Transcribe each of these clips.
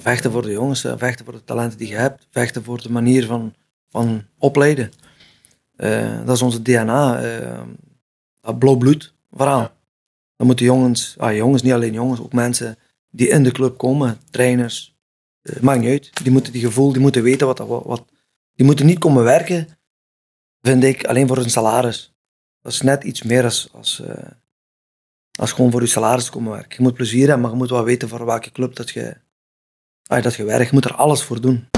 vechten voor de jongens, vechten voor de talenten die je hebt, vechten voor de manier van, van opleiden. Eh, dat is onze DNA, eh, dat blauw bloed verhaal. Dan moeten jongens, ah, jongens, niet alleen jongens, ook mensen die in de club komen, trainers, eh, maakt niet uit. Die moeten die gevoel, die moeten weten wat, wat, wat die moeten niet komen werken, vind ik, alleen voor een salaris. Dat is net iets meer als, als, als gewoon voor je salaris komen werken. Je moet plezier hebben, maar je moet wel weten voor welke club dat je, dat je moet er alles voor doen.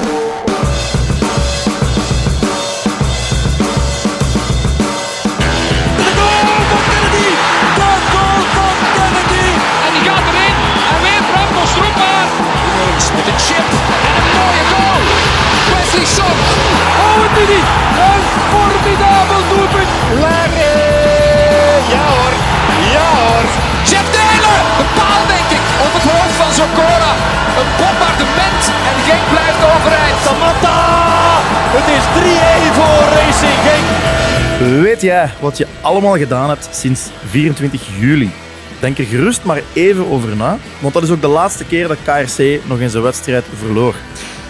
Bombardement. En Genk blijft overeind. Samatta. Het is 3-1 voor Racing Genk. Weet jij wat je allemaal gedaan hebt sinds 24 juli? Denk er gerust maar even over na, want dat is ook de laatste keer dat KRC nog eens een wedstrijd verloor.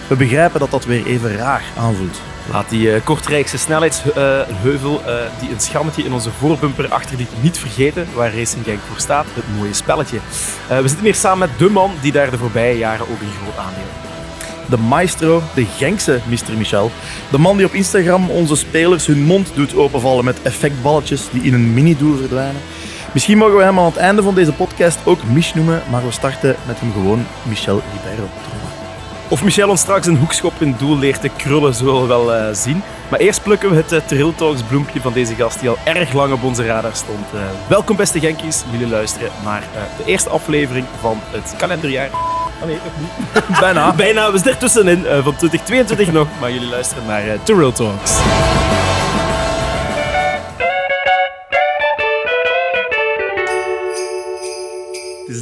We begrijpen dat dat weer even raar aanvoelt. Laat die eh, Kortrijkse snelheidsheuvel, eh, die een schammetje in onze voorbumper achterliet, niet vergeten waar Racing Genk voor staat. Het mooie spelletje. Eh, we zitten hier samen met de man die daar de voorbije jaren ook een groot aandeel. De maestro, de Genkse Mr. Michel. De man die op Instagram onze spelers hun mond doet openvallen met effectballetjes die in een mini-doel verdwijnen. Misschien mogen we hem aan het einde van deze podcast ook Mich noemen, maar we starten met hem gewoon Michel Ribeiro. Of Michel ons straks een hoekschop in doel leert te krullen, zullen we wel eh, zien. Maar eerst plukken we het uh, Trill Talks bloempje van deze gast die al erg lang op onze radar stond. Eh, welkom beste Genkies, jullie luisteren naar eh, de eerste aflevering van het kalenderjaar. Oh nee, nog niet. Bijna. Bijna, we zitten er tussenin eh, van 2022 nog, maar jullie luisteren naar Trill Talks.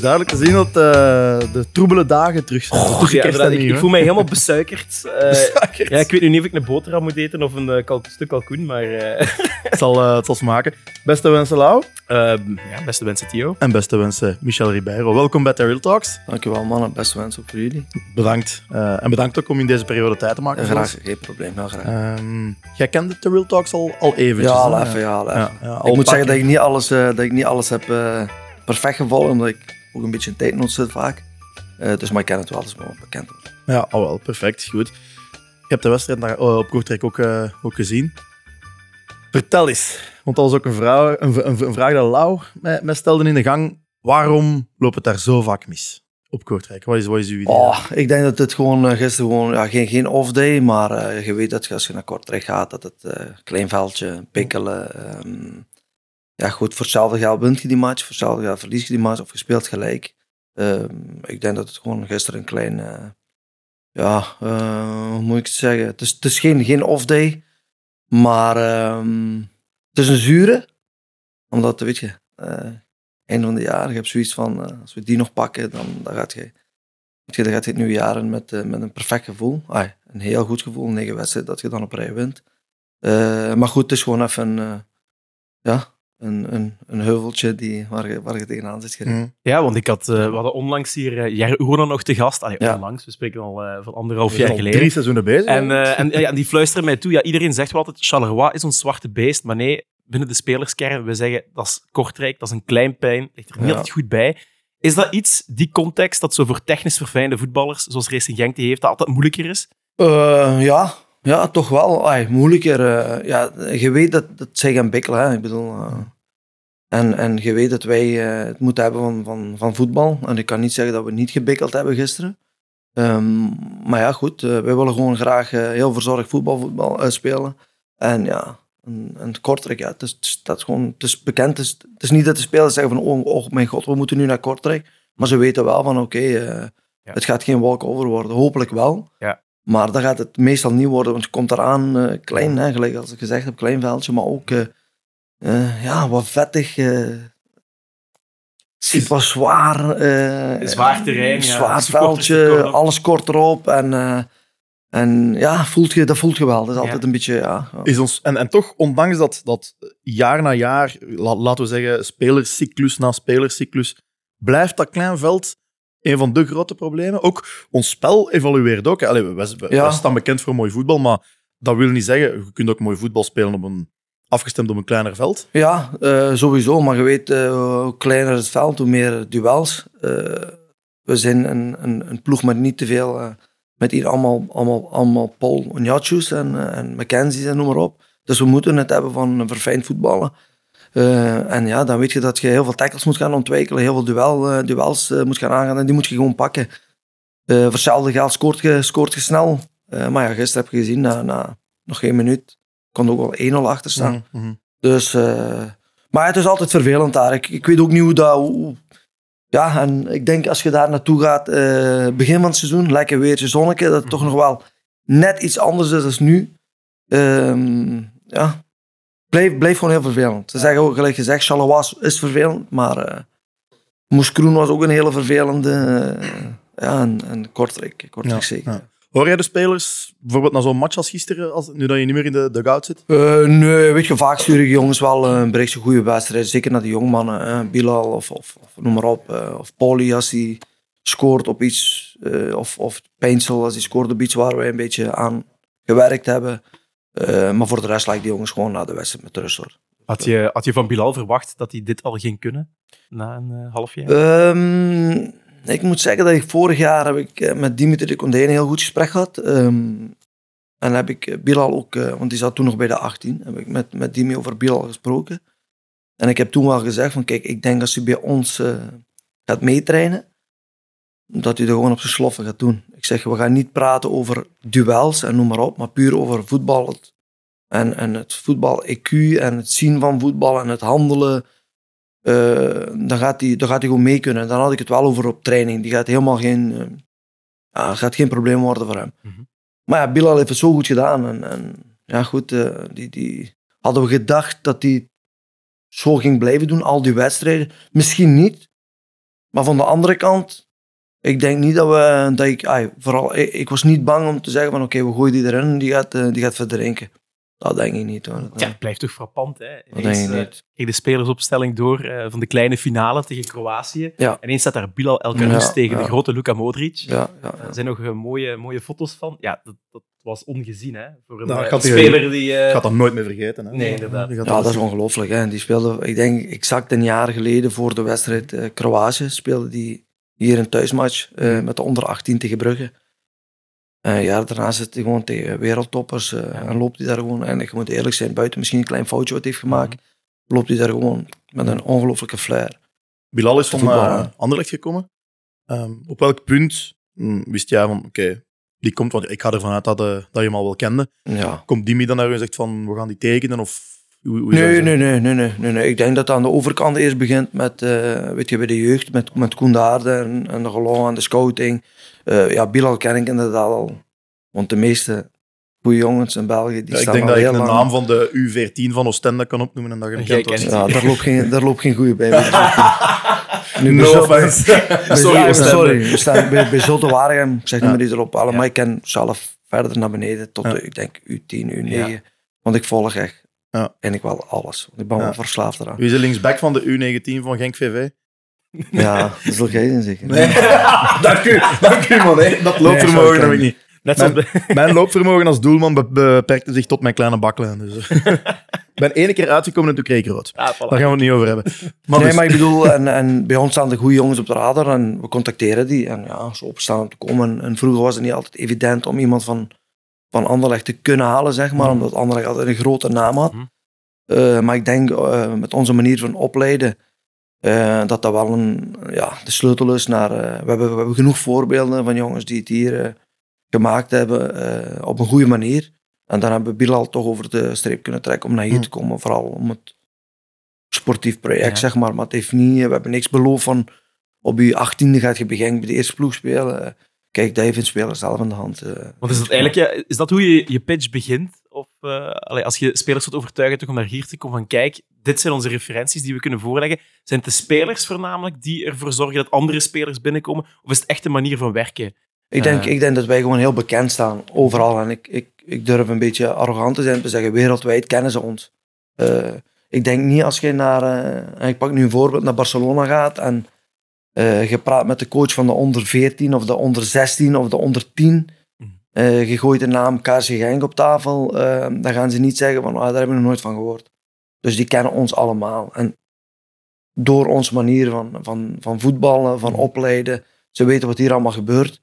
Duidelijk te zien dat eh, de troebele dagen terug zijn. Oh, ja, ik, voel mij helemaal besuikerd. Eh, Besuikerd. ja, ik weet nu niet of ik een boterham moet eten of een eh, kalk- stuk kalkoen, maar eh, Het zal, het zal smaken. Beste wensen, Lau. ehm, ja, beste wensen, Theo. En beste wensen, Michel Ribeiro. Welkom bij The Real Talks. Dankjewel mannen, beste wensen ook voor jullie. Bedankt. Eh, en bedankt ook om in deze periode tijd te maken. voor Graag, ons. geen probleem. Ja, graag. Ehm, jij kende The Real Talks al, al eventjes. ja, al even, ja, al even. Ja, ja, al ik moet zeggen dat ik niet alles, eh, dat ik niet alles heb perfect gevolgd, omdat ik ook een beetje in tijdnood zit vaak. Eh, dus maar ik ken het wel, dus wel bekend. Ja, al wel. Perfect. Goed. Je hebt de wedstrijd naar, oh, op Kortrijk ook, eh, ook gezien. Vertel eens, want dat was ook een, vrouw, een, een, een vraag dat Lau mij, mij stelde in de gang. Waarom loopt het daar zo vaak mis op Kortrijk? Wat is, wat is uw idee? Oh, ik denk dat het gewoon eh, gisteren gewoon, ja, geen, geen off-day, maar je weet dat als je naar Kortrijk gaat, dat het klein veldje, pikkelen. ehm, ja, goed, voor hetzelfde geld wint je die match, voor hetzelfde geld verlies je die match of je speelt gelijk. Ehm, ik denk dat het gewoon gisteren een klein, eh, ja, eh, hoe moet ik het zeggen? Het is, het is geen, geen off-day, maar ehm, het is een zure, omdat, weet je, eh einde van de jaar, je hebt zoiets van, als we die nog pakken, dan, dan gaat je dan gaat het nieuwe jaar in met, met een perfect gevoel. Een heel goed gevoel, negen wedstrijden, dat je dan op rij wint. Maar goed, het is gewoon even ja, een, een, een heuveltje die, waar, je, waar je tegenaan zit gereden. Mm. Ja, want ik had, eh, we hadden onlangs hier uh, Jerry Oernan nog te gast. Allee, Ja. onlangs, we spreken al eh, van anderhalf We jaar al geleden. drie seizoenen bezig. En, eh, en, ja, en die fluisteren mij toe. Ja, iedereen zegt wel altijd, Charleroi is ons zwarte beest. Maar nee, binnen de spelerskern, we zeggen, dat is Kortrijk, dat is een klein pijn. Ligt er niet Ja. altijd goed bij. Is dat iets, die context, dat zo voor technisch verfijnde voetballers, zoals Racing Genk die heeft, dat altijd moeilijker is? Eh, ja, ja, toch wel. Moeilijker. eh, ja, je weet dat, dat zij gaan bikkelen. Hè. Ik bedoel, eh, en, en je weet dat wij eh, het moeten hebben van, van, van voetbal. En ik kan niet zeggen dat we niet gebikkeld hebben gisteren. Ehm, maar ja, goed. wij willen gewoon graag heel verzorgd voetbal, voetbal spelen. En ja, en, en Kortrijk, ja, het is, het gewoon, het is bekend. Het is, het is niet dat de spelers zeggen van, oh, oh mijn god, we moeten nu naar Kortrijk. Maar ze weten wel van, oké, het gaat geen walkover worden. Hopelijk wel. Ja. Maar dat gaat het meestal niet worden, want je komt eraan eh, klein, hè, gelijk als ik gezegd heb, klein veldje, maar ook eh, eh, ja, wat vettig. eh het was zwaar. eh, Zwaar terrein, ja. Zwaar veldje, alles kort erop. En, eh, en ja, voelt je, dat voelt je wel. Dat is altijd Ja. een beetje, ja. ja. Is ons, en, en toch, ondanks dat, dat jaar na jaar, la- laten we zeggen, spelercyclus na spelercyclus, blijft dat klein veld een van de grote problemen. Ook ons spel evolueert ook. Allee, we, we, Ja. we staan bekend voor mooi voetbal, maar dat wil niet zeggen, je kunt ook mooi voetbal spelen op een, afgestemd op een kleiner veld. Ja, eh, sowieso. Maar je weet, eh, hoe kleiner het veld, hoe meer duels. Eh, we zijn een, een, een ploeg met niet te veel... met hier allemaal, allemaal, allemaal Paul en, en Mackenzie's en noem maar op. Dus we moeten het hebben van een verfijnd voetballen. Eh, en ja, dan weet je dat je heel veel tackles moet gaan ontwikkelen, heel veel duel, eh, duels eh, moet gaan aangaan en die moet je gewoon pakken. Voor hetzelfde geld scoort je, scoort je snel. Maar ja, gisteren heb je gezien, na, na nog geen minuut, kon ook wel 1-0 achter staan. Mhm. Dus, eh, maar het is altijd vervelend daar. Ik, ik weet ook niet hoe dat... hoe- ja, en ik denk als je daar naartoe gaat, begin van het seizoen, lekker weertje, zonnetje, dat het toch nog wel net iets anders is dan nu. Ehm, ja, blijf, blijf gewoon heel vervelend. Ze zeggen ook, gelijk gezegd, Charleroi is vervelend, maar eh Moeskroen was ook een hele vervelende. eh, ja, en, en Kortrijk, Kortrijk Ja, zeker. ja. Hoor jij de spelers, bijvoorbeeld na zo'n match als gisteren, als, nu dat je niet meer in de dugout zit? Eh, nee, weet je, vaak sturen jongens wel een berichtje goede wedstrijd. Zeker naar de jongmannen. eh, Bilal of, of, of noem maar op. of Poli als hij scoort op iets. of, of Peinsel als hij scoort op iets waar wij een beetje aan gewerkt hebben. Eh, maar voor de rest lijkt die jongens gewoon naar de wedstrijd met rust. Hoor. Had je, had je van Bilal verwacht dat hij dit al ging kunnen? Na een eh, half jaar? Ehm, ik moet zeggen dat ik vorig jaar heb ik eh, met Dimitri Condé een heel goed gesprek gehad. Ehm, en heb ik Bilal ook, want die zat toen nog bij de 18, heb ik met, met Dimi over Bilal gesproken. En ik heb toen wel gezegd van kijk, ik denk als hij bij ons gaat meetrainen, dat hij er gewoon op zijn sloffen gaat doen. Ik zeg, we gaan niet praten over duels en noem maar op, maar puur over voetbal. En, en het voetbal-EQ en het zien van voetbal en het handelen. Eh, dan, gaat hij, dan gaat hij gewoon mee kunnen. Dan had ik het wel over op training. Die gaat helemaal geen, eh, ja, gaat geen probleem worden voor hem. Mhm. Maar ja, Bilal heeft het zo goed gedaan. En, en ja, goed, eh, die, die, hadden we gedacht dat hij zo ging blijven doen, al die wedstrijden. Misschien niet. Maar van de andere kant, ik denk niet dat we, dat ik, vooral, ik, ik was niet bang om te zeggen van oké, we gooien die erin en die gaat, eh, die gaat verdrinken. Dat denk ik niet hoor. Dat, Ja, het blijft toch frappant, hè? dat Ineens, denk ik eh, de spelersopstelling door eh, van de kleine finale tegen Kroatië. Ja. En ineens staat daar Bilal Ja, tegen de grote Luka Modric. Ja, ja, ja. Er zijn nog eh, mooie, mooie foto's van. Ja, dat, dat was ongezien, hè? Voor een Nou, eh, die- speler die... eh, Ik ga dat nooit meer vergeten. Hè. Nee, inderdaad. Gaat Ja, dat is ongelooflijk. Hè. Die speelde, ik denk, exact een jaar geleden voor de wedstrijd eh, Kroatië, speelde die hier een thuismatch eh, met de onder 18 tegen Brugge. En ja, daarna zit hij gewoon tegen wereldtoppers eh, en loopt hij daar gewoon, en ik moet eerlijk zijn, buiten misschien een klein foutje wat hij heeft gemaakt, loopt hij daar gewoon met een ongelooflijke flair. Bilal is van eh, hè. Anderlecht gekomen. Ehm, op welk punt hm, wist jij van, oké, die komt, want ik ga ervan uit dat, eh, dat je hem al wel kende. Ja. Komt Dimi dan naar u en zegt van, we gaan die tekenen? Of hoe, hoe is Nee, nee, nee, nee, nee, nee, nee. Ik denk dat het aan de overkant eerst begint met, eh, weet je, bij de jeugd, met, met Koen de Aarde en, en de Rolon en de scouting. Eh, ja, Bilal ken ik inderdaad al. Want de meeste goede jongens in België, die Ja, ik staan denk al dat ik de lang... naam van de U14 van Oostende kan opnoemen en dat je hem kent. Ja, daar loopt geen, daar loopt geen goede bij. nu, No bij offense. bij- Sorry, bij- Oostende. sorry. We staan bij, bij Zotte Waregem, ik zeg niet Ja. meer iets erop maar ik ken zelf verder naar beneden tot Ja. de, ik denk U10, U9. Ja. Want ik volg echt, Ja. en ik wel alles. Ik ben Ja. wel verslaafd eraan. Wie is de linksback van de U19 van Genk VV? Ja, dat zal jij zeker. dank u, dank u man. hè. Dat loopvermogen Nee, heb ik niet. net Mijn, loopvermogen als doelman be- beperkte zich tot mijn kleine baklijn. Dus. ik ben ene keer uitgekomen en toen kreeg ik rood. Ah, voilà. Daar gaan we het niet over hebben. Maar nee, dus- maar ik bedoel, en, en bij ons staan de goede jongens op de radar en we contacteren die. En ja, ze opstaan om te komen. En vroeger was het niet altijd evident om iemand van, van Anderlecht te kunnen halen, zeg maar. Mhm. Omdat Anderlecht altijd een grote naam had. Mhm. Eh, maar ik denk eh, met onze manier van opleiden, eh, dat dat wel een, ja, de sleutel is naar... we, hebben, we hebben genoeg voorbeelden van jongens die het hier gemaakt hebben op een goede manier. En dan hebben we Bilal toch over de streep kunnen trekken om naar hier Mhm. te komen. Vooral om het sportief project, Ja. zeg maar. Maar het heeft niet, we hebben niks beloofd van op je achttiende gaat je begin bij de eerste ploeg spelen. Kijk, dat heeft een speler zelf in de hand. eh. Want is dat eigenlijk ja, is dat hoe je je pitch begint? Of eh, allee, als je spelers wilt overtuigen toch om naar hier te komen van kijk, dit zijn onze referenties die we kunnen voorleggen. Zijn het de spelers voornamelijk die ervoor zorgen dat andere spelers binnenkomen? Of is het echt een manier van werken? Ik denk, Eh. ik denk dat wij gewoon heel bekend staan, overal. En ik, ik, ik durf een beetje arrogant te zijn, te zeggen, wereldwijd kennen ze ons. Eh, ik denk niet als je naar, eh, en ik pak nu een voorbeeld, naar Barcelona gaat en Eh, je praat met de coach van de onder 14 of de onder 16 of de onder 10. Eh, je gooit de naam KC Genk op tafel. eh, dan gaan ze niet zeggen van ah, daar hebben we nog nooit van gehoord. Dus die kennen ons allemaal. En door onze manier van, van, van voetballen, van opleiden, ze weten wat hier allemaal gebeurt.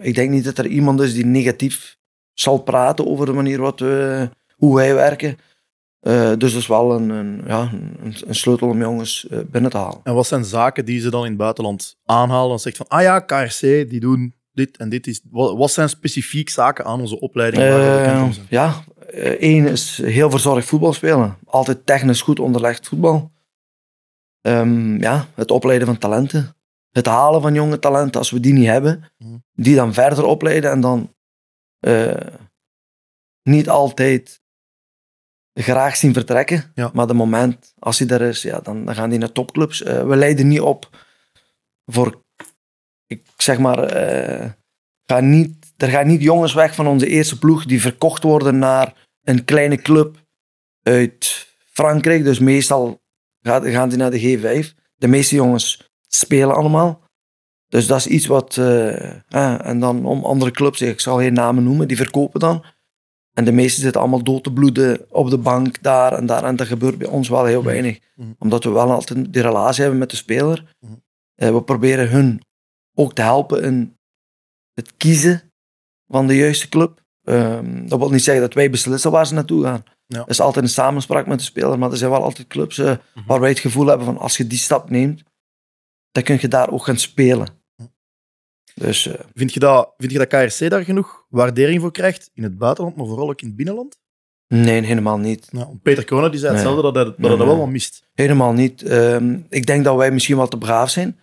Ik denk niet dat er iemand is die negatief zal praten over de manier wat we, hoe wij werken. Eh, dus dat is wel een, een, ja, een, een sleutel om jongens eh, binnen te halen. En wat zijn zaken die ze dan in het buitenland aanhalen? Dan zegt van, ah ja, KRC, die doen dit en dit. Is, wat, wat zijn specifiek zaken aan onze opleiding? zijn? ja, één is heel verzorgd voetbal spelen. Altijd technisch goed onderlegd voetbal. Ehm, ja, het opleiden van talenten. Het halen van jonge talenten als we die niet hebben. Mhm. Die dan verder opleiden en dan niet altijd graag zien vertrekken. Ja. Maar de moment, als hij er is, ja, dan, dan gaan die naar topclubs. Eh, we leiden niet op voor, ik zeg maar, ga niet, er gaan niet jongens weg van onze eerste ploeg die verkocht worden naar een kleine club uit Frankrijk. Dus meestal gaat- gaan die naar de G5. De meeste jongens spelen allemaal. Dus dat is iets wat... eh, en dan om andere clubs, ik zal geen namen noemen, die verkopen dan. En de meesten zitten allemaal dood te bloeden op de bank, daar en daar. En dat gebeurt bij ons wel heel weinig. Mhm. Omdat we wel altijd die relatie hebben met de speler. Mhm. Eh, we proberen hun ook te helpen in het kiezen van de juiste club. Ehm, dat wil niet zeggen dat wij beslissen waar ze naartoe gaan. Ja. Dat is altijd een samenspraak met de speler, maar er zijn wel altijd clubs eh, waar wij het gevoel hebben van als je die stap neemt, dan kun je daar ook gaan spelen. Dus eh, Vind je, dat, vind je dat KRC daar genoeg waardering voor krijgt? In het buitenland, maar vooral ook in het binnenland? nee, helemaal niet. Nou, Peter Kronen die zei Nee. hetzelfde, dat hij, dat hij dat wel wat mist. Helemaal niet. Ehm, ik denk dat wij misschien wel te braaf zijn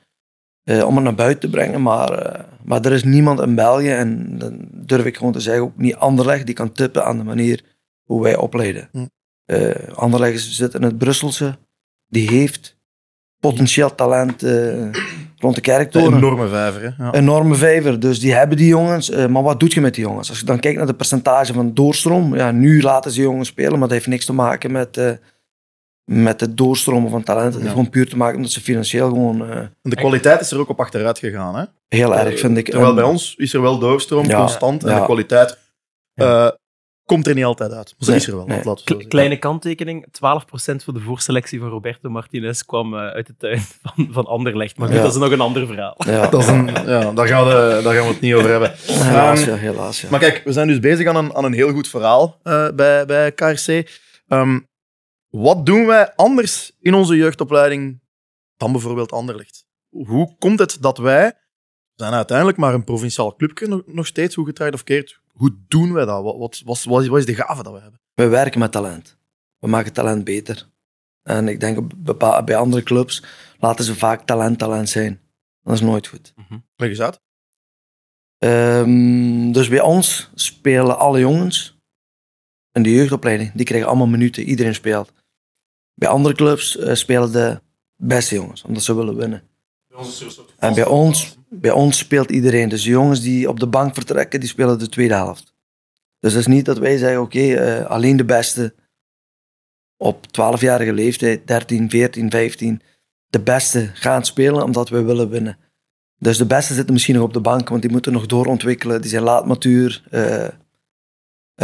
eh, om het naar buiten te brengen, maar, eh, maar er is niemand in België, en dan durf ik gewoon te zeggen, ook niet Anderlecht, die kan tippen aan de manier hoe wij opleiden. Hm. Anderlecht zit in het Brusselse, die heeft potentieel talent rond de Een kerktoren. enorme vijver, hè? Ja. enorme vijver. Dus die hebben die jongens. eh, maar wat doe je met die jongens? Als je dan kijkt naar de percentage van doorstroom. Ja, nu laten ze jongens spelen, maar dat heeft niks te maken met, eh, met het doorstromen van talent. Het heeft gewoon puur te maken omdat ze financieel gewoon eh, de kwaliteit is er ook op achteruit gegaan. Hè? heel erg, vind ik. Terwijl bij ons is er wel doorstroom, Ja, constant. En de kwaliteit komt er niet altijd uit. Maar ze Nee, is er wel, nee. dat laten we zo Kle- zeggen. Kleine kanttekening, 12% van de voorselectie van Roberto Martinez kwam eh, uit de tuin van, van Anderlecht. Maar goed, Ja. dat is nog een ander verhaal. Ja, Dat is een, ja, daar, gaan we, daar gaan we het niet over hebben. helaas, Ehm, ja, helaas. Ja. Maar kijk, we zijn dus bezig aan een, aan een heel goed verhaal eh, bij, bij KRC. Ehm, wat doen wij anders in onze jeugdopleiding dan bijvoorbeeld Anderlecht? Hoe komt het dat wij, we zijn uiteindelijk maar een provinciaal clubje nog, steeds, hoe gedraaid of keert, hoe doen wij dat? Wat, wat, wat, wat is- wat is de gave dat we hebben? We werken met talent. We maken talent beter. En ik denk bij andere clubs laten ze vaak talent talent zijn. Dat is nooit goed. Leg eens uit. Ehm, dus bij ons spelen alle jongens in de jeugdopleiding. Die krijgen allemaal minuten. Iedereen speelt. Bij andere clubs eh, spelen de beste jongens, omdat ze willen winnen. En bij ons, bij ons speelt iedereen. Dus de jongens die op de bank vertrekken, die spelen de tweede helft. Dus het is niet dat wij zeggen, oké, eh, alleen de beste op 12-jarige leeftijd, 13, 14, 15, de beste gaan spelen omdat we willen winnen. Dus de beste zitten misschien nog op de bank, want die moeten nog doorontwikkelen. Die zijn laat matuur, eh, eh,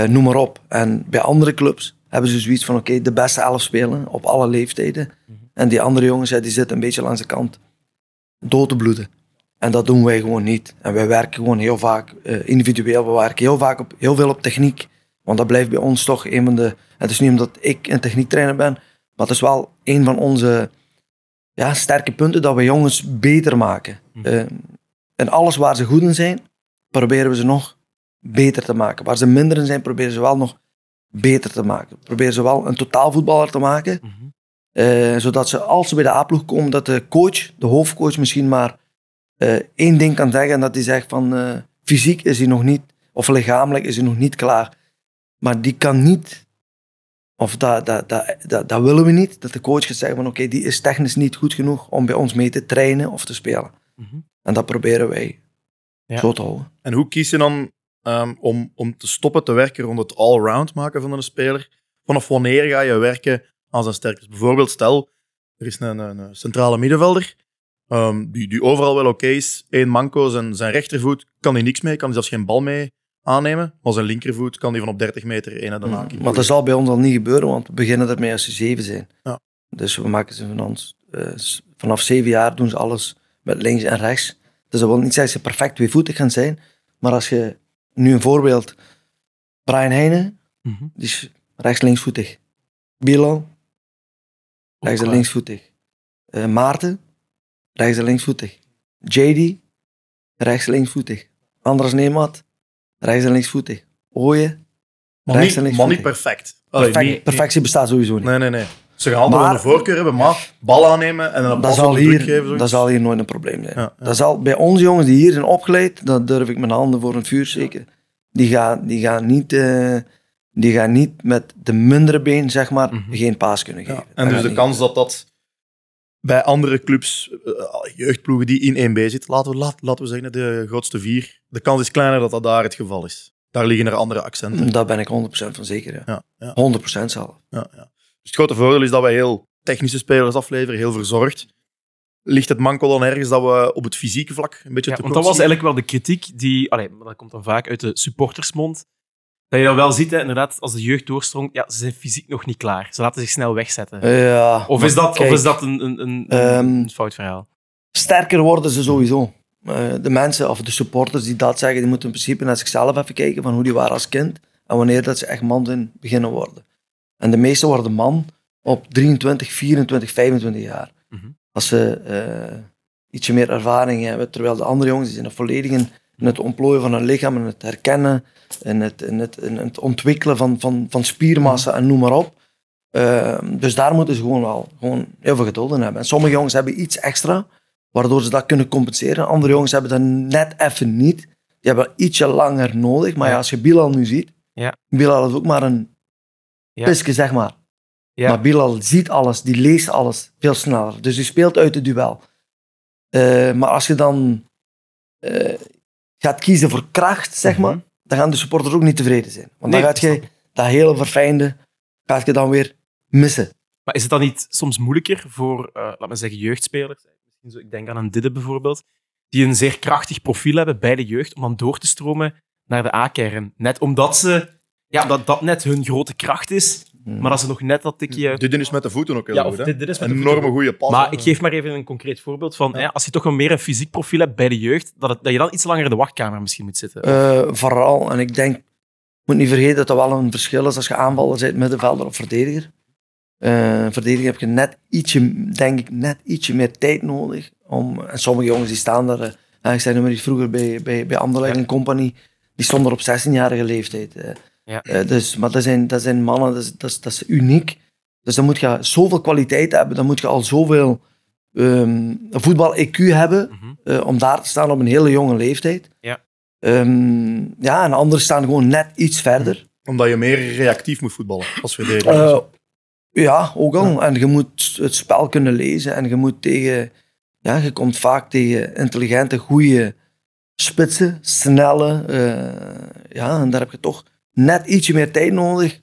noem maar op. En bij andere clubs hebben ze zoiets van, oké, de beste elf spelen op alle leeftijden. En die andere jongens, ja, die zitten een beetje langs de kant dood te bloeden. En dat doen wij gewoon niet. En wij werken gewoon heel vaak eh, individueel. We werken heel vaak op, heel veel op techniek. Want dat blijft bij ons toch een van de... Het is niet omdat ik een techniektrainer ben, maar het is wel een van onze ja, sterke punten dat we jongens beter maken. Eh, en alles waar ze goed in zijn, proberen we ze nog beter te maken. Waar ze minder in zijn, proberen ze wel nog beter te maken. Proberen ze wel een totaalvoetballer te maken. Eh, zodat ze, als ze bij de A-ploeg komen, dat de coach, de hoofdcoach, misschien maar eh, één ding kan zeggen. En dat hij zegt van eh, fysiek is hij nog niet, of lichamelijk is hij nog niet klaar. Maar die kan niet, of dat, dat, dat, dat, dat willen we niet, dat de coach gaat zeggen van oké, die is technisch niet goed genoeg om bij ons mee te trainen of te spelen. Mhm. En dat proberen wij Ja. zo te houden. En hoe kies je dan ehm, om, om te stoppen te werken rond het all-round maken van een speler? Vanaf wanneer ga je werken aan zijn sterktes? Bijvoorbeeld, stel, er is een, een, een centrale middenvelder. Ehm, die, die overal wel oké is. Eén manco, zijn, zijn rechtervoet kan hij niks mee, kan hij zelfs geen bal mee aannemen. Maar zijn linkervoet kan hij van op 30 meter één naar de naak. Maar dat zal bij ons al niet gebeuren, want we beginnen ermee als ze zeven zijn. Ja. Dus we maken ze van ons, eh, vanaf zeven jaar doen ze alles met links en rechts. Dus dat wil niet zeggen dat ze perfect tweevoetig gaan zijn. Maar als je nu een voorbeeld, Brian Heijnen, Mhm. die is rechts-linksvoetig. Bilal, rechts- en Ook, linksvoetig. Eh, Maarten, rechts- en linksvoetig. JD, rechts- en linksvoetig. Andras Neemat, rechts- en linksvoetig. Ooyen, Maar rechts- niet, en maar niet linksvoetig. perfect. Allee, Perfect, niet- perfectie bestaat sowieso niet. Nee, nee, nee. Ze gaan altijd Maar- wel een voorkeur hebben, maar bal aannemen en dan een dat, bal zal op de druk hier, geven. zoiets. dat zal hier nooit een probleem zijn. Ja, ja. Dat zal, bij onze jongens die hier zijn opgeleid, dat durf ik mijn handen voor een vuur steken. Die gaan, die gaan, niet, eh, die gaan niet met de mindere been, zeg maar, Mhm. geen paas kunnen Ja, geven. En Dat dus gaat de niet kans dat dat bij andere clubs, eh, jeugdploegen die in 1B zitten, laten we, laat, laten we zeggen de grootste vier, de kans is kleiner dat dat daar het geval is. Daar liggen er andere accenten. Daar ben ik 100% van zeker. Ja. Ja, ja, 100% zelf. ja, ja. Dus het grote voordeel is dat wij heel technische spelers afleveren, heel verzorgd. Ligt het manco dan ergens dat we op het fysieke vlak een beetje Ja, te want dat was eigenlijk wel de kritiek die... Allee, maar dat komt dan vaak uit de supportersmond. Dat je dan wel ziet, hè, inderdaad, als de jeugd doorstrongt, ja, ze zijn fysiek nog niet klaar. Ze laten zich snel wegzetten. Ja, Of is dat, kijk, of is dat een, een, een, Ehm, een fout verhaal? Sterker worden ze sowieso. Eh, de mensen of de supporters die dat zeggen, die moeten in principe naar zichzelf even kijken van hoe die waren als kind en wanneer dat ze echt man zijn beginnen worden. En de meesten worden man op 23, 24, 25 jaar. Mhm. Als ze eh, ietsje meer ervaring hebben, terwijl de andere jongens die zijn er volledig in, in het ontplooien van hun lichaam, in het herkennen, in het, in het, in het ontwikkelen van, van, van spiermassa en noem maar op. Eh, dus daar moeten ze gewoon wel gewoon heel veel geduld in hebben. En sommige jongens hebben iets extra, waardoor ze dat kunnen compenseren. Andere jongens hebben dat net even niet. Die hebben ietsje langer nodig. Maar ja, als je Bilal nu ziet, Ja. Bilal is ook maar een Ja. pisje, zeg maar. Ja. Maar Bilal ziet alles, die leest alles veel sneller. Dus die speelt uit het duel. Eh, maar als je dan eh, gaat kiezen voor kracht, zeg maar, Mhm. dan gaan de supporters ook niet tevreden zijn. Want Nee, dan gaat je dat hele verfijnde gaat je dan weer missen. Maar is het dan niet soms moeilijker voor, eh laat me zeggen, jeugdspelers? Misschien zo, ik denk aan een Didde bijvoorbeeld, die een zeer krachtig profiel hebben bij de jeugd, om dan door te stromen naar de A-kern. Net omdat ze, ja, dat dat net hun grote kracht is, maar dat ze nog net dat tikje... Dit is met de voeten ook heel Ja, goed. of hè? dit, dit is met Een enorme goede pas. Maar hè. ik geef maar even een concreet voorbeeld van, ja, als je toch een meer een fysiek profiel hebt bij de jeugd, dat, het, dat je dan iets langer in de wachtkamer misschien moet zitten. Eh, vooral, en ik denk, moet niet vergeten dat dat wel een verschil is als je aanvaller bent, middenvelder of verdediger. Eh verdediger heb je net ietsje, denk ik, net ietsje meer tijd nodig. Om, en sommige jongens die staan daar, ja, ik zei nu maar die vroeger bij, bij, bij Anderlecht Ja. en Company, die stonden er op 16-jarige leeftijd. Ja. Eh, dus, maar dat zijn, dat zijn mannen, dat is, dat, is, dat is uniek. Dus dan moet je zoveel kwaliteit hebben, dan moet je al zoveel ehm voetbal-EQ hebben Mhm. eh, om daar te staan op een hele jonge leeftijd. Ja. Ehm, ja, en anderen staan gewoon net iets verder. Omdat je meer reactief moet voetballen als verdediger. Eh, ja, ook al. En je moet het spel kunnen lezen en je moet tegen... Ja, je komt vaak tegen intelligente, goede spitsen, snelle. eh, ja, en daar heb je toch net ietsje meer tijd nodig.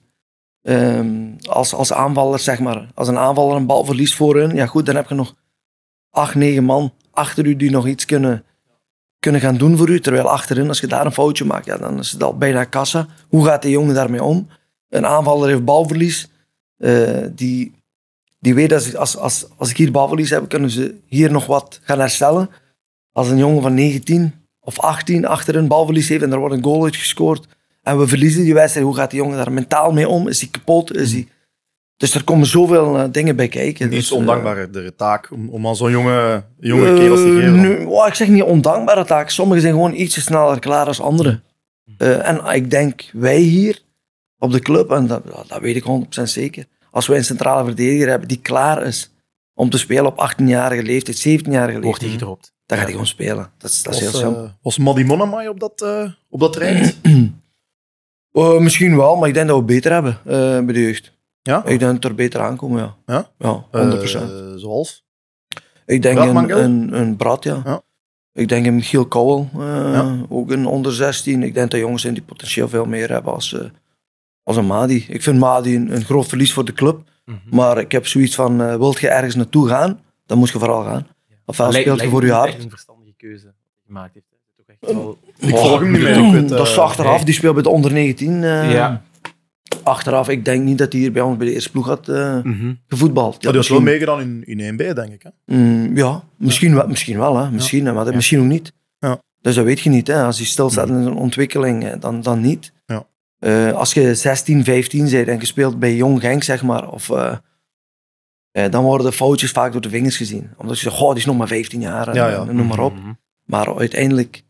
Ehm, als, als aanvaller, zeg maar. Als een aanvaller een bal verliest voorin, ja goed, dan heb je nog acht, negen man achter u die nog iets kunnen, kunnen gaan doen voor u. Terwijl achterin, als je daar een foutje maakt, ja, dan is het al bijna kassa. Hoe gaat die jongen daarmee om? Een aanvaller heeft balverlies. eh, die, die weet dat als, als, als ik hier balverlies heb, kunnen ze hier nog wat gaan herstellen. Als een jongen van 19 of 18 achterin balverlies heeft en er wordt een goal uitgescoord en we verliezen die wedstrijd, hoe gaat die jongen daar mentaal mee om? Is hij kapot? Is hij... Dus er komen zoveel eh, dingen bij kijken. Niet Dus, eh, ondankbare taak om, om aan zo'n jonge, jonge kerels te geven. nu, oh, ik zeg niet ondankbare taak. Sommigen zijn gewoon ietsje sneller klaar als anderen. Eh, en ik denk, wij hier op de club, en dat, dat weet ik 100% zeker, als wij een centrale verdediger hebben die klaar is om te spelen op 18-jarige leeftijd, 17-jarige Wordt leeftijd, hij gedropt. dan gaat hij gewoon spelen. Dat is, dat is heel was, simpel. was Maddy Monomai op dat, eh op dat traject? Eh, misschien wel, maar ik denk dat we beter hebben eh, bij de jeugd. Ja? Ik denk dat het er beter aankomen, ja. Ja? Ja, 100%. Eh, zoals? Ik denk een, een, een Brad, ja. Ja. Ik denk een Michiel Kouwel, eh, Ja. ook een onder 16. Ik denk dat jongens zijn die potentieel veel meer hebben als, eh, als een Madi. Ik vind Madi een, een groot verlies voor de club. Mhm. Maar ik heb zoiets van, eh wilt je ergens naartoe gaan, dan moet je vooral gaan. Ofwel Lijkt- speelt je voor je hart. een verstandige keuze gemaakt heeft. Echt wel... Ik volg hem niet meer. Weet, dat is eh, achteraf, die speelt bij de onder 19. eh, Ja. Achteraf, ik denk niet dat hij hier bij ons bij de eerste ploeg had eh, Mhm. gevoetbald. Maar die was wel misschien- meegedaan in, in 1B, denk ik. Hè? Mm, ja, misschien wel, misschien wel hè. Misschien, maar Ja. misschien ook niet. Ja. Dus dat weet je niet. Hè. Als je stilstaat in zijn ontwikkeling, dan, dan niet. Ja. Eh, als je 16, 15 bent en je speelt bij Jong Genk, zeg maar, of, eh, eh, dan worden foutjes vaak door de vingers gezien. Omdat je zegt, goh, die is nog maar 15 jaar, en, Ja, ja. noem maar op. Mhm. Maar uiteindelijk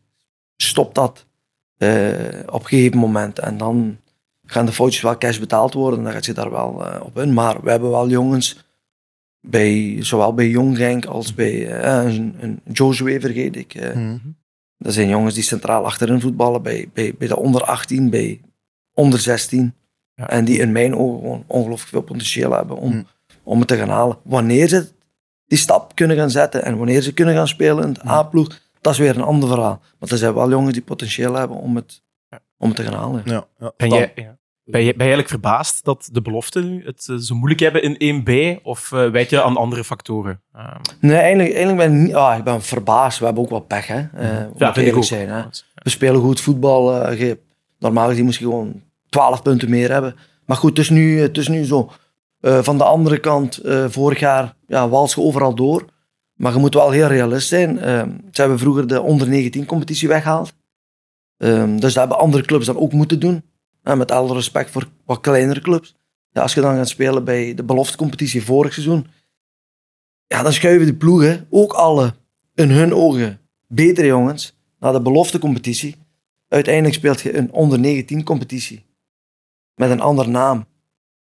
stopt dat eh, op een gegeven moment. En dan gaan de foutjes wel cash betaald worden. Dan gaat je daar wel eh, op in. Maar we hebben wel jongens, bij, zowel bij Jong Genk als bij eh, een, een Joshua, vergeet ik. Mhm. Dat zijn jongens die centraal achterin voetballen bij, bij, bij de onder 18, bij onder 16. Ja. En die in mijn ogen gewoon ongelooflijk veel potentieel hebben om, Hmm. om het te gaan halen. Wanneer ze die stap kunnen gaan zetten en wanneer ze kunnen gaan spelen in het Hmm. A-ploeg, dat is weer een ander verhaal. Maar er zijn wel jongens die potentieel hebben om het, om het te gaan halen. Ja, ja. Ben, Dan- jij, ja. ben, je, ben je eigenlijk verbaasd dat de beloften nu het eh, zo moeilijk hebben in 1B? Of eh weet je aan andere factoren? Ehm, Nee, eigenlijk, eigenlijk ben ik niet... Ah, ik ben verbaasd. We hebben ook wel pech, hè. Eh, Mhm. ja, vind ik eerlijk ook. Zijn, hè. We spelen goed voetbal. eh, je- normaal gezien moest je gewoon 12 punten meer hebben. Maar goed, het is nu, het is nu zo. Eh, van de andere kant, eh, vorig jaar ja, wals je overal door. Maar je moet wel heel realist zijn. Eh, ze hebben vroeger de onder 19 competitie weggehaald. Ehm, dus dat hebben andere clubs dan ook moeten doen. En met alle respect voor wat kleinere clubs. Ja, als je dan gaat spelen bij de beloftecompetitie vorig seizoen. Ja, dan schuiven de ploegen, ook alle in hun ogen betere jongens, naar de beloftecompetitie. Uiteindelijk speelt je een onder 19 competitie. Met een andere naam.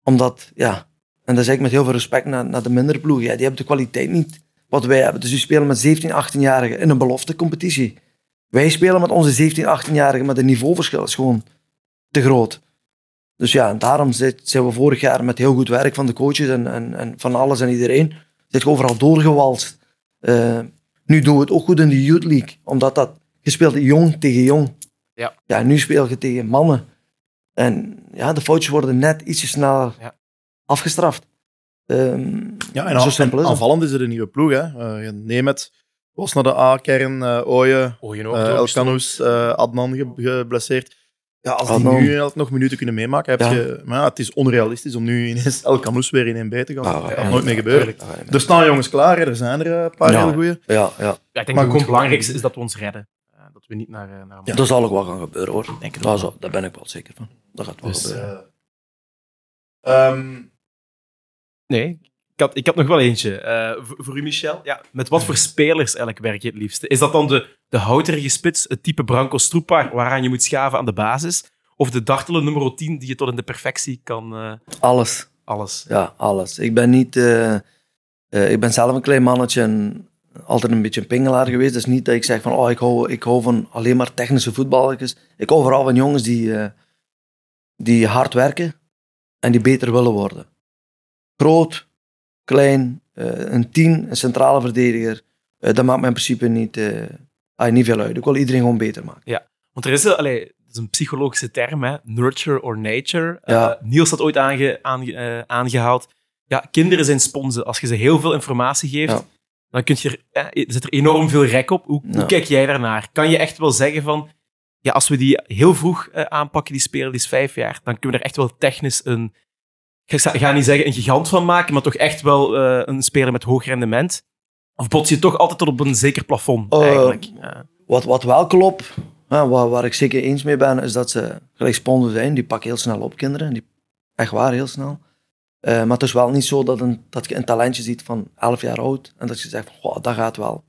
Omdat, ja, en dat zeg ik met heel veel respect naar, naar de mindere ploegen. Ja, die hebben de kwaliteit niet wat wij hebben. Dus die spelen met 17, 18-jarigen in een beloftecompetitie. Wij spelen met onze 17, 18-jarigen met een niveauverschil. is gewoon te groot. Dus ja, en daarom zijn we vorig jaar met heel goed werk van de coaches en, en, en van alles en iedereen. Zit je overal doorgewalst. Eh, nu doen we het ook goed in de Youth League. Omdat dat, je speelt jong tegen jong. Ja. Ja, nu speel je tegen mannen. En ja, de foutjes worden net ietsje sneller Ja. afgestraft. Ehm, Ja, en, Zo is aanvallend is het een nieuwe ploeg. Hè. Eh, je neemt het, was naar de A-kern, eh Ooyen, eh Elkanous, eh, Adnan ge- geblesseerd. Ja, als die nu nog minuten kunnen meemaken, heb Ja. je... Maar ja, het is onrealistisch om nu ineens Elkanous weer in 1B te gaan. Ah, dat ja, gaat ja, nooit meer ja, gebeuren. tuurlijk. Er staan jongens klaar, hè. er zijn er eh, een paar Ja. hele goeie. ja, ja. Ja, ik denk Maar dat het belangrijkste is dat we ons redden. Eh, dat we niet naar, eh, naar een Dat zal ook wel gaan gebeuren hoor. Denk ook zal- daar ben ik wel zeker van. Dat gaat wel Dus, gebeuren. eh, ehm, Nee, ik had, ik had nog wel eentje. Eh, voor, voor u, Michel. Ja, met wat voor spelers eigenlijk werk je het liefste? Is dat dan de, de houterige spits, het type Branco Stroepaar, waaraan je moet schaven aan de basis? Of de dartele nummer 10, die je tot in de perfectie kan... eh, Alles. alles. Ja, alles. Ik ben niet... eh, eh, ik ben zelf een klein mannetje en altijd een beetje een pingelaar geweest. Dus niet dat ik zeg van, oh, ik hou, ik hou van alleen maar technische voetballetjes. Ik hou vooral van jongens die, eh, die hard werken en die beter willen worden. Groot, klein, eh, een tien, een centrale verdediger. eh, dat maakt me in principe niet, eh, ah, niet veel uit. Ik wil iedereen gewoon beter maken. Want er is, een- allee, dat is een psychologische term, hè? nurture or nature. Ja. Niels had ooit aange, aange- eh, aangehaald. Ja, kinderen zijn sponsen. Als je ze heel veel informatie geeft, Ja. dan kun je er, eh, zit er enorm veel rek op. Hoe, hoe Ja. kijk jij daarnaar? Kan je echt wel zeggen van, ja, als we die heel vroeg eh, aanpakken, die speler, die is vijf jaar, dan kunnen we er echt wel technisch een, ik ga- niet zeggen een gigant van maken, maar toch echt wel eh, een speler met hoog rendement? Of bots je toch altijd tot op een zeker plafond, Oh, eigenlijk? Ja. Wat, wat wel klopt, hè, waar, waar ik zeker eens mee ben, is dat ze gelijk zijn. Die pakken heel snel op, kinderen. Die, echt waar, heel snel. Eh, maar het is wel niet zo dat, een, dat je een talentje ziet van 11 jaar oud en dat je zegt, van, "Goh, dat gaat wel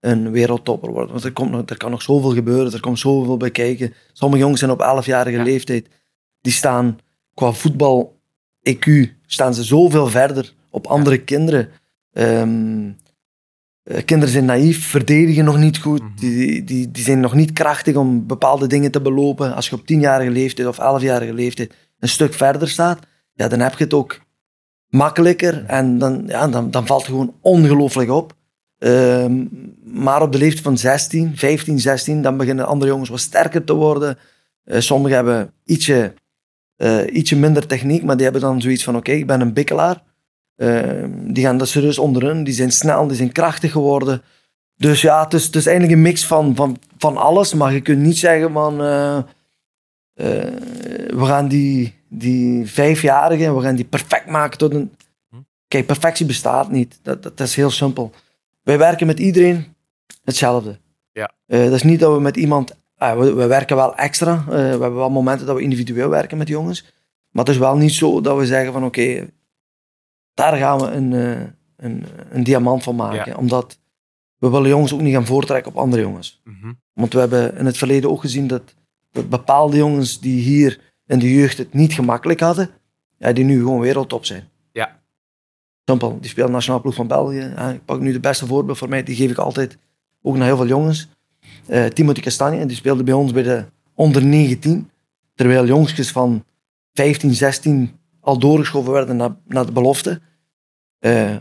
een wereldtopper worden. Want er, komt nog, er kan nog zoveel gebeuren, er komt zoveel bij kijken. Sommige jongens zijn op 11-jarige Ja. leeftijd, die staan qua voetbal EQ, staan ze zoveel verder op andere kinderen. Eh, kinderen zijn naïef, verdedigen nog niet goed. Mhm. die, die, die zijn nog niet krachtig om bepaalde dingen te belopen. Als je op 10-jarige leeftijd of 11-jarige leeftijd een stuk verder staat, ja, dan heb je het ook makkelijker en dan, ja, dan, dan valt het gewoon ongelooflijk op. Ehm, maar op de leeftijd van 16, 15, 16, dan beginnen andere jongens wat sterker te worden. Eh, sommigen hebben ietsje, eh, ietsje minder techniek, maar die hebben dan zoiets van: oké, ik ben een bikkelaar. Ehm, die gaan er serieus onderin. Die zijn snel, die zijn krachtig geworden. Dus ja, het is, het is eigenlijk een mix van, van, van alles. Maar je kunt niet zeggen van... eh, eh, we gaan die, die vijfjarigen, we gaan die perfect maken tot een... Kijk, perfectie bestaat niet. Dat, dat, is heel simpel. Wij werken met iedereen hetzelfde. Ja. Eh, dat is niet dat we met iemand... ah, we, we werken wel extra. Eh, we hebben wel momenten dat we individueel werken met jongens. Maar het is wel niet zo dat we zeggen van oké, daar gaan we een, eh, een, een diamant van maken. Ja. Omdat we willen jongens ook niet gaan voortrekken op andere jongens. Mhm. Want we hebben in het verleden ook gezien dat, dat bepaalde jongens die hier in de jeugd het niet gemakkelijk hadden, ja, die nu gewoon wereldtop zijn. Ja. Simpel. Die speelt nationaal ploeg van België. Ja, ik pak nu de beste voorbeeld voor mij, die geef ik altijd ook naar heel veel jongens. Eh Timothy Castagne, die speelde bij ons bij de onder 19. Terwijl jongens van 15, 16 al doorgeschoven werden naar, naar de belofte. Eh,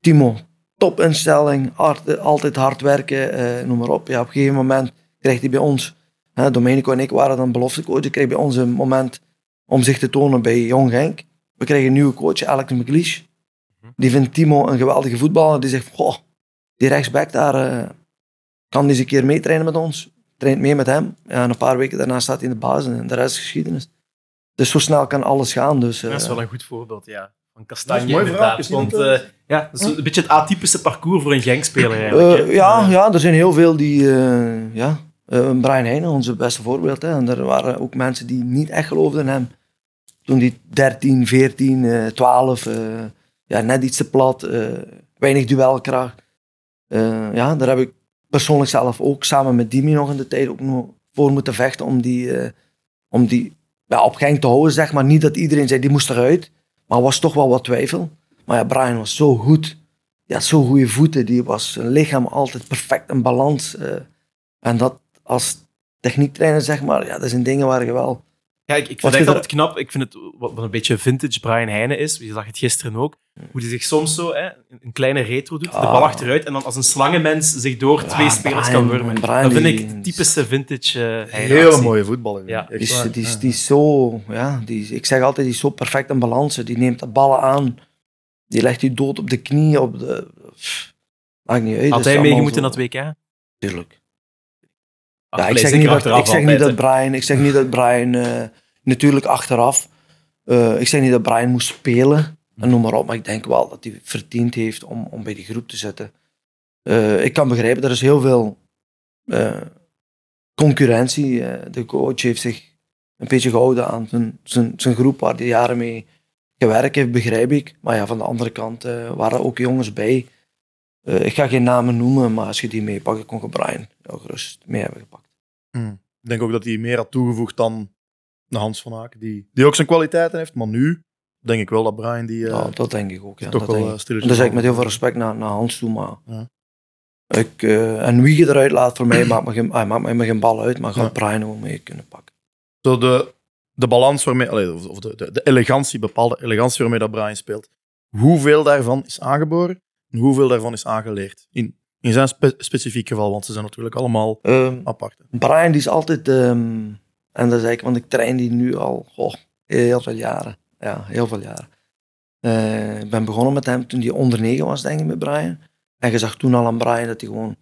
Timo, topinstelling, hard, altijd hard werken, eh, noem maar op. Ja, op een gegeven moment krijgt hij bij ons, hè, Domenico en ik waren dan beloftecoach, kreeg bij ons een moment om zich te tonen bij Jong Genk. We krijgen een nieuwe coach, Alex McLeish. Die vindt Timo een geweldige voetballer. Die zegt, goh, die rechtsback daar kan een keer meetrainen met ons. Traint mee met hem. Ja, en een paar weken daarna staat hij in de basis en de rest is geschiedenis. Dus zo snel kan alles gaan. Dus, eh, Dat is wel een goed voorbeeld, ja. Van Kastanje, Dat is een mooi inderdaad. Want eh, ja, dat is een beetje het atypische parcours voor een gangspeler eigenlijk. Eh, hè. ja, Eh, ja, er zijn heel veel die... eh, ja, Eh, Brian Heijnen, onze beste voorbeeld. Hè. En er waren ook mensen die niet echt geloofden in hem. Toen die 13, 14, eh 12, eh, ja, net iets te plat, eh, weinig duelkracht. Eh, ja, daar heb ik persoonlijk zelf ook samen met Dimi nog in de tijd ook nog voor moeten vechten om die, eh, om die ja, op te houden, zeg maar. Niet dat iedereen zei, die moest eruit. Maar was toch wel wat twijfel. Maar ja, Brian was zo goed. Ja, zo goede voeten. Die was zijn lichaam altijd perfect in balans. eh. en dat als techniektrainer, zeg maar, ja, dat zijn dingen waar je wel... Ja, ik, ik vind het altijd knap. Ik vind het wat, wat een beetje vintage Brian Heijnen is. Je zag het gisteren ook. Hoe hij zich soms zo hè, een kleine retro doet, de Ah. bal achteruit en dan als een slangenmens zich door twee spelers Brian, kan wurmen. Brian, dat vind die- ik typische vintage Heijnen Hele actie. mooie voetballer. Ja. Die is, die is, die is zo, ja, die, is- ik zeg altijd, die is zo perfect in balans. Die neemt de ballen aan. Die legt je dood op de knie. Op de, pff, maakt niet uit. Had dat is hij mee moeten naar het WK? Tuurlijk. Ja, ik zeg niet dat, achteraf ik zeg niet altijd, dat hè. Brian, ik zeg niet dat Brian, eh, natuurlijk achteraf, eh, ik zeg niet dat Brian moest spelen en noem maar op, maar ik denk wel dat hij verdiend heeft om, om bij die groep te zitten. Eh, ik kan begrijpen, er is heel veel concurrentie. De coach heeft zich een beetje gehouden aan zijn, zijn, zijn groep waar hij jaren mee gewerkt heeft, begrijp ik. Maar ja, van de andere kant waren ook jongens bij. Ik ga geen namen noemen, maar als je die meepakt, kon je Brian gerust mee hebben gepakt. Hmm. Ik denk ook dat hij meer had toegevoegd dan Hans van Aken, die, die ook zijn kwaliteiten heeft. Maar nu denk ik wel dat Brian die eh, Ja, dat denk ik ook. Ja, toch dat wel denk eh, ik. Dat ik met heel veel respect naar, naar Hans toe, maar... Ja. Ik, eh, en wie je eruit laat, voor mij maakt me geen, ah, maakt me geen bal uit, maar gaat Ja. Brian ook mee kunnen pakken. Zo de, de balans waarmee, of de, de, de elegantie, bepaalde elegantie waarmee dat Brian speelt. Hoeveel daarvan is aangeboren en hoeveel daarvan is aangeleerd? In, in zijn spe- specifiek geval, want ze zijn natuurlijk allemaal Ehm, apart. hè. Brian die is altijd, ehm, en dat zeg ik, want ik train die nu al goh, heel veel jaren. Ja, heel veel jaren. Eh, ik ben begonnen met hem toen hij onder negen was, denk ik, met Brian. En je zag toen al aan Brian dat hij gewoon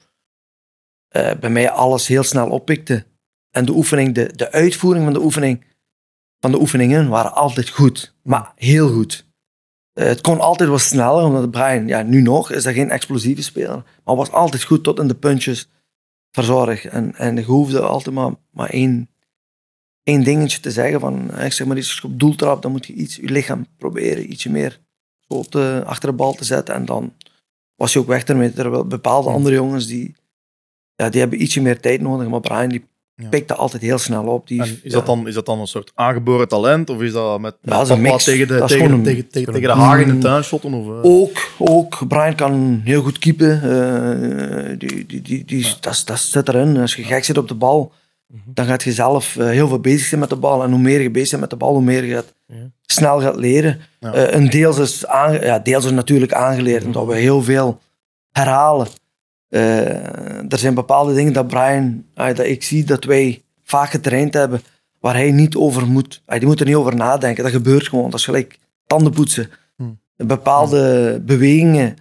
eh, bij mij alles heel snel oppikte. En de oefening, de, de uitvoering van de oefening, van de oefeningen waren altijd goed. Maar heel goed. Eh, het kon altijd wat sneller, omdat Brian, ja, nu nog, is dat geen explosieve speler. Maar was altijd goed tot in de puntjes verzorgd. En, en je hoefde altijd maar, maar één, één dingetje te zeggen van, ik zeg maar als je op doel trapt, dan moet je iets, je lichaam proberen ietsje meer zo op de, achter de bal te zetten. En dan was je ook weg ermee. Terwijl bepaalde andere jongens, die, ja, die hebben ietsje meer tijd nodig. Maar Brian, die Ja. pikte altijd heel snel op. Die, En is, ja. dat dan, is dat dan een soort aangeboren talent? Of is dat met, met dat is een papa mix. tegen de, Dat is tegen, een- tegen, tegen, tegen de hagen in de tuin shotten? Of, eh? Ook, ook. Brian kan heel goed keepen. Eh, die, die, die, die, dat, dat zit erin. Als je gek zit op de bal, dan gaat je zelf eh, heel veel bezig zijn met de bal. En hoe meer je bezig bent met de bal, hoe meer je gaat, Ja. snel gaat leren. Ja. Een deels is, aange- ja, deels is natuurlijk aangeleerd, omdat we heel veel herhalen. Eh, er zijn bepaalde dingen dat Brian, ah, dat ik zie dat wij vaak getraind hebben, waar hij niet over moet. ah, die moet er niet over nadenken. Dat gebeurt gewoon. Dat is gelijk tandenpoetsen. Hmm. bepaalde bewegingen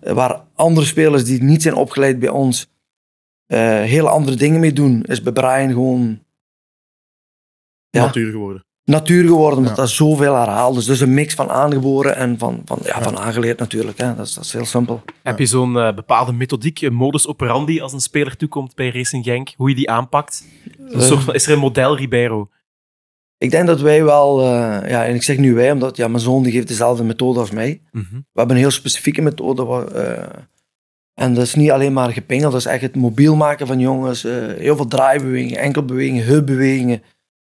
waar andere spelers die niet zijn opgeleid bij ons eh hele andere dingen mee doen, is bij Brian gewoon Ja. Natuur geworden. Natuur geworden, dat zoveel herhaald is. Dus een mix van aangeboren en van, van, ja, van aangeleerd natuurlijk. Hè. Dat, is, dat is heel simpel. Heb je zo'n eh, bepaalde methodiek, een modus operandi als een speler toekomt bij Racing Genk? Hoe je die aanpakt? Een Eh. soort van, is er een model Ribeiro? Ik denk dat wij wel, eh, ja, en ik zeg nu wij, omdat ja, mijn zoon die geeft dezelfde methode als mij. Mhm. We hebben een heel specifieke methode. waar, en dat is niet alleen maar gepingeld, dat is echt het mobiel maken van jongens. heel veel draaibewegingen, enkelbewegingen, heupbewegingen,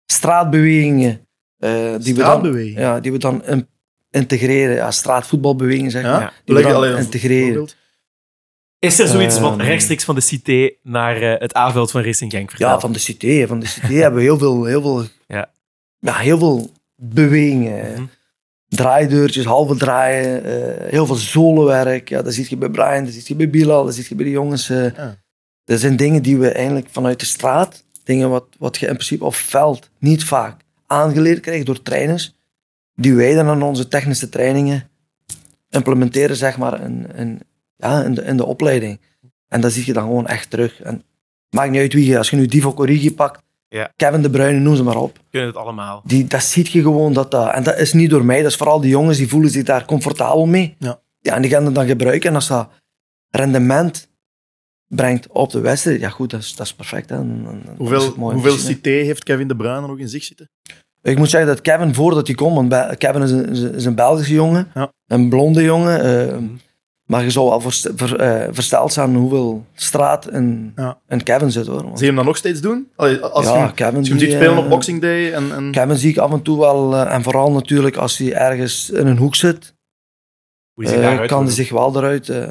straatbewegingen. eh, die, we dan, ja, die we dan in- integreren. Ja, straatvoetbalbewegingen zeg maar. Ja? Die we Leg dan alleen integreren. Is er zoiets wat Ehm. rechtstreeks van de Cité naar eh, het A-veld van Racing Genk vertelt? Ja, van de cité. Van de cité hebben we heel veel, heel veel, Ja. ja, heel veel bewegingen. Mhm. Draaideurtjes, halve draaien, eh, heel veel zolenwerk. Ja, dat zie je bij Brian, dat zie je bij Bilal, dat zie je bij de jongens. eh. Ja. Dat zijn dingen die we eigenlijk vanuit de straat, dingen wat, wat je in principe op veld niet vaak aangeleerd krijgt door trainers, die wij dan aan onze technische trainingen implementeren, zeg maar, in, in, ja, in, de, in de opleiding. En dat zie je dan gewoon echt terug. En maakt niet uit wie je, als je nu Divo Corrigi pakt, Ja. Kevin De Bruyne, noem ze maar op. Kunnen het allemaal. Die, dat ziet je gewoon dat dat... En dat is niet door mij, dat is vooral die jongens die voelen zich daar comfortabel mee. Ja. ja en die gaan het dan gebruiken. En als dat rendement brengt op de wedstrijd, ja goed, dat is, dat is perfect. Hè. Hoeveel, hoeveel cité heeft Kevin De Bruyne nog in zich zitten? Ik moet zeggen dat Kevin, voordat hij kon, want Kevin is een, is een- is een Belgische jongen, Ja. een blonde jongen, eh, maar je zou wel ver- eh, versteld zijn hoeveel straat in, Ja. in Kevin zit hoor. Want- Zie je hem dan nog steeds doen? Allee, als Ja, je, Kevin als je hem ziet spelen eh, op Boxing Day en... en Kevin zie ik af en toe wel, eh, en vooral natuurlijk als hij ergens in een hoek zit, Hoe die zich eh, daaruit kan hij zich wel eruit. eh,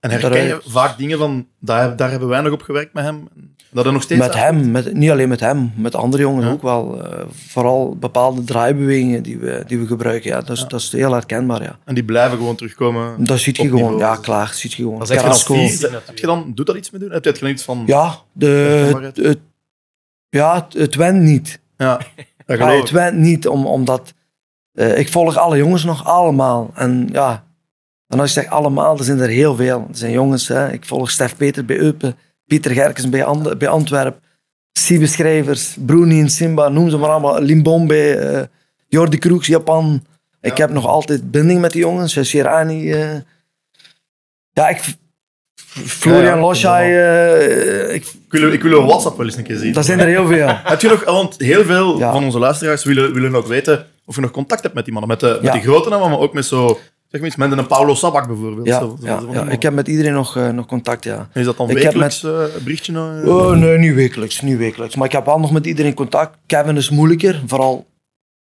en herken je vaak dingen van, daar, daar hebben wij nog op gewerkt met hem? Dat er nog steeds Met hem, met, niet alleen met hem, met andere jongens Ja. ook wel. eh, vooral bepaalde draaibewegingen die we, die we gebruiken. Ja, dat, is, Ja. dat is heel herkenbaar. Ja. En die blijven gewoon terugkomen. Dat ziet je gewoon. niveau. Ja, klaar. Ziet je gewoon. Dat is echt Carrasco. heb je dan, doet dat iets mee doen? Heb je het dan iets van... Ja, de, het, het- ja het, het went niet. Ja, dat het ik. went niet, om, omdat eh, ik volg alle jongens nog allemaal. En ja, en als je zegt allemaal, er zijn er heel veel. Er zijn jongens, hè. ik volg Stef Peter bij Eupen, Pieter Gerkens bij, And bij Antwerpen, Schrijvers, Bruni en Simba, noem ze maar allemaal, Limbombe, eh Jordi Kroeks, Japan. Ik heb nog altijd binding met die jongens, eh, Shirani. eh. ja, ik... Florian Ja, ja, Loschai, ik, Ik wil, ik wil een WhatsApp wel eens een keer zien. dat zijn er heel veel. Heb je nog, want heel veel Ja. van onze luisteraars willen, willen ook weten of je nog contact hebt met die mannen. Met de, met die grote namen, maar ook met zo, zeg maar iets, met een Paulo Sabak bijvoorbeeld. Ja, Zo- zo- ja, zo- ja, ik heb met iedereen nog, eh, nog contact, ja. Is dat dan ik heb wekelijks eh, een berichtje? eh? Oh, nee, niet wekelijks, niet wekelijks. Maar ik heb wel nog met iedereen contact. Kevin is moeilijker, vooral...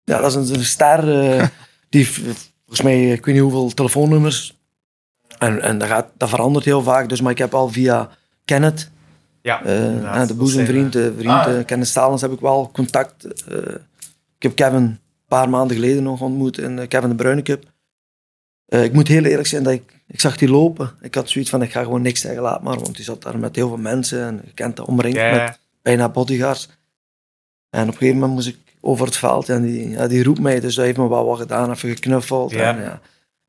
Ja, dat is een, een ster. eh, die volgens mij, ik weet niet hoeveel telefoonnummers. En, en dat, gaat, dat verandert heel vaak. Dus, maar ik heb al via Kenneth, Ja, de boezemvriend, vriend Ah, ja. Kenneth Stalens, heb ik wel contact. eh, ik heb Kevin een paar maanden geleden nog ontmoet in Kevin de Bruyne Cup. Eh, ik moet heel eerlijk zijn, dat ik, ik zag die lopen. Ik had zoiets van, ik ga gewoon niks zeggen, laat maar. Want die zat daar met heel veel mensen en je kent dat omringd Ja, met ja. bijna bodyguards. En op een gegeven moment moest ik over het veld en die, ja, die roept mij, dus hij heeft me wel wat gedaan, even geknuffeld. Ja. En, ja.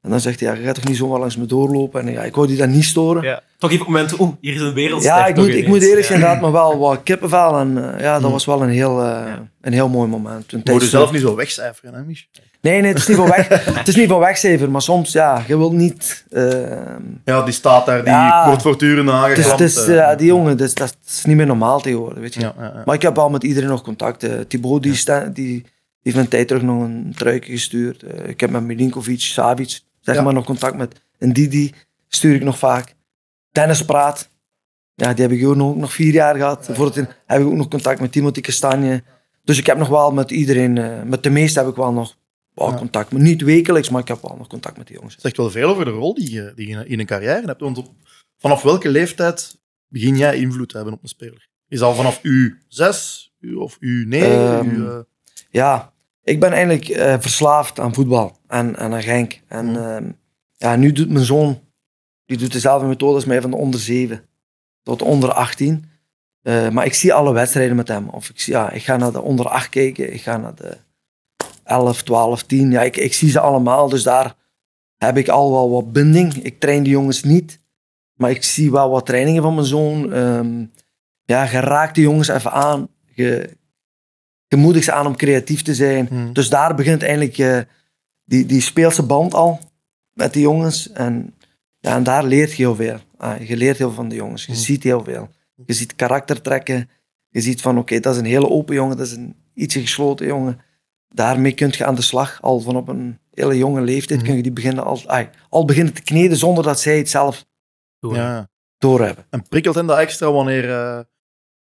en dan zegt hij, ja, je gaat toch niet zomaar langs me doorlopen? En ja, ik wou die dan niet storen. Ja, Ja. Toch even op het moment, oeh, hier is een wereldster. ik, toch moet, ik moet eerlijk zijn, Ja. inderdaad, maar wel wat kippenvel. En eh, ja, dat was wel een heel, eh, een heel mooi moment. Moet je zelf niet zo wegcijferen, hè, Mich? Nee, nee, het is niet van weg, het is niet van maar soms, ja, je wilt niet... eh, Ja, die staat daar, die Ja. wordt voortdurend aangeklampt. het is, eh. ja, die jongen, dat is, dat is niet meer normaal tegenwoordig, weet je. ja, ja, ja. Maar ik heb al met iedereen nog contact. eh Thibaut die, die, die heeft een tijd terug nog een truikje gestuurd. Eh, ik heb met Milinkovic, Savic, zeg maar, nog contact met een Didi. Stuur ik nog vaak. Dennis Praat. Ja, die heb ik ook nog, nog vier jaar gehad. Voor het in, heb ik ook nog contact met Timothy Kastanje. Dus ik heb nog wel met iedereen, eh, met de meeste heb ik wel nog wel Ja. contact. Maar niet wekelijks, maar ik heb wel nog contact met die jongens. Het zegt wel veel over de rol die je, die je in een carrière hebt. Want op- vanaf welke leeftijd begin jij invloed te hebben op een speler? Is al vanaf U6 U of U9? Ehm, U, eh, Ja, ik ben eigenlijk eh, verslaafd aan voetbal en, en aan Genk. En Mhm. ehm, ja, nu doet mijn zoon, die doet dezelfde methode als mij van de onder 7 tot onder 18. Eh, maar ik zie alle wedstrijden met hem. Of ik, zie, ja, ik ga naar de onder 8 kijken, ik ga naar de 11, 12, 10. Ja, ik, ik zie ze allemaal, dus daar heb ik al wel wat binding. Ik train die jongens niet, maar ik zie wel wat trainingen van mijn zoon. Ehm, ja, je raakt die jongens even aan. Je, je moedigt ze aan om creatief te zijn. Hmm. Dus daar begint eigenlijk eh, die, die speelse band al met die jongens. En, ja, en daar leert je heel veel. Ah, je leert heel veel van de jongens. Je Hmm. ziet heel veel. Je ziet karaktertrekken. Je ziet van, oké, dat is een hele open jongen. Dat is een ietsje gesloten jongen. Daarmee kun je aan de slag. Al van op een hele jonge leeftijd Hmm. kun je die beginnen al, al beginnen te kneden zonder dat zij het zelf Ja. doorhebben. En prikkelt hen dat extra wanneer eh,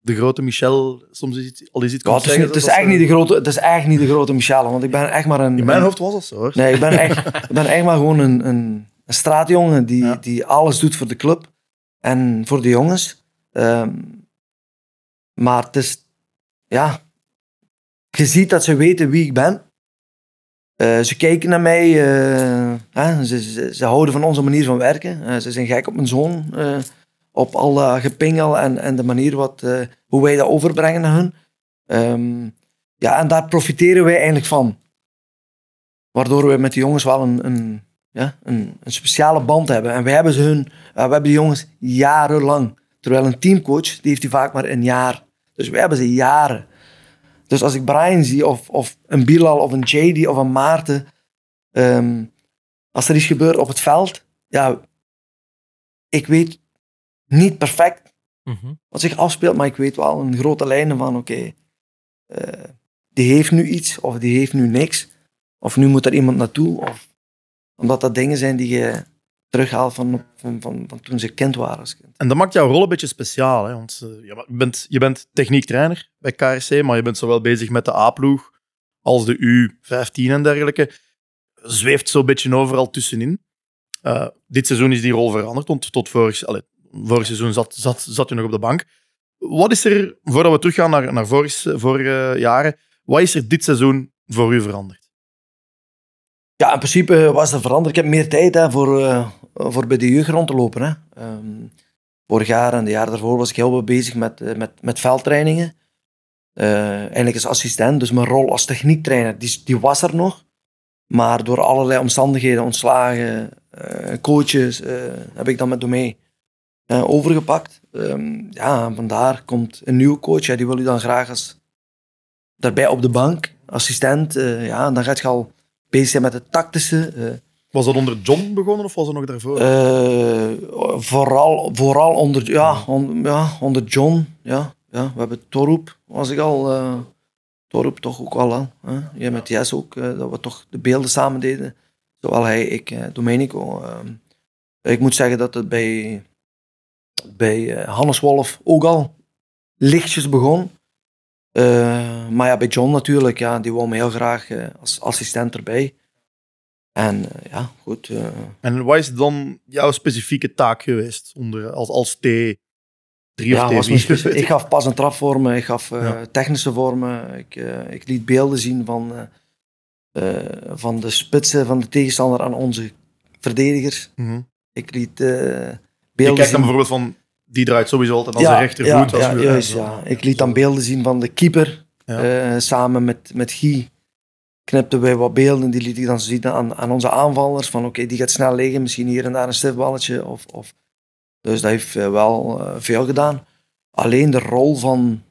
de grote Michel soms iets, al eens iets Ja, het, is, niet- het, is echt niet de grote, het is echt niet de grote Michelle, want ik ben echt maar een... In mijn een- hoofd was dat zo hoor. Nee, ik ben echt, ik ben echt maar gewoon een, een, een straatjongen die, Ja. die alles doet voor de club en voor de jongens. Ehm, maar het is, ja, je ziet dat ze weten wie ik ben. Eh, ze kijken naar mij, eh, ze, ze, houden van onze manier van werken. Eh, ze zijn gek op mijn zoon, op al dat gepingel en, en de manier wat, hoe wij dat overbrengen naar hun. Ehm, ja, en daar profiteren wij eigenlijk van. Waardoor we met de jongens wel een, een, ja, een, een speciale band hebben. En wij hebben ze hun, we hebben die jongens jarenlang. Terwijl een teamcoach, die heeft die vaak maar een jaar. Dus wij hebben ze jaren. Dus als ik Brian zie, of, of een Bilal, of een JD, of een Maarten. ehm, als er iets gebeurt op het veld, ja, ik weet niet perfect Mhm. wat zich afspeelt, maar ik weet wel een grote lijnen van, oké, eh, die heeft nu iets, of die heeft nu niks. Of nu moet er iemand naartoe. Of, omdat dat dingen zijn die je terughaalt van, van, van, van toen ze kind waren als kind. En dat maakt jouw rol een beetje speciaal. Hè? Want eh, je bent, je bent techniektrainer bij KRC, maar je bent zowel bezig met de A-ploeg als de U15 en dergelijke. Zweeft zo'n beetje overal tussenin. Eh, dit seizoen is die rol veranderd, want tot vorig seizoen zat, zat, zat je nog op de bank. Wat is er, voordat we teruggaan naar, naar vorig, vorige jaren, wat is er dit seizoen voor u veranderd? Ja, in principe was er veranderd. Ik heb meer tijd hè, voor, eh, voor bij de jeugd rond te lopen. Hè. Ehm, vorig jaar en de jaar daarvoor was ik heel veel bezig met, eh, met, met veldtrainingen. Eh, eigenlijk als assistent, dus mijn rol als techniektrainer, die, die was er nog. Maar door allerlei omstandigheden, ontslagen, eh, coaches, eh, heb ik dat met Domee eh, overgepakt. Ehm, ja, vandaar komt een nieuwe coach, ja, die wil u dan graag als daarbij op de bank, assistent. eh, ja, en dan gaat je al bezig zijn met het tactische. eh, Was dat onder John begonnen of was dat nog daarvoor? eh, vooral, vooral onder, ja, on- ja, onder John. Ja, ja. We hebben Torup, was ik al. eh Torup toch ook al. Hè? hè. Jij met Jess ook, dat we toch de beelden samen deden. Zowel hij, ik, eh, Domenico. ik moet zeggen dat het bij, bij Hannes Wolf ook al lichtjes begon. Eh, maar ja, bij John natuurlijk, ja, die wou me heel graag eh, als assistent erbij. En eh, ja, goed. En wat is dan jouw specifieke taak geweest onder, als, als T3 of Ja, was mijn T4? specie- ik gaf pas een trapvormen, ik gaf Ja. technische vormen, ik, ik liet beelden zien van, van de spitsen van de tegenstander aan onze verdedigers. Mhm. Ik liet eh, Je beelden kijkt dan zien. bijvoorbeeld van, die draait sowieso altijd als ja, een rechtervoet. ja, als ja, juist, ja. Ik liet dan beelden zien van de keeper, eh, samen met, met Guy. Knipten wij wat beelden, die liet ik dan zien aan, aan onze aanvallers. Van oké, die gaat snel liggen, misschien hier en daar een stiftballetje. Of, of. Dus dat heeft eh, wel eh, veel gedaan. Alleen de rol van...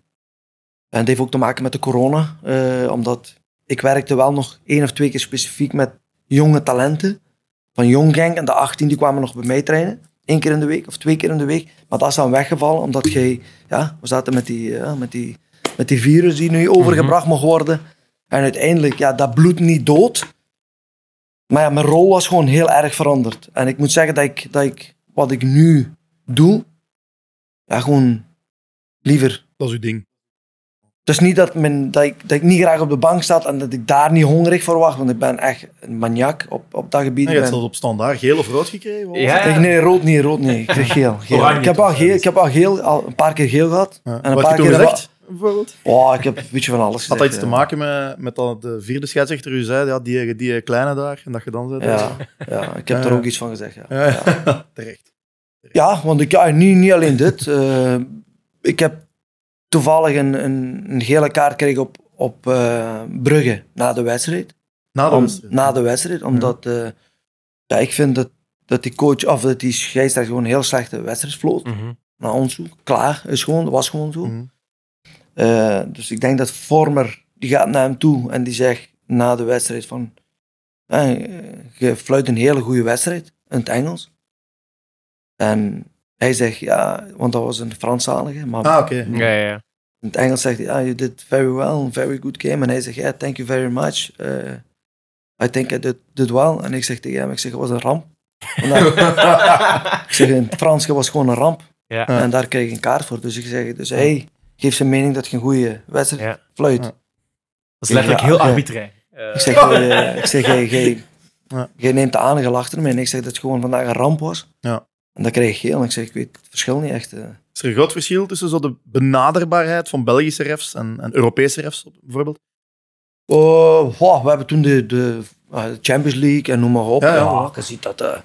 En dat heeft ook te maken met de corona. omdat ik werkte wel nog één of twee keer specifiek met jonge talenten. Van Jong Genk en de 18, die kwamen nog bij mij trainen. Eén keer in de week of twee keer in de week. Maar dat is dan weggevallen, omdat jij... Ja, we zaten met die, ja, met die, met die virus die nu overgebracht mocht worden. En uiteindelijk, ja, dat bloedt niet dood. Maar ja, mijn rol was gewoon heel erg veranderd. En ik moet zeggen dat ik, dat ik wat ik nu doe, ja, gewoon liever. Dat is uw ding. Is niet dat, mijn, dat, ik, dat ik niet graag op de bank sta en dat ik daar niet hongerig voor wacht, want ik ben echt een maniak op, op dat gebied. En je Ik hebt zelfs op standaard geel of rood gekregen? Ja. nee, rood niet, rood niet. Ik kreeg geel. Ik, heb al geel ik heb al geel, al een paar keer geel gehad. Ja. En een Wat paar keer gezegd, bijvoorbeeld? Oh, ik heb een beetje van alles Had gezegd. dat iets te maken met, met dat de vierde scheidsrechter u zei, ja, die, die kleine daar, en dat je dan zei... Ja, ja, ik heb er ja. ook iets van gezegd. Ja, Ja, ja. terecht. ja want ik, ja, niet, niet alleen dit. eh, ik heb toevallig een, een, een gele kaart gekregen op, op eh, Brugge na de wedstrijd. Na de Om- wedstrijd. na de wedstrijd, omdat eh, Ja, ik vind dat, dat die coach, of dat die scheidsrechter gewoon een heel slechte wedstrijd vloot. Mhm. Naar ons toe. Klaar, is gewoon, was gewoon zo. Mhm. Eh, dus ik denk dat Vormer, die gaat naar hem toe en die zegt na de wedstrijd van, eh, je fluit een hele goede wedstrijd, in het Engels. En hij zegt, ja, want dat was een Franstalige, maar Ah, oké. Ja, ja, ja. in het Engels zegt hij, ah, you did very well, very good game. En hij zegt, yeah, thank you very much. Uh, I think I did, did well. En ik zeg tegen hem, ik zeg, het was een ramp. Ik zeg, in het Frans, het was gewoon een ramp. Ja. En daar kreeg ik een kaart voor. Dus ik zeg, dus hij geeft zijn mening dat je een goede wedstrijd Ja. fluit. Ja. Dat is letterlijk Ja, heel ja. arbitrair. Eh, Ik zeg, eh, ik zeg jij, neemt de aandacht achter me. En ik zeg dat het gewoon vandaag een ramp was. Ja. En dan kreeg ik geel. En ik zeg, ik weet het verschil niet echt. eh. Is er een groot verschil tussen zo de benaderbaarheid van Belgische refs en, en Europese refs, bijvoorbeeld? Oh, wow, we hebben toen de, de eh, Champions League en noem maar op. Ja, Ja, ja. je ziet dat, eh,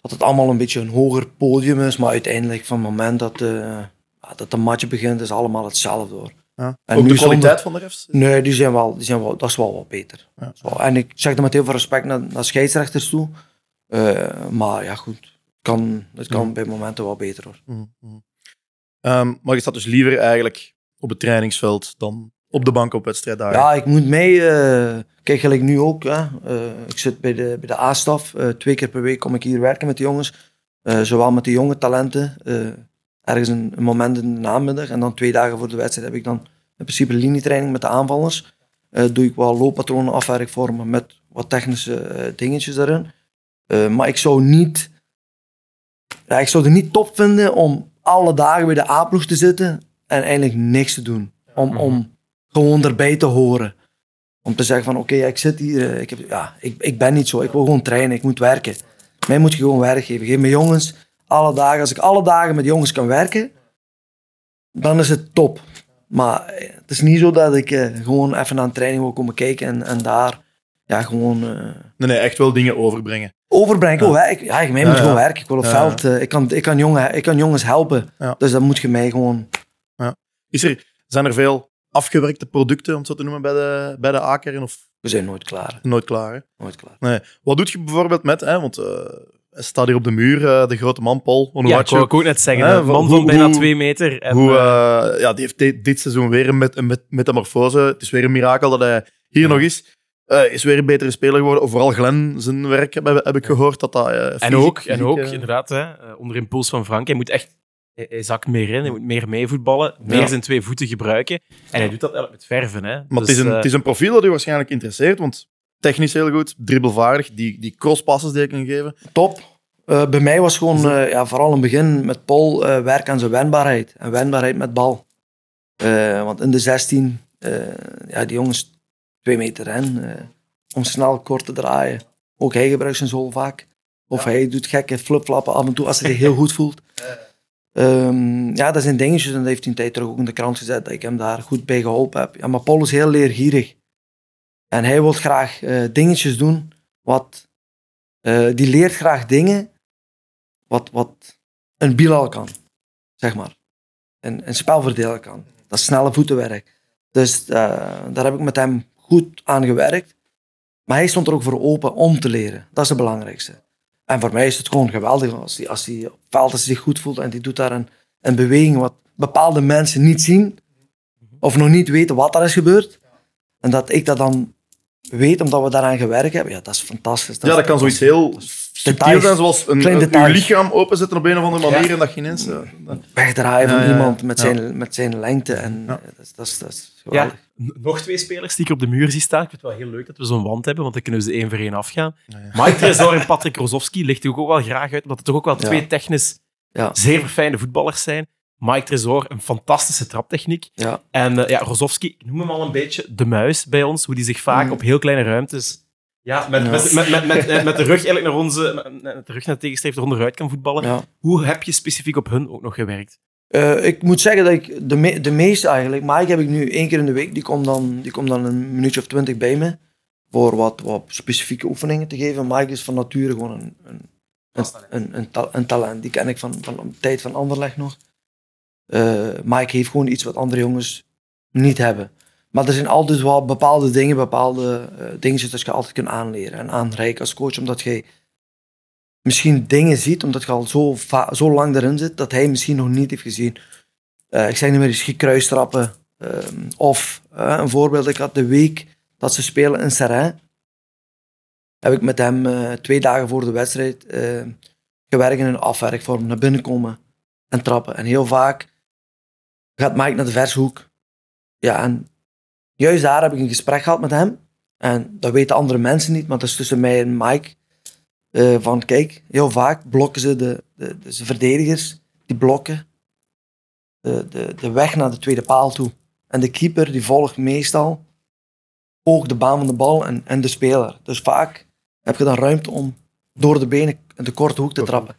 dat het allemaal een beetje een hoger podium is, maar uiteindelijk van het moment dat, ja, dat de match begint, is allemaal hetzelfde hoor. Ja. En Ook de kwaliteit zonder- van de refs? Nee, die zijn wel, die zijn wel, dat is wel wat beter. Ja. En ik zeg dat met heel veel respect naar, naar scheidsrechters toe. Maar ja, goed, kan, het kan Ja. bij momenten wel beter hoor. Mhm, mhm. Ehm, maar je staat dus liever eigenlijk op het trainingsveld dan op de bank op wedstrijddagen. Ja, ik moet mee. eh, kijk, gelijk nu ook. Hè. Eh, ik zit bij de, bij de A-staf. Eh, twee keer per week kom ik hier werken met de jongens. Zowel met de jonge talenten. ergens een, een moment in de namiddag. En dan twee dagen voor de wedstrijd heb ik dan in principe linietraining met de aanvallers. Doe ik wel looppatronen afwerk vormen met wat technische dingetjes daarin. Eh, maar ik zou niet... Ja, ik zou het niet top vinden om alle dagen bij de A-ploeg te zitten en eigenlijk niks te doen. Om, om gewoon erbij te horen. Om te zeggen van oké, ik zit hier, eh, ik, heb, ja, ik, ik ben niet zo, ik wil gewoon trainen, ik moet werken. Mij moet je gewoon werk geven. Geef me jongens alle dagen, als ik alle dagen met jongens kan werken, dan is het top. Maar eh, het is niet zo dat ik eh, gewoon even een training wil komen kijken en, en daar ja, gewoon eh, Nee, nee, echt wel dingen overbrengen. Overbrengen. Ja. Oh, ik, ja, mij Ja, moet ja. gewoon werken. Ik wil op Ja, veld, eh, ik, kan, ik, kan jongen, ik kan jongens helpen. Ja. Dus dan moet je mij gewoon... Is er, zijn er veel afgewerkte producten, om het zo te noemen, bij de, bij de A-kern? Of We zijn nooit klaar. nooit klaar? Hè? Nooit klaar. Nee. Wat doe je bijvoorbeeld met, hè, want eh hij staat hier op de muur, eh, de grote man Paul Ja, ik ook net zeggen. Man van bijna hoe- twee meter. En, Hoe, ja, die heeft dit, dit seizoen weer een, met, een met- metamorfose. Het is weer een mirakel dat hij hier nog is. Eh, is weer een betere speler geworden. Vooral Glenn zijn werk heb, heb ik gehoord. Dat dat, eh, en fysiek- ook, en ook eh, inderdaad, hè, onder impuls van Frank. Hij moet echt... Hij, hij zakt meer in, hij moet meer meevoetballen, meer Ja. zijn twee voeten gebruiken. En hij doet dat eigenlijk met verven. Hè. Maar het, Dus, is een, het is een profiel dat u waarschijnlijk interesseert. Want technisch heel goed, dribbelvaardig. Die, die crosspasses die hij kan geven. top. Eh, bij mij was gewoon, eh, ja, vooral in het begin met Paul, eh werk aan zijn wendbaarheid. En wendbaarheid met bal. Eh, want in de 16, eh, ja, die jongens twee meter rennen, eh, om snel kort te draaien. Ook hij gebruikt zijn zool vaak. Of hij doet gekke flipflappen af en toe als hij zich heel goed voelt. Ehm, ja, dat zijn dingetjes en dat heeft hij een tijd terug ook in de krant gezet, dat ik hem daar goed bij geholpen heb. Ja, maar Paul is heel leergierig. En hij wil graag eh, dingetjes doen wat... eh, die leert graag dingen wat, wat een Bilal kan, zeg maar. Een, een spel verdelen kan. Dat is snelle voetenwerk. Dus daar heb ik met hem goed aan gewerkt. Maar hij stond er ook voor open om te leren. Dat is het belangrijkste. En voor mij is het gewoon geweldig als hij, als hij op het veld als hij zich goed voelt en die doet daar een, een beweging wat bepaalde mensen niet zien of nog niet weten wat er is gebeurd. En dat ik dat dan weet omdat we daaraan gewerkt hebben, ja, dat is fantastisch. ja, dat kan zoiets heel subtiel zijn. Zoals een, een- uw lichaam openzetten op een of andere manier. En dat je ineens... eh, dat- wegdraaien van Ja, ja, ja. iemand met Ja. zijn, met zijn lengte. En Ja. eh, dat, is- dat, is, dat is Ja, geweldig. Nog twee spelers die ik op de muur zie staan. Ik vind het wel heel leuk dat we zo'n wand hebben, want dan kunnen we ze één voor één afgaan. Ja, ja. Mike Tresor en Patrick Rozovski licht ik ook wel graag uit, omdat het toch ook wel twee technisch Ja. zeer verfijnde voetballers zijn. Mike Tresor, een fantastische traptechniek. En eh, ja, Rozovski, ik noem hem al een beetje de muis bij ons, hoe die zich vaak Mm. op heel kleine ruimtes... Ja, met. Met, met, met, met, eh, met de rug eigenlijk naar onze... Met, de rug naar de onderuit kan voetballen. Hoe heb je specifiek op hun ook nog gewerkt? Eh, ik moet zeggen dat ik de, me de meeste eigenlijk, Mike heb ik nu één keer in de week, die komt dan, die komt dan een minuutje of twintig bij me voor wat, wat specifieke oefeningen te geven. Mike is van nature gewoon een, een, een, een, een, ta- een talent. Die ken ik van, van de tijd van Anderlecht nog. Eh, Mike heeft gewoon iets wat andere jongens niet hebben. Maar er zijn altijd wel bepaalde dingen, bepaalde eh dingetjes dat je altijd kunt aanleren en aanreiken als coach, omdat jij misschien dingen ziet, omdat je al zo, zo lang erin zit, dat hij misschien nog niet heeft gezien. Eh, ik zeg niet meer eens gekruistrappen. ehm, of eh, een voorbeeld, ik had de week dat ze spelen in Serrain, heb ik met hem eh, twee dagen voor de wedstrijd eh, gewerkt in een afwerkvorm, naar binnen komen en trappen. En heel vaak gaat Mike naar de vershoek. Ja, en juist daar heb ik een gesprek gehad met hem. En dat weten andere mensen niet, maar dat is tussen mij en Mike. Eh, van kijk, heel vaak blokken ze de, de, de, de verdedigers, die blokken de, de, de weg naar de tweede paal toe. En de keeper die volgt meestal ook de baan van de bal en, en de speler. Dus vaak heb je dan ruimte om door de benen in de korte hoek te trappen.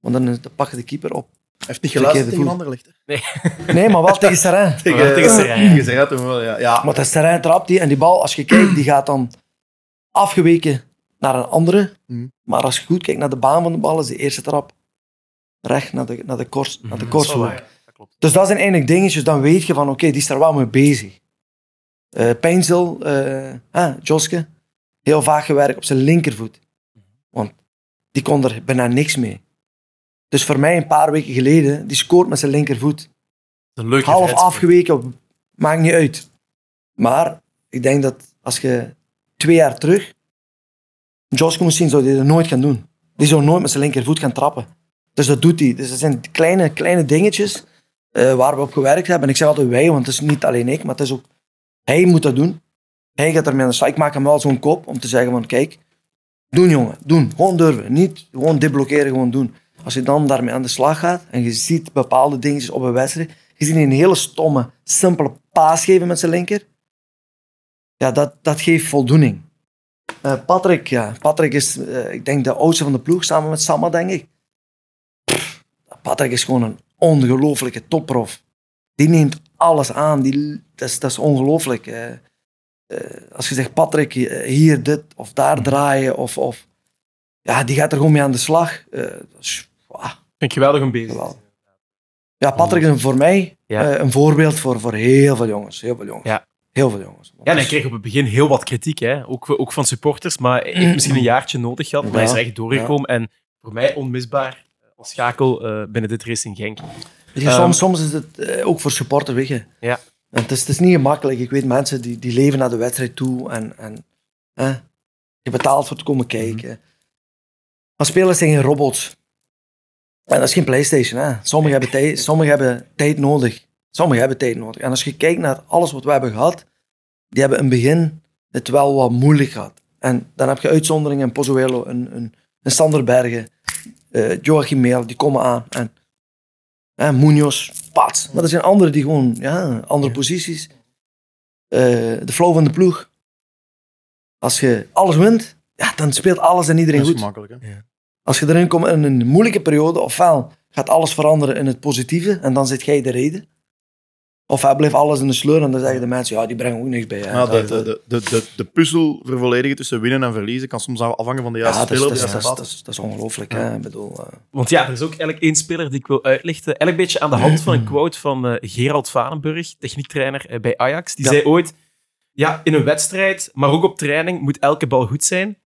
Want dan, pak je de keeper op. Hij heeft niet geluisterd tegen voet. Anderlecht. hè? Nee, maar wel tegen Serrain. Tegen, tegen Serrain, ja. Tegen Serrain toen wel, ja. ja. Maar dat Serrain trapt die en die bal, als je kijkt, die gaat dan afgeweken naar een andere. Mhm. Maar als je goed kijkt naar de baan van de bal, is de eerste trap recht naar de, naar de, kors, naar de Mhm, dat. Dat klopt. Dus dat zijn eigenlijk dingetjes, dan weet je van oké, die is er wel mee bezig. Eh Pijnsel, eh ah, Joske, heel vaak gewerkt op zijn linkervoet. Want die kon er bijna niks mee. Dus voor mij een paar weken geleden, die scoort met zijn linkervoet. Een leuke Half afgeweken, maakt niet uit. Maar ik denk dat als je twee jaar terug, Joske misschien zou die dat nooit gaan doen. Die zou nooit met zijn linkervoet gaan trappen. Dus dat doet hij. Dus dat zijn kleine, kleine dingetjes eh, waar we op gewerkt hebben. En ik zeg altijd wij, want het is niet alleen ik, maar het is ook... Hij moet dat doen. Hij gaat ermee aan de slag. Ik maak hem wel zo'n kop om te zeggen van, kijk, doen jongen, doen. Gewoon durven. Niet gewoon deblokkeren, gewoon doen. Als je dan daarmee aan de slag gaat en je ziet bepaalde dingetjes op een wedstrijd, je ziet een hele stomme, simpele paas geven met zijn linker, ja, dat, dat geeft voldoening. Eh, Patrick, ja. Patrick is, eh, ik denk, de oudste van de ploeg, samen met Samma, denk ik. Pff, Patrick is gewoon een ongelooflijke topprof. Die neemt alles aan. Die, dat, is, dat is ongelooflijk. eh. Als je zegt, Patrick, hier dit of daar draaien, of, of, ja, die gaat er gewoon mee aan de slag. Dat is, Vind om bezig. geweldig. Ja, Patrick is voor mij Ja. een voorbeeld voor, voor heel veel jongens. Heel veel jongens. Ja. Heel veel jongens. Ja, en hij kreeg op het begin heel wat kritiek, hè? Ook, ook van supporters, maar hij heeft misschien een jaartje nodig gehad, maar hij is er echt doorgekomen. En voor mij onmisbaar als schakel eh, binnen dit Racing Genk. Je, Ehm, soms, soms is het eh, ook voor supporter, weet je. Ja. En het, is, het is niet gemakkelijk. Ik weet mensen die, die leven naar de wedstrijd toe en, en hè, je betaalt voor te komen kijken. Maar spelers zijn geen robots. En dat is geen Playstation. Hè. Sommigen, hebben tijd, sommigen hebben tijd nodig. Sommigen hebben tijd nodig. En als je kijkt naar alles wat we hebben gehad, die hebben in het begin het wel wat moeilijk gehad. En dan heb je uitzonderingen, een Pozzuelo, een, een, een Sander Bergen, eh Joachim Meel, die komen aan. En hè, Munoz, Pats. Maar er zijn anderen die gewoon, ja, andere posities. Eh, de flow van de ploeg. Als je alles wint, ja, dan speelt alles en iedereen Dat is goed. gemakkelijk. Hè? Als je erin komt in een moeilijke periode, ofwel gaat alles veranderen in het positieve en dan zit jij de reden. Ofwel blijft alles in de sleur en dan zeggen de mensen, ja, die brengen ook niks bij. hè. Ja, de, de, de, de, puzzel vervolledigen tussen winnen en verliezen kan soms afhangen van de juiste dat is, speler. dat is, dat is, dat is, dat is ongelooflijk. Hè? Ik bedoel, eh, Want ja, er is ook eigenlijk één speler die ik wil uitlichten. Eigenlijk een beetje aan de hand van een quote van eh, Gerald Vanenburg, techniektrainer eh, bij Ajax. Die Ja. zei ooit, ja, in een wedstrijd, maar ook op training, moet elke bal goed zijn.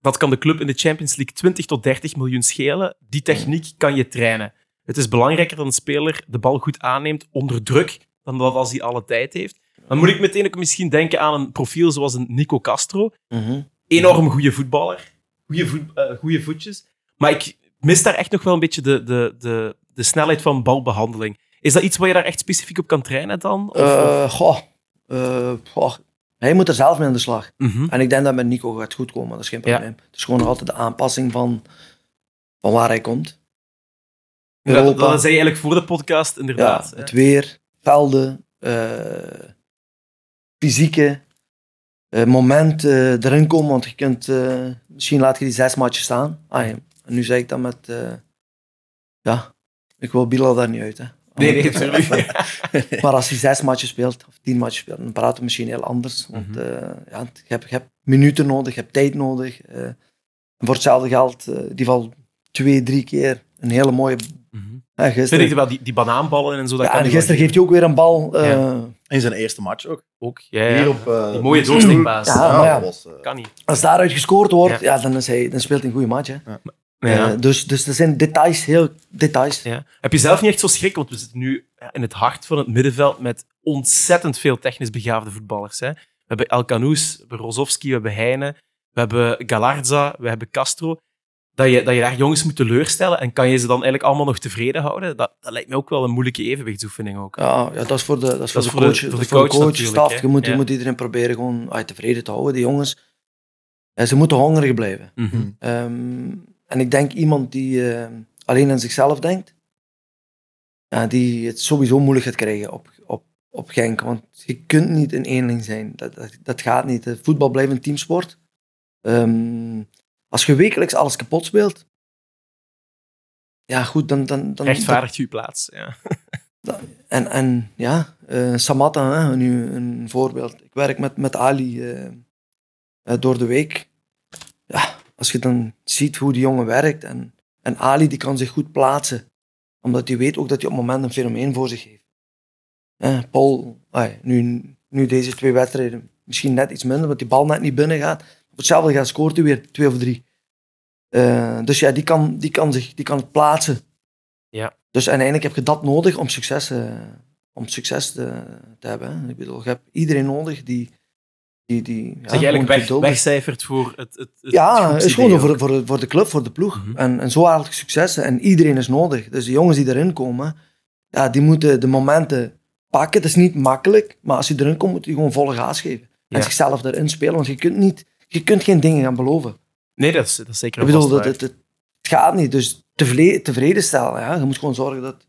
Dat kan de club in de Champions League 20 tot 30 miljoen schelen. Die techniek kan je trainen. Het is belangrijker dat een speler de bal goed aanneemt onder druk, dan dat als hij alle tijd heeft. Dan moet ik meteen ook misschien denken aan een profiel zoals een Nico Castro mhm. enorm goede voetballer. Goede voet, eh, goede voetjes. Maar ik mis daar echt nog wel een beetje de, de, de, de snelheid van balbehandeling. Is dat iets waar je daar echt specifiek op kan trainen dan? Of, Eh, goh, goh. Hij moet er zelf mee aan de slag. Mhm. En ik denk dat met Nico gaat goed komen, dat is geen Ja. probleem. Het is gewoon nog altijd de aanpassing van, van waar hij komt. Dat, Europa. dat zei je eigenlijk voor de podcast, Ja, inderdaad. het weer, velden, eh, fysieke eh, moment eh, erin komen. Want je kunt, misschien laat je die zes matches staan. Ah, ja. En nu zeg ik dat met, ja, ik wil Bilal daar niet uit. Hè. Nee, nee. Maar als hij zes matches speelt, of tien matches speelt, dan praten we misschien heel anders. Want eh, ja, je, hebt, je hebt minuten nodig, je hebt tijd nodig. voor hetzelfde geld, die valt twee, drie keer een hele mooie... Mhm. Ja, Vind gisteren, wel, die, die banaanballen en zo. Dat ja, kan en gisteren geeft hij ook weer een bal. eh, Ja. In zijn eerste match ook. Ook, ja, ja. Hier op, eh, Die mooie doorsteekpaas. Ja, ja. was, eh, Kan niet. Als daaruit gescoord wordt, Ja. ja. dan, is hij, dan speelt hij een goede match. Hè. Ja. Eh, dus, dus er zijn details, heel details. Ja. Heb je zelf niet echt zo schrik? Want we zitten nu in het hart van het middenveld met ontzettend veel technisch begaafde voetballers. Hè. We hebben El Canoes, we hebben Rozovski, we hebben Heine, we hebben Galarza, we hebben Castro. Dat je, dat je daar jongens moet teleurstellen en kan je ze dan eigenlijk allemaal nog tevreden houden? Dat, dat lijkt me ook wel een moeilijke evenwichtsoefening ook. Ja, ja, dat is voor de, dat is voor de voor de- coach, voor de is voor de coach coach, natuurlijk, staf. Je moet, Ja. je moet iedereen proberen gewoon ah, tevreden te houden, die jongens. En ze moeten hongerig blijven. Mhm. Ehm, en ik denk iemand die eh, alleen aan zichzelf denkt, ja, die het sowieso moeilijk gaat krijgen op, op, op Genk. Want je kunt niet een eenling zijn. Dat, dat, dat gaat niet. Voetbal blijft een teamsport. Ehm, als je wekelijks alles kapot speelt, ja goed, dan... dan, dan Rechtvaardigt je plaats. Ja. en, en ja, eh, Samatta, hè, nu een voorbeeld. Ik werk met, met Ali eh, eh, door de week. Ja, als je dan ziet hoe die jongen werkt en, en Ali die kan zich goed plaatsen, omdat hij weet ook dat hij op het moment een fenomeen voor zich heeft. Eh, Paul, nu, nu deze twee wedstrijden misschien net iets minder, want die bal net niet binnen gaat. Hetzelfde gaat scoort hij weer twee of drie. Eh, dus ja, die kan, die, kan zich, die kan het plaatsen. Ja. Dus uiteindelijk heb je dat nodig om succes, eh, om succes te, te hebben. hè. Ik bedoel, je hebt iedereen nodig die... die, die ja, eigenlijk weg, wegcijfert voor het, het, het Ja, het is gewoon voor, voor, voor de club, voor de ploeg. Mhm. En, en zo haal je successen. En iedereen is nodig. Dus de jongens die erin komen, ja, die moeten de momenten pakken. Het is niet makkelijk, maar als je erin komt, moet je gewoon volle gas geven. Ja. En zichzelf erin spelen, want je kunt, niet, je kunt geen dingen gaan beloven. Nee, dat is, dat is zeker Ik een bedoel, vast dat, het, het, het gaat niet. Dus tevle- tevreden stellen. Ja. Je moet gewoon zorgen dat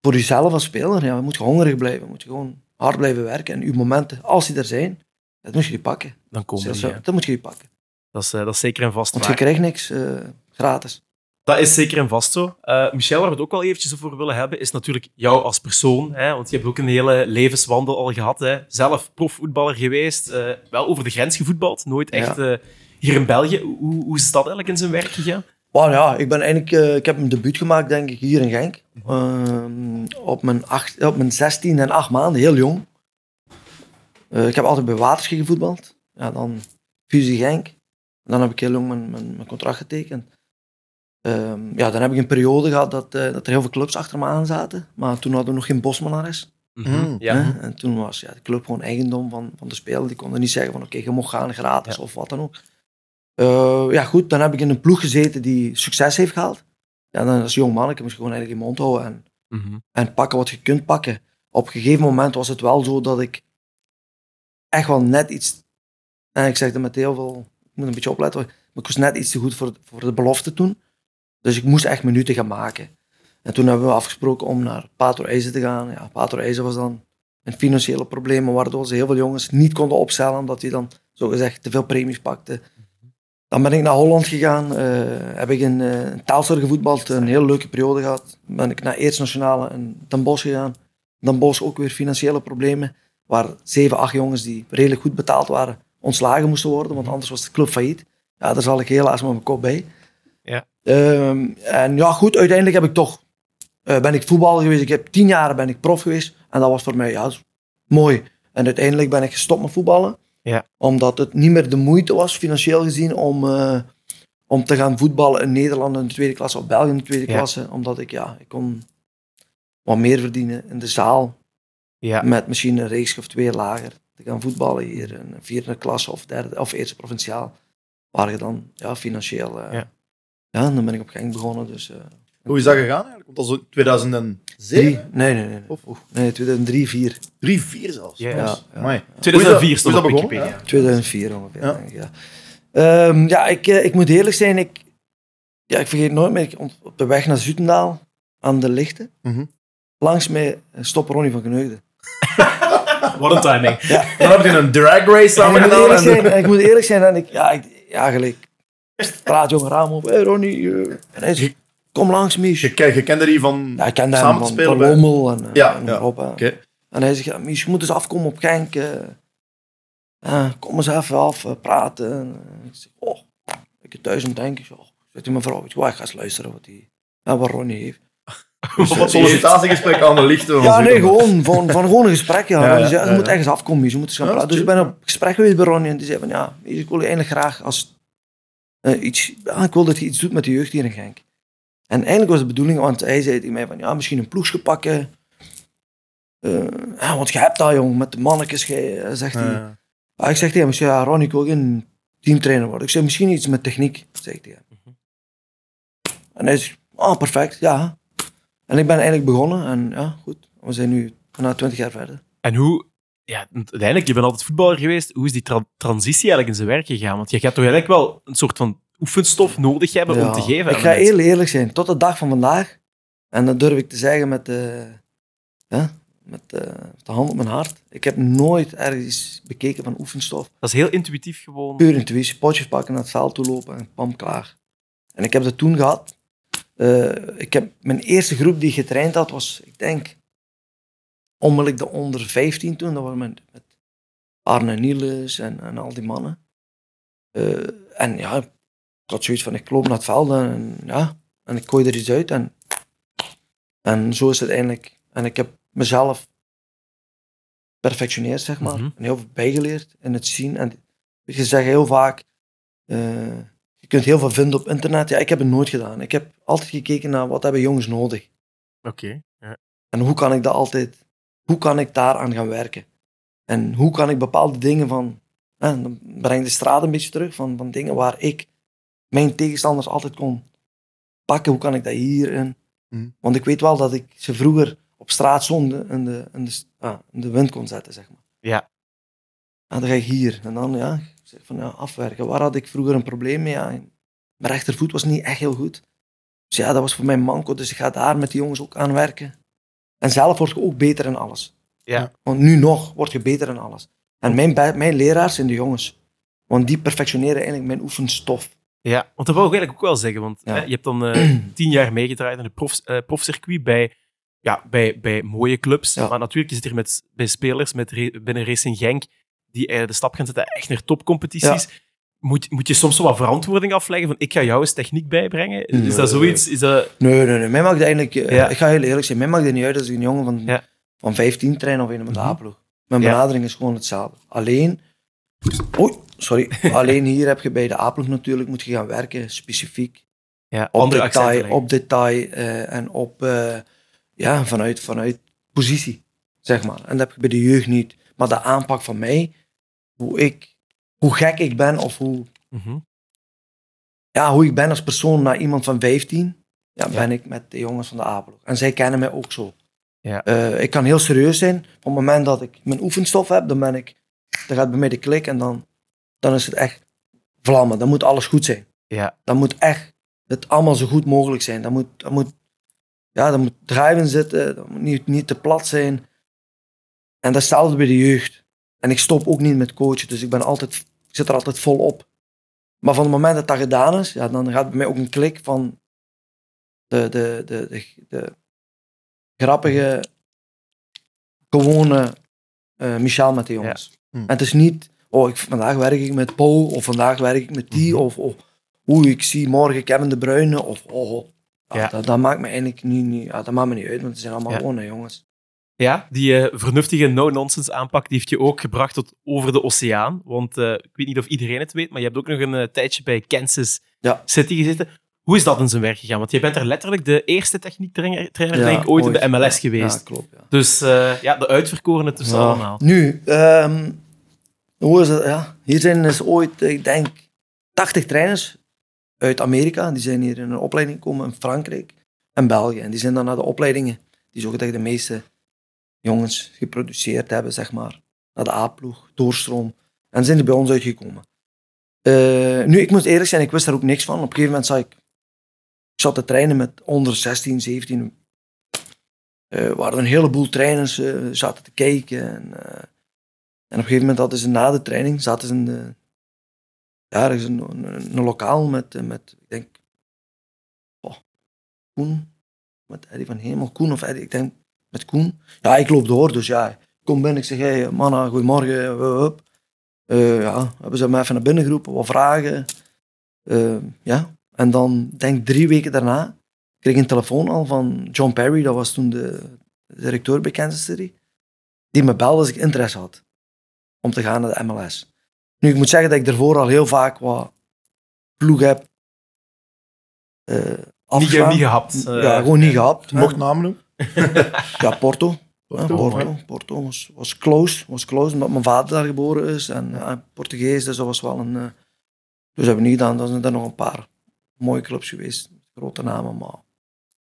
voor jezelf als speler, ja, je moet hongerig blijven. Je moet gewoon hard blijven werken. En je momenten, als die er zijn, dat moet je die pakken. Dan komen ja. dat moet je die pakken. dat, is, eh, dat is zeker en vast Want je krijgt niks eh, gratis. Dat is zeker en vast zo. Eh, Michel, waar we het ook wel eventjes over willen hebben, is natuurlijk jou als persoon. Hè? Want je hebt ook een hele levenswandel al gehad. Hè? Zelf profvoetballer geweest, eh, wel over de grens gevoetbald, nooit Ja. echt eh, hier in België. Hoe, hoe is dat eigenlijk in zijn werk gegaan? Ja, ik ben eigenlijk, ik heb een debuut gemaakt, denk ik, hier in Genk. Op, mijn acht, op mijn 16 en 8 maanden, heel jong. Ik heb altijd bij Waterschie gevoetbald. Ja, dan Fusie Genk. Dan heb ik heel jong mijn, mijn, mijn contract getekend. Ehm, ja, dan heb ik een periode gehad dat, eh, dat er heel veel clubs achter me aan zaten. Maar toen hadden we nog geen Bosmanares. Mhm. Ja. Hè? En toen was ja, de club gewoon eigendom van, van de speler. Die konden niet zeggen van oké, je mocht gaan gratis Ja. of wat dan ook. Eh, ja goed, dan heb ik in een ploeg gezeten die succes heeft gehaald. Ja, dan als jong manneke moest je gewoon eigenlijk je mond houden en, Mhm. en pakken wat je kunt pakken. Op een gegeven moment was het wel zo dat ik echt wel net iets... En ik zeg dat met heel veel... Ik moet een beetje opletten, maar ik was net iets te goed voor, voor de belofte toen. Dus ik moest echt minuten gaan maken. En toen hebben we afgesproken om naar Pato IJzer te gaan. Ja, Pato IJzer was dan een financiële probleem, waardoor ze heel veel jongens niet konden opstellen, omdat die dan zogezegd te veel premies pakten. Dan ben ik naar Holland gegaan, eh, heb ik in uh, gevoetbald, een hele leuke periode gehad. Ben ik naar Eerst Nationale en Den Bosch gegaan. Den Bosch ook weer financiële problemen, waar zeven, acht jongens die redelijk goed betaald waren, ontslagen moesten worden, want anders was de club failliet. Ja, daar zal ik helaas met mijn kop bij. Ehm, en ja, goed, uiteindelijk heb ik toch, eh, ben ik voetballer geweest. Ik heb tien jaar ben ik prof geweest. En dat was voor mij, ja, mooi. En uiteindelijk ben ik gestopt met voetballen. Ja. Omdat het niet meer de moeite was, financieel gezien, om, eh, om te gaan voetballen in Nederland in de tweede klasse of België in de tweede Ja. klasse. Omdat ik, ja, ik kon wat meer verdienen in de zaal. Ja. Met misschien een reeks of twee lager. Te gaan voetballen hier in een vierde klasse of derde of eerste provinciaal. Waar je dan ja, financieel... eh, Ja. Ja. en dan ben ik op Genk begonnen. Dus, eh, Hoe is dat gegaan eigenlijk? Want dat is zo 2007? drie, nee, nee, nee. nee. Of, of Nee, 2003, 4. 3, 4 zelfs. Ja. Ja, Ja. ja. Amai. 2004 stond op is dat Wikipedia. begonnen? 2004 ongeveer, Ja. denk ik, ja. Ehm, ja, ik, eh, ik moet eerlijk zijn, ik, ja, ik vergeet nooit meer, op de weg naar Zutendaal, aan de lichten, Mhm. langs mij stopt Ronnie van Geneugde. Wat een timing. Dan heb je een drag race En samen ik, moet gedaan. eerlijk en- zijn, en ik moet eerlijk zijn, en ik, ja, ik, ja, gelijk, praat jongen raam op, hey Ronnie, eh. en hij zegt, kom langs, Mies. Je, ken- je kende die van Ja, ik samen van, te spelen van bij- Lommel en, eh, Ja, en ja. Oké. En hij zegt, Mies, je moet eens afkomen op Genk. eh. Kom eens even af, eh, praten. En, eh, ik zeg, oh, ik heb thuis om denken. Ik zeg, oh, zegt hij mijn vrouw, weet je wat, ik ga eens luisteren wat, die, ja, wat Ronnie heeft. Een sollicitatiegesprek aan de lichten. van Ja, nee, gewoon van, van gewoon een gesprek. Ja. Ja, Ronnie ja, zei, je ja, moet ja. ergens afkomen, Mies, je moet eens gaan Ja, praten. Dus ik ben op gesprek geweest bij Ronnie en die zei van, ja, Mies, ik wil je eigenlijk graag als Eh, iets, ja, ik wil dat je iets doet met de jeugd hier in Genk. En eigenlijk was de bedoeling, want hij zei tegen mij van, ja, misschien een ploegje pakken. Eh, ja, want je hebt dat, jong, met de mannetjes, gij, eh, zegt hij. Ah, ik zeg tegen hem, ja, Ron, ik wil geen teamtrainer worden. Ik zeg, misschien iets met techniek, zeg ik tegen hem. En hij zegt, oh, perfect, ja. En ik ben eigenlijk begonnen en ja, goed. We zijn nu bijna 20 jaar verder. En hoe, ja, uiteindelijk, je bent altijd voetballer geweest. Hoe is die tra- transitie eigenlijk in zijn werk gegaan? Want je gaat toch eigenlijk wel een soort van oefenstof nodig hebben om te geven. Ik ga mensen. heel eerlijk zijn, tot de dag van vandaag, en dat durf ik te zeggen met, de, ja, met de, met de hand op mijn hart. Ik heb nooit ergens bekeken van oefenstof. Dat is heel intuïtief gewoon. Puur intuïtie, potjes pakken, naar het veld toe lopen en pam, klaar. En ik heb dat toen gehad. Eh, ik heb, mijn eerste groep die getraind had was, ik denk, onmiddellijk de onder 15 toen. Dat was met, met Arne Niels en, en al die mannen. Eh, en ja, ik had zoiets van, ik loop naar het veld en, ja, en ik gooi er iets uit. En, en zo is het eigenlijk. En ik heb mezelf perfectioneerd, zeg maar. Mhm. En heel veel bijgeleerd in het zien. En je zegt heel vaak, eh, je kunt heel veel vinden op internet. Ja, ik heb het nooit gedaan. Ik heb altijd gekeken naar wat hebben jongens nodig. Oké. En hoe kan ik dat altijd, hoe kan ik daaraan gaan werken? En hoe kan ik bepaalde dingen van, eh, dan breng de straat een beetje terug, van, van dingen waar ik mijn tegenstanders altijd kon pakken. Hoe kan ik dat hierin? Mhm. Want ik weet wel dat ik ze vroeger op straat zonde in de, in de, ah, in de wind kon zetten, zeg maar. Ja. En dan ga ik hier. En dan, ja, zeg van, ja, afwerken. Waar had ik vroeger een probleem mee? Ja, mijn rechtervoet was niet echt heel goed. Dus ja, dat was voor mij manco. Dus ik ga daar met die jongens ook aan werken. En zelf word je ook beter in alles. Ja. Want nu nog word je beter in alles. En mijn, mijn leraars zijn de jongens. Want die perfectioneren eigenlijk mijn oefenstof. Ja, want dat wou ik eigenlijk ook wel zeggen. Want Ja. hè, je hebt dan eh, tien jaar meegedraaid in het prof, eh, profcircuit bij, ja, bij, bij mooie clubs. Ja. Maar natuurlijk, je zit hier met, bij spelers met binnen Racing Genk die de stap gaan zetten echt naar topcompetities. Moet, moet je soms zo wat verantwoording afleggen van ik ga jou eens techniek bijbrengen? Is Nee. dat zoiets? Is dat... Nee, nee, nee. Mij maakt eigenlijk... eh, Ja. Ik ga heel eerlijk zijn. Mij maakt het niet uit als ik een jongen van, Ja. van 15 train of een met de Mhm. A-ploeg. Mijn Ja. benadering is gewoon hetzelfde. Alleen... Oei, sorry. Alleen hier heb je bij de A-ploeg natuurlijk moet je gaan werken, specifiek. Ja, Op detail, op detail eh, en op... eh, ja, vanuit, vanuit positie, zeg maar. En dat heb je bij de jeugd niet. Maar de aanpak van mij, hoe ik... Hoe gek ik ben of hoe Mhm. ja, hoe ik ben als persoon naar iemand van 15, ja, Ja. ben ik met de jongens van de A-ploeg. En zij kennen mij ook zo. Ja. Eh, ik kan heel serieus zijn. Op het moment dat ik mijn oefenstof heb, dan ben ik, dan gaat bij mij de klik en dan, dan is het echt vlammen. Dan moet alles goed zijn. Ja. Dan moet echt het allemaal zo goed mogelijk zijn. Dan moet, dan moet, ja, dan moet driven zitten, dat moet niet, niet te plat zijn. En dat is hetzelfde bij de jeugd. En ik stop ook niet met coachen, dus ik, ben altijd, ik zit er altijd vol op. Maar van het moment dat dat gedaan is, ja, dan gaat bij mij ook een klik van de, de, de, de, de grappige, gewone eh Michel met de jongens. Ja. En het is niet, oh, ik, vandaag werk ik met Paul, of vandaag werk ik met die, Mhm. of oh, oeh, ik zie morgen Kevin de Bruyne, of oh, oh. Ja, Ja. Dat, dat maakt me eigenlijk niet, niet, ja, dat maakt me niet uit, want het zijn allemaal gewone jongens. Ja, die eh, vernuftige no-nonsense aanpak die heeft je ook gebracht tot over de oceaan. Want eh, ik weet niet of iedereen het weet, maar je hebt ook nog een eh, tijdje bij Kansas Ja. City gezeten. Hoe is dat in zijn werk gegaan? Want je bent er letterlijk de eerste techniektrainer trainer, Ja, denk ik, ooit in de. MLS Ja, geweest. Ja, klopt. Ja. Dus eh, ja, de uitverkorene tussen Ja. allemaal. Nu, ehm, hoe is het? Ja, hier zijn dus ooit, ik denk, 80 trainers uit Amerika. Die zijn hier in een opleiding gekomen in Frankrijk en België. En die zijn dan naar de opleidingen, die zogezegd de meeste jongens geproduceerd hebben, zeg maar. Naar de A-ploeg, doorstroom. En zijn die bij ons uitgekomen. Eh, nu, ik moet eerlijk zijn, ik wist daar ook niks van. Op een gegeven moment zag ik, ik zat te trainen met onder 16, 17 eh waren een heleboel trainers eh, zaten te kijken. En, eh, en op een gegeven moment hadden ze na de training, zaten ze in de, ja, er is een, een, een lokaal met, met, ik denk, oh, Koen, met Eddie van Hemel, Koen of Eddie, ik denk met Koen. Ja, ik loop door, dus ja, kom binnen, ik zeg, hey, mannen, goedemorgen, hup. Eh, ja, hebben ze me even naar binnen geroepen, wat vragen. Eh, ja, en dan, denk ik drie weken daarna, kreeg ik een telefoon al van John Perry, dat was toen de directeur bij Kansas City, die me belde als ik interesse had om te gaan naar de MLS. Nu, ik moet zeggen dat ik daarvoor al heel vaak wat ploeg heb eh Niet, niet gehapt. eh, ja, gewoon niet gehad. Mocht noemen. Ja, Porto. Ja, Porto, Porto, was, was close. Was close, omdat mijn vader daar geboren is. En ja, Portugees, dus dat was wel een... eh, dus hebben we niet gedaan. Dan zijn er nog een paar mooie clubs geweest. Grote namen, maar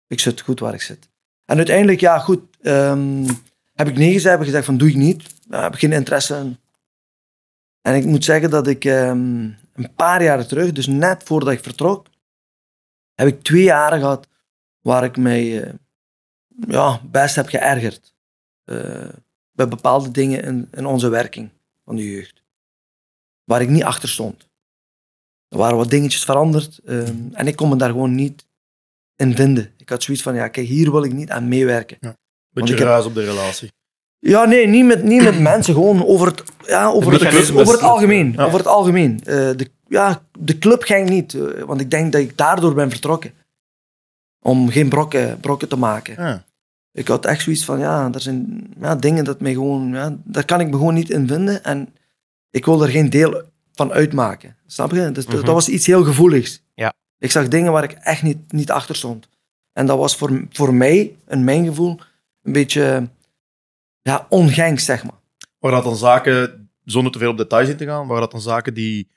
ik zit goed waar ik zit. En uiteindelijk, ja goed, ehm, heb ik nee gezegd. Heb ik gezegd van, doe ik niet. Ja, heb ik geen interesse in. En ik moet zeggen dat ik ehm, een paar jaren terug, dus net voordat ik vertrok, heb ik twee jaren gehad waar ik mij eh, ja, best heb geërgerd. eh, bij bepaalde dingen in, in onze werking van de jeugd. Waar ik niet achter stond. Er waren wat dingetjes veranderd ehm, en ik kon me daar gewoon niet in vinden. Ik had zoiets van, ja, kijk, hier wil ik niet aan meewerken. Beetje ik heb- ruis op de relatie. Ja, nee, niet met, niet met mensen, gewoon over het, ja, over het, over het algemeen. Ja. Over het algemeen. Eh, de, ja, de club ging niet, eh, want ik denk dat ik daardoor ben vertrokken. Om geen brokken, brokken te maken. Ja. Ik had echt zoiets van, ja, er zijn ja, dingen dat mij gewoon, ja, daar kan ik me gewoon niet in vinden. En ik wil er geen deel van uitmaken. Snap je? Dus dat- Mhm. dat was iets heel gevoeligs. Ja. Ik zag dingen waar ik echt niet, niet achter stond. En dat was voor, voor mij, in mijn gevoel, een beetje ja, ongangst, zeg maar. Waren dat dan zaken, zonder te veel op details in te gaan, waren dat dan zaken die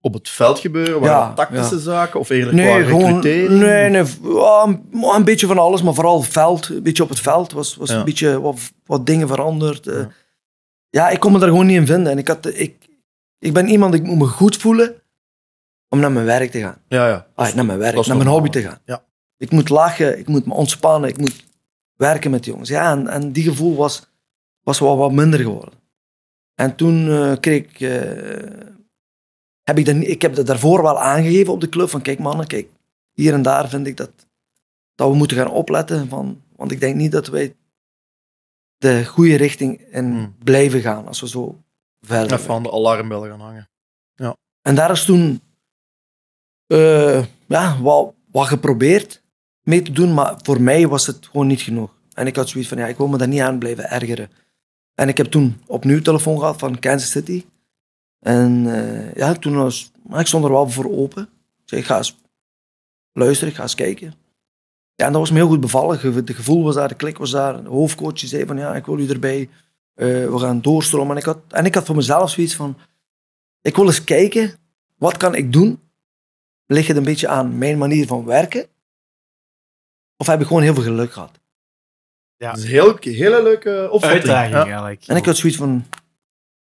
op het veld gebeuren? Waren Ja, tactische ja. zaken? Of eerlijk Nee, qua gewoon, nee, nee, v- ja, een, beetje van alles, maar vooral veld. Een beetje op het veld was, was een beetje wat, wat dingen veranderd. eh. Ja. Ik kon me daar gewoon niet in vinden. En ik, had, ik, ik ben iemand, ik moet me goed voelen om naar mijn werk te gaan. Ja, ja. Ah, naar mijn werk, naar mijn hobby te gaan. Ja. Ik moet lachen, ik moet me ontspannen, ik moet werken met de jongens. Ja, en, en die gevoel was, was wel wat minder geworden. En toen eh, kreeg ik, eh, heb ik, ik heb dat daarvoor wel aangegeven op de club, van kijk mannen, kijk, hier en daar vind ik dat, dat we moeten gaan opletten, van, want ik denk niet dat wij de goede richting in Hmm. blijven gaan als we zo verder Even aan de alarmbellen gaan hangen. en daar is toen eh, ja, wat, wat geprobeerd mee te doen, maar voor mij was het gewoon niet genoeg. En ik had zoiets van, ja, ik wil me daar niet aan blijven ergeren. En ik heb toen opnieuw telefoon gehad van Kansas City. En eh, ja, toen was, maar ik stond er wel voor open. Ik zei, ik ga eens luisteren, ik ga eens kijken. Ja, en dat was me heel goed bevallen. De gevoel was daar, de klik was daar. De hoofdcoach zei van, ja, ik wil u erbij. Eh, we gaan doorstromen. En ik, had, en ik had voor mezelf zoiets van, ik wil eens kijken, wat kan ik doen? Ligt het een beetje aan mijn manier van werken? Of heb ik gewoon heel veel geluk gehad? Ja. Dat is een heel, hele leuke opvatting. Uitdaging Ja. eigenlijk. En ik had zoiets van,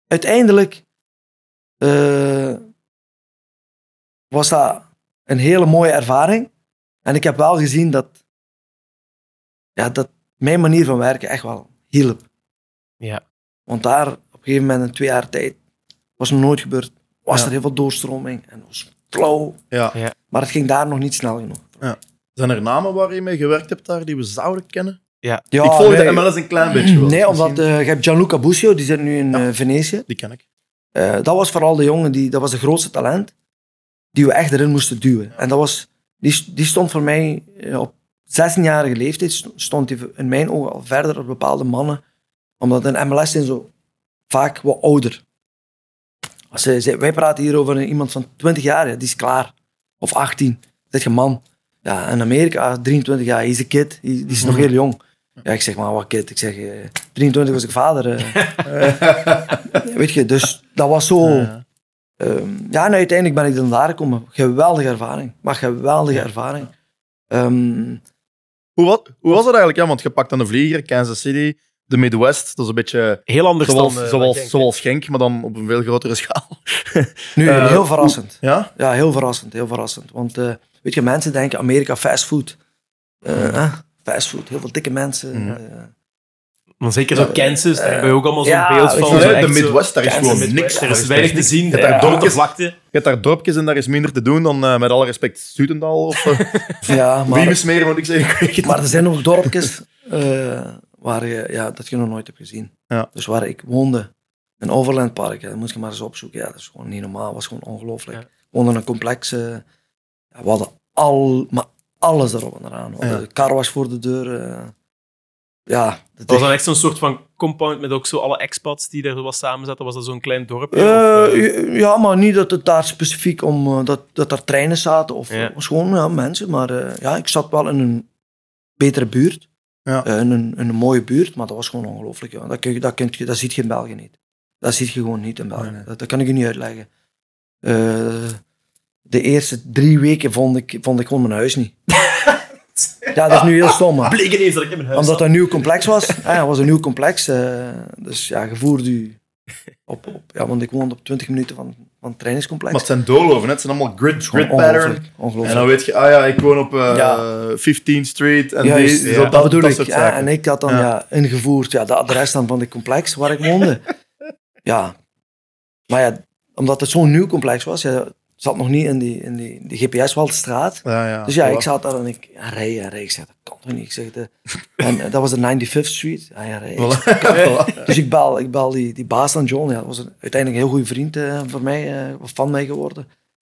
uiteindelijk eh, was dat een hele mooie ervaring. En ik heb wel gezien dat, ja, dat mijn manier van werken echt wel hielp. Ja. Want daar, op een gegeven moment, in twee jaar tijd, was nog nooit gebeurd. Was Ja. er heel veel doorstroming en was flow. Ja. Ja. Maar het ging daar nog niet snel genoeg. Zijn er namen waar je mee gewerkt hebt daar die we zouden kennen? Ja. Ja, ik volg nee, de MLS een klein beetje wel. Nee, omdat eh, je hebt Gianluca Busio, die zit nu in Ja. eh, Venetië. Die ken ik. Eh, dat was vooral de jongen, die, dat was de grootste talent, die we echt erin moesten duwen. En dat was, die, die stond voor mij eh, op 16-jarige leeftijd, st- stond hij in mijn ogen al verder op bepaalde mannen. Omdat in MLS zijn zo vaak wat ouder. Als ze, wij praten hier over een- iemand van 20 jaar, ja, die is klaar. Of 18, zeg je man. Ja, in Amerika, 23 jaar, hij is een kid, die, die is nog heel jong. Ja, ik zeg maar, wat kid? Ik zeg, eh, 23 was ik vader. eh. Weet je, dus dat was zo... Ja. Ehm, ja, en uiteindelijk ben ik dan daar gekomen. Geweldige ervaring. Maar geweldige ervaring. Ehm, Hoe, was, hoe was het eigenlijk? Ja, want je pakt dan de vlieger, Kansas City, de Midwest. Dat is een beetje Heel anders zoals, dan... eh, zoals, Genk, zoals Genk, maar dan op een veel grotere schaal. nu, Eh, heel verrassend. Ja? Ja, heel verrassend. Heel verrassend. Want eh, weet je, mensen denken Amerika fastfood. Eh eh, fastfood, heel veel dikke mensen. Mhm. eh. Maar zeker zo Kansas, daar hebben we ook allemaal zo'n ja, beeld van. de Midwest, daar is Kansas, gewoon Midwest, niks. Er is weinig te niks. zien. Je hebt Ja, daar dorpjes, vlakte. je hebt daar dorpjes en daar is minder te doen dan, eh, met alle respect, Stutendaal of uh, ja, maar, moet ik zeggen. Maar er zijn ook dorpjes eh, waar je, ja, dat je nog nooit hebt gezien. Ja. Dus waar ik woonde, een Overland Park, ja, dat moet je maar eens opzoeken. Ja, dat is gewoon niet normaal. Dat was gewoon ongelooflijk. Ja. We woonden in een complex. ja, we hadden al, maar alles erop en eraan. Ja. car was voor de deur. eh. ja, Dat dat was dan echt zo'n soort van compound met ook zo alle expats die er was samen zaten. Was dat zo'n klein dorpje? Eh, of, eh, ja, maar niet dat het daar specifiek om dat, dat daar treinen zaten of Ja. gewoon ja, mensen. Maar eh, ja, ik zat wel in een betere buurt. Ja. In, een, in een mooie buurt, maar dat was gewoon ongelooflijk. Ja. Dat, kun je, dat, kun je, dat ziet je in België niet. Dat ziet je gewoon niet in België. Nee. Dat, dat kan ik je niet uitleggen. Eh, de eerste drie weken vond ik, vond ik gewoon mijn huis niet. ja, dat is nu heel stom. Maar. Bleek ineens dat ik in mijn huis Omdat dat een nieuw complex was. Ja, het was een nieuw complex. eh, dus ja, je voerde je op, op... Ja, want ik woonde op 20 minuten van, van het trainingscomplex. Maar het zijn doolhoven, het zijn allemaal grid, grid pattern. ongelooflijk, ongelooflijk. En dan weet je, ah ja, ik woon op eh Ja. 15th Street. En Juist, deze, ja, zo, dat, bedoel ik. Ja, en ik had dan Ja. ja. ingevoerd ja, de adres dan van het complex waar ik woonde. ja. Maar ja, omdat het zo'n nieuw complex was, ja, zat nog niet in die, in die, die GPS-Walstraat. Ja, ja. Dus ja, ik zat daar en ik ja, rij, ja, rij. Ik zeg, dat kan toch niet? Ik zeg, de, en eh, dat was de 95th Street. Ja, ja, rij. Voilà. Dus ik bel, ik bel die, die baas van John. Ja, dat was een, uiteindelijk een heel goede vriend eh, voor mij, eh, of van mij geworden.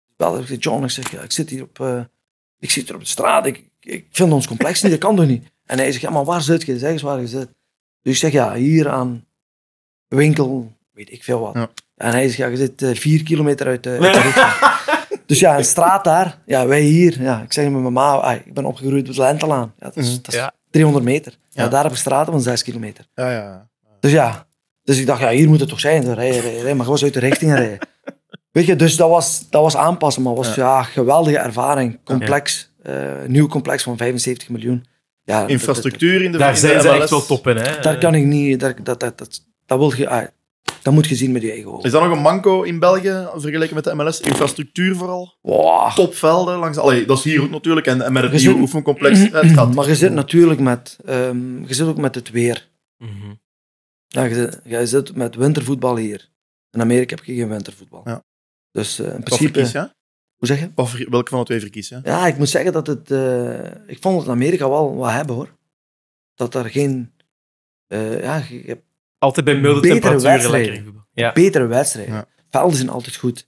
Ik bel, ik zeg, John, ik zeg, ja, ik zit hier op, eh, ik zit hier op de straat. Ik, ik vind ons complex niet, dat kan toch niet? En hij zegt, ja, maar waar zit je? Zeg eens waar je zit. Dus ik zeg, ja, hier aan winkel, weet ik veel wat. Ja. En hij zegt, ja, je zit vier kilometer uit, de uit de richting. Dus ja, een straat daar. Ja, wij hier. Ja, ik zeg met mijn ma, ah, ik ben opgegroeid op de Lentelaan. Ja, dat is, Mhm. dat is Ja. 300 meter. Ja. Ja. daar heb ik straten van 6 kilometer. Ja, ja. Dus ja, dus ik dacht, ja, hier moet het toch zijn. Dan Rijden, rijden, rijden, maar gewoon uit de richting rijden. Weet je, dus dat was, dat was aanpassen, maar was ja. geweldige ervaring. Complex, eh, nieuw complex van 75 miljoen. Ja, Infrastructuur in de Daar zijn ze MLS. echt wel top in. Hè? Daar kan ik niet, daar, dat, dat, dat, dat, wil je, ah, dat moet je zien met je eigen ogen. Is dat nog een manco in België vergeleken met de MLS? Infrastructuur vooral? Wow. Topvelden langs... Allee, dat is hier ook natuurlijk. En, en met het Je nieuwe zit- oefencomplex. Het gaat Maar je zit natuurlijk met, ehm, je zit ook met het weer. Mhm. Ja, je, zit, je zit met wintervoetbal hier. In Amerika heb je geen wintervoetbal. Ja. Dus eh, in Wat principe... verkies, ja? Hoe zeg je? Wat ver- welke van de twee verkies, ja? Ja, ik moet zeggen dat het... eh, ik vond het in Amerika wel wat hebben, hoor. Dat er geen... eh, ja, je hebt Altijd bij milde Betere temperaturen lekker voetbal. Ja. betere wedstrijden. Ja. Velden zijn altijd goed.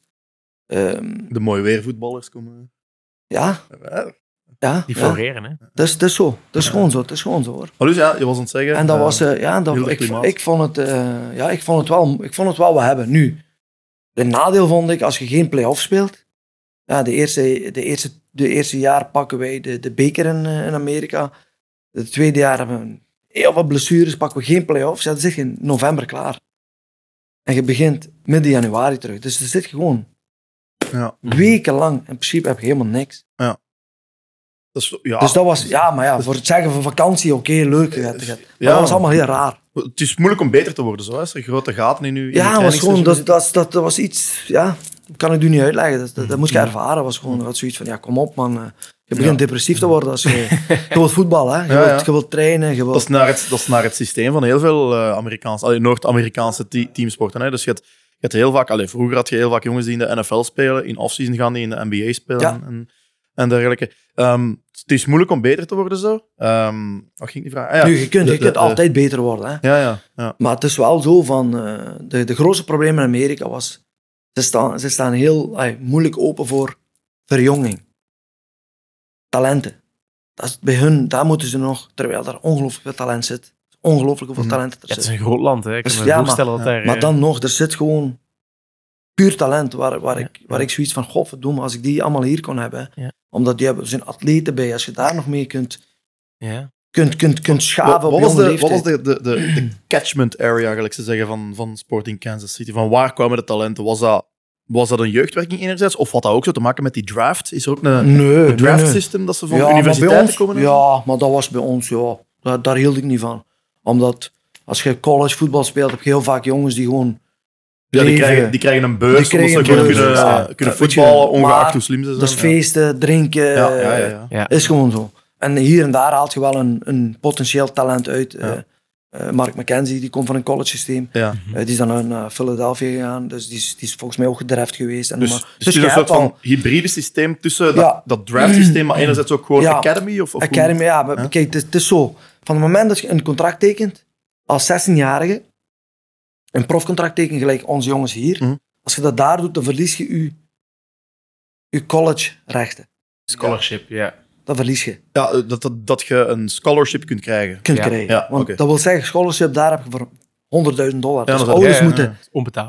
Ehm, De mooie weervoetballers komen... ja, Ja. Die ja. floreren, hè. Dat is, dat is zo. Dat is gewoon zo. Dat is gewoon zo, hoor. Maar dus ja, je was aan het zeggen... En dat eh, was, eh, ja, dat, ik, ik, vond het, eh, ja, ik, vond het wel, ik vond het wel wat hebben. Nu, de nadeel vond ik, als je geen play-off speelt, ja, de, eerste, de, eerste, de eerste jaar pakken wij de, de beker in, in Amerika. Het tweede jaar hebben we heel wat blessures, pakken we geen play-offs. Ja, dan zit je in november klaar. En je begint midden januari terug. Dus dan zit je gewoon Ja. wekenlang. In principe heb je helemaal niks. Dat is, ja, Dus dat was, ja, maar ja, voor het zeggen van vakantie, oké, leuk. je je Maar Ja. dat was allemaal heel raar. Het is moeilijk om beter te worden, zo. hè. Er grote gaten in je in Ja, was gewoon, dat, dat, dat, was iets, ja, kan ik u niet uitleggen. Dat, dat, dat moest je Ja. ervaren. was gewoon dat zoiets van, ja, kom op man. Je begint Ja. depressief te worden als je, je wilt voetballen, hè. Je, Ja, wilt, ja. je wilt trainen, je Dat is, naar het, dat is naar het systeem van heel veel eh Amerikaanse, Noord-Amerikaanse te- teamsporten. Hè. Dus je hebt, je hebt heel vaak, allee, vroeger had je heel vaak jongens die in de NFL spelen, in offseason gaan die in de NBA spelen Ja. en, en dergelijke. Ehm, het is moeilijk om beter te worden zo. Ehm wat ging die vraag? Ah, ja. Nu, je kunt, je kunt de- altijd beter worden, hè. Ja, ja, ja. Maar het is wel zo van, eh, de, de grootste probleem in Amerika was, ze staan, ze staan heel ay, moeilijk open voor verjonging. Talenten. Dat is bij hun, daar moeten ze nog, terwijl daar ongelooflijk veel talent zit. Ongelooflijk hoeveel Mhm. talent er Ja, het zit. is een groot land, hè. Ik kan Dus me ja, maar- voorstellen dat daar... Maar eh, dan nog, er zit gewoon puur talent waar, waar, Ja, ik, waar ik zoiets van, godverdomme, als ik die allemaal hier kon hebben. Ja. Omdat die hebben, er zijn atleten bij, als je daar nog mee kunt, Ja. kunt, kunt, kunt schaven Wat, op wat was, de, wat was de, de, de, de catchment area, eigenlijk ze zeggen, van, van Sporting Kansas City? Van waar kwamen de talenten? Was dat, was dat een jeugdwerking enerzijds? Of had dat ook zo te maken met die draft? Is er ook een, Nee, een draft nee. system dat ze van Ja, universiteiten ons- komen? Ja, maar dat was bij ons, ja. Daar, daar hield ik niet van. Omdat als je college voetbal speelt, heb je heel vaak jongens die gewoon Ja, die, krijgen, die krijgen een beurs Die omdat ze krijgen gewoon een kunnen, ja. kunnen voetballen, ongeacht hoe slim ze zijn. Dat is feesten, drinken. Ja, ja, ja, ja. Ja. Is gewoon zo. En hier en daar haalt je wel een, een potentieel talent uit. Eh, Mark McKenzie, die komt van een college systeem. Ja. Eh, die is dan naar Philadelphia gegaan. Dus die is, die is volgens mij ook gedraft geweest. En Dus, maar, dus, dus je een hebt soort van al- hybride systeem tussen dat, Ja. dat draft systeem, maar enerzijds ook gewoon Ja. academy? Of, of hoe- Academy, ja. Maar. Kijk, het is, het is zo. Van het moment dat je een contract tekent, als 16-jarige, een profcontract tekent, gelijk onze jongens hier. Mhm. Als je dat daar doet, dan verlies je je, je college-rechten. Scholarship, ja. Dan verlies je. Ja, eh, dat, dat, dat je een scholarship kunt krijgen. Kunt Ja. krijgen. Ja, Want dat wil zeggen, scholarship, daar heb je voor 100.000 dollar. Ja, dus dat ouders ja, ja, moeten,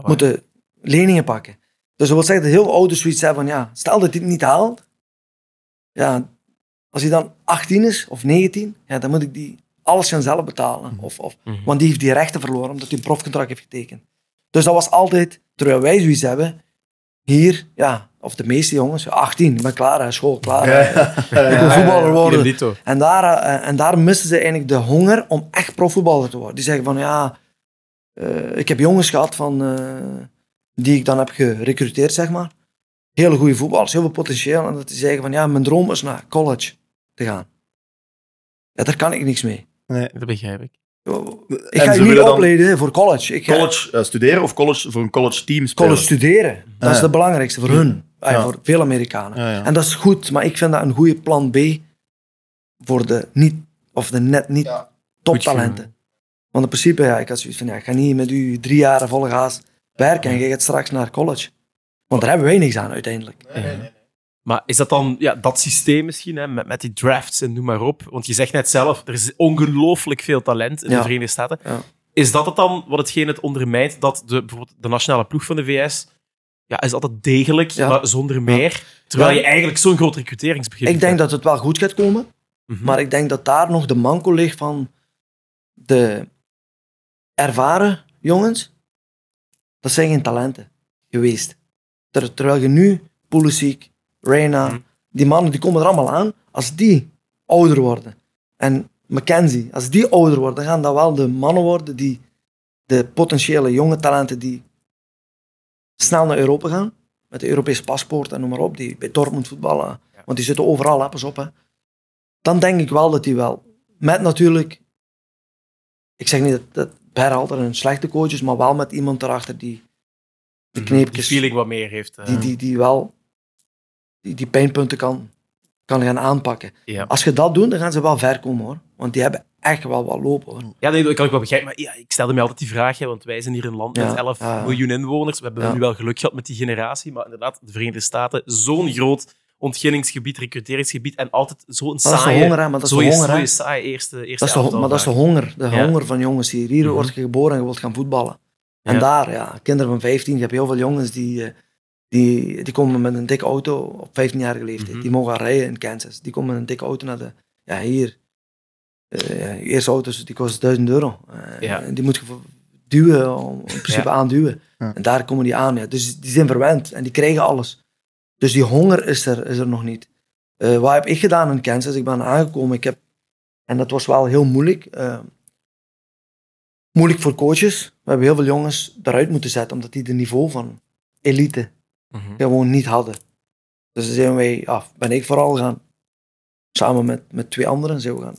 moeten leningen pakken. Dus dat wil zeggen dat heel veel ouders zoiets hebben van, ja, stel dat hij het niet haalt, ja, als hij dan 18 is of 19, ja, dan moet ik die alles gaan zelf betalen. Of, of, Mhm. Want die heeft die rechten verloren omdat hij een profcontract heeft getekend. Dus dat was altijd, terwijl wij zoiets hebben, hier, ja, of de meeste jongens, ja, 18, ik ben klaar, hè, school klaar. hè. Ik wil voetballer worden. En daar, eh, en daar missen ze eigenlijk de honger om echt profvoetballer te worden. Die zeggen van ja, eh, ik heb jongens gehad van, eh, die ik dan heb gerecruiteerd, zeg maar. Hele goede voetballers, heel veel potentieel. En dat die zeggen van ja, mijn droom is naar college te gaan. Ja, daar kan ik niks mee. Dat begrijp ik. Ik ga je niet dan opleiden voor college. Ik ga College eh, studeren of college voor een college team spelen? college studeren. Dat is het belangrijkste voor hun. Ah, Ja. Voor veel Amerikanen. Ja, ja. En dat is goed, maar ik vind dat een goede plan B voor de niet, of de net niet Ja. toptalenten. Want in principe, ja, ik had zoiets van, ja, ik ga niet met u drie jaar volle gaas werken en je gaat straks naar college. Want daar hebben wij niks aan uiteindelijk. Maar is dat dan ja, dat systeem misschien, hè, met, met die drafts en noem maar op? Want je zegt net zelf, er is ongelooflijk veel talent in Ja. de Verenigde Staten. Ja. Is dat het dan wat hetgeen het ondermijnt dat de, bijvoorbeeld de nationale ploeg van de VS, ja, is altijd degelijk, Ja. maar zonder meer? Terwijl je eigenlijk zo'n groot recruteringsbegin Ik denk dat het wel goed gaat komen, Mhm. maar ik denk dat daar nog de manco ligt van de ervaren jongens. Dat zijn geen talenten geweest. Ter- terwijl je nu, Pulisic, Reina, Mhm. die mannen die komen er allemaal aan. Als die ouder worden, en McKenzie, als die ouder worden, gaan dat wel de mannen worden die de potentiële jonge talenten die snel naar Europa gaan, met de Europese paspoort en noem maar op, die bij Dortmund voetballen, want die zitten overal, hè, pas op. Hè. Dan denk ik wel dat die wel, met natuurlijk, ik zeg niet dat, dat Berhalter een slechte coach is, maar wel met iemand erachter die de die kneepjes, feeling wat meer heeft. eh. die, die, die wel die, die pijnpunten kan, kan gaan aanpakken. ja. Als je dat doet, dan gaan ze wel ver komen hoor. Want die hebben echt wel wat lopen hoor. Ja, nee, dat kan ik wel begrijpen. Maar ja, ik stelde me altijd die vraag, hè, want wij zijn hier een land Ja, met 11 ja. miljoen inwoners. We hebben nu wel geluk gehad met die generatie, maar inderdaad, de Verenigde Staten, zo'n groot ontginningsgebied, recruteringsgebied en altijd zo'n Maar dat is de saaie, honger hè. Maar dat is de honger hè. zo'n saaie eerste, eerste Dat is de, maar dat is de honger. De honger van jongens hier. Hier Mhm. word je geboren en je wilt gaan voetballen. En daar, ja, kinderen van 15, je hebt heel veel jongens die, eh, die, die komen met een dikke auto op 15-jarige leeftijd. Mhm. Die mogen gaan rijden in Kansas. Die komen met een dikke auto naar de, ja hier, eh, ja, je eerste auto's die kosten 1000 euro. Eh, Ja. Die moet je duwen, om- in principe Ja. aanduwen. Ja. En daar komen die aan. Ja. Dus die zijn verwend en die krijgen alles. Dus die honger is er, is er nog niet. Eh, wat heb ik gedaan in Kansas? Ik ben aangekomen. Ik heb, en dat was wel heel moeilijk. moeilijk voor coaches. We hebben heel veel jongens eruit moeten zetten, omdat die de niveau van elite Mhm. gewoon niet hadden. Dus dan zijn wij, ja, ben ik vooral gaan, samen met, met twee anderen, zijn we gaan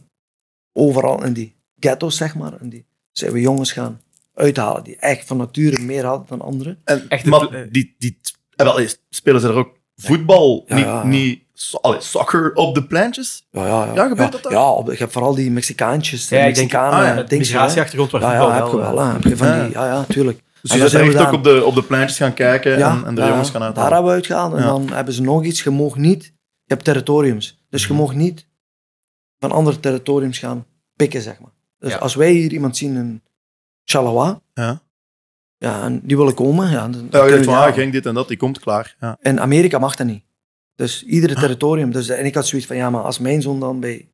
overal in die ghetto's, zeg maar, in die, zijn we jongens gaan uithalen die echt van nature meer hadden dan anderen. En, Echt maar eh, die, die, eh, wel, eh, spelen ze er ook voetbal, Ja, niet, ja. niet so- allee, soccer op de plantjes? Ja, ja, ja. Ja, gebeurt ja, dat dan? Ja, op- je hebt vooral die Mexicaantjes, Ja, ik denk, Mexicanen, ah, ja, migratieachtergrond waar Ja, voetbal ja, heb je wel... hè. Heb je van die, ja, ja, tuurlijk. Dus En je bent echt ook op de, op de plantjes gaan kijken en, en de ja, jongens gaan Daar uithalen. hebben we uitgehaald. En dan hebben ze nog iets. Je mag niet... Je hebt territoriums. Dus Mhm. je mag niet van andere territoriums gaan pikken, zeg maar. Dus als wij hier iemand zien in Chalawa, Ja. ja, en die willen komen, ja, dan, Ja, je we van, ah, ging dit en dat, die komt klaar. Ja. In Amerika mag dat niet. Dus iedere territorium. Dus, en ik had zoiets van, ja, maar als mijn zoon dan bij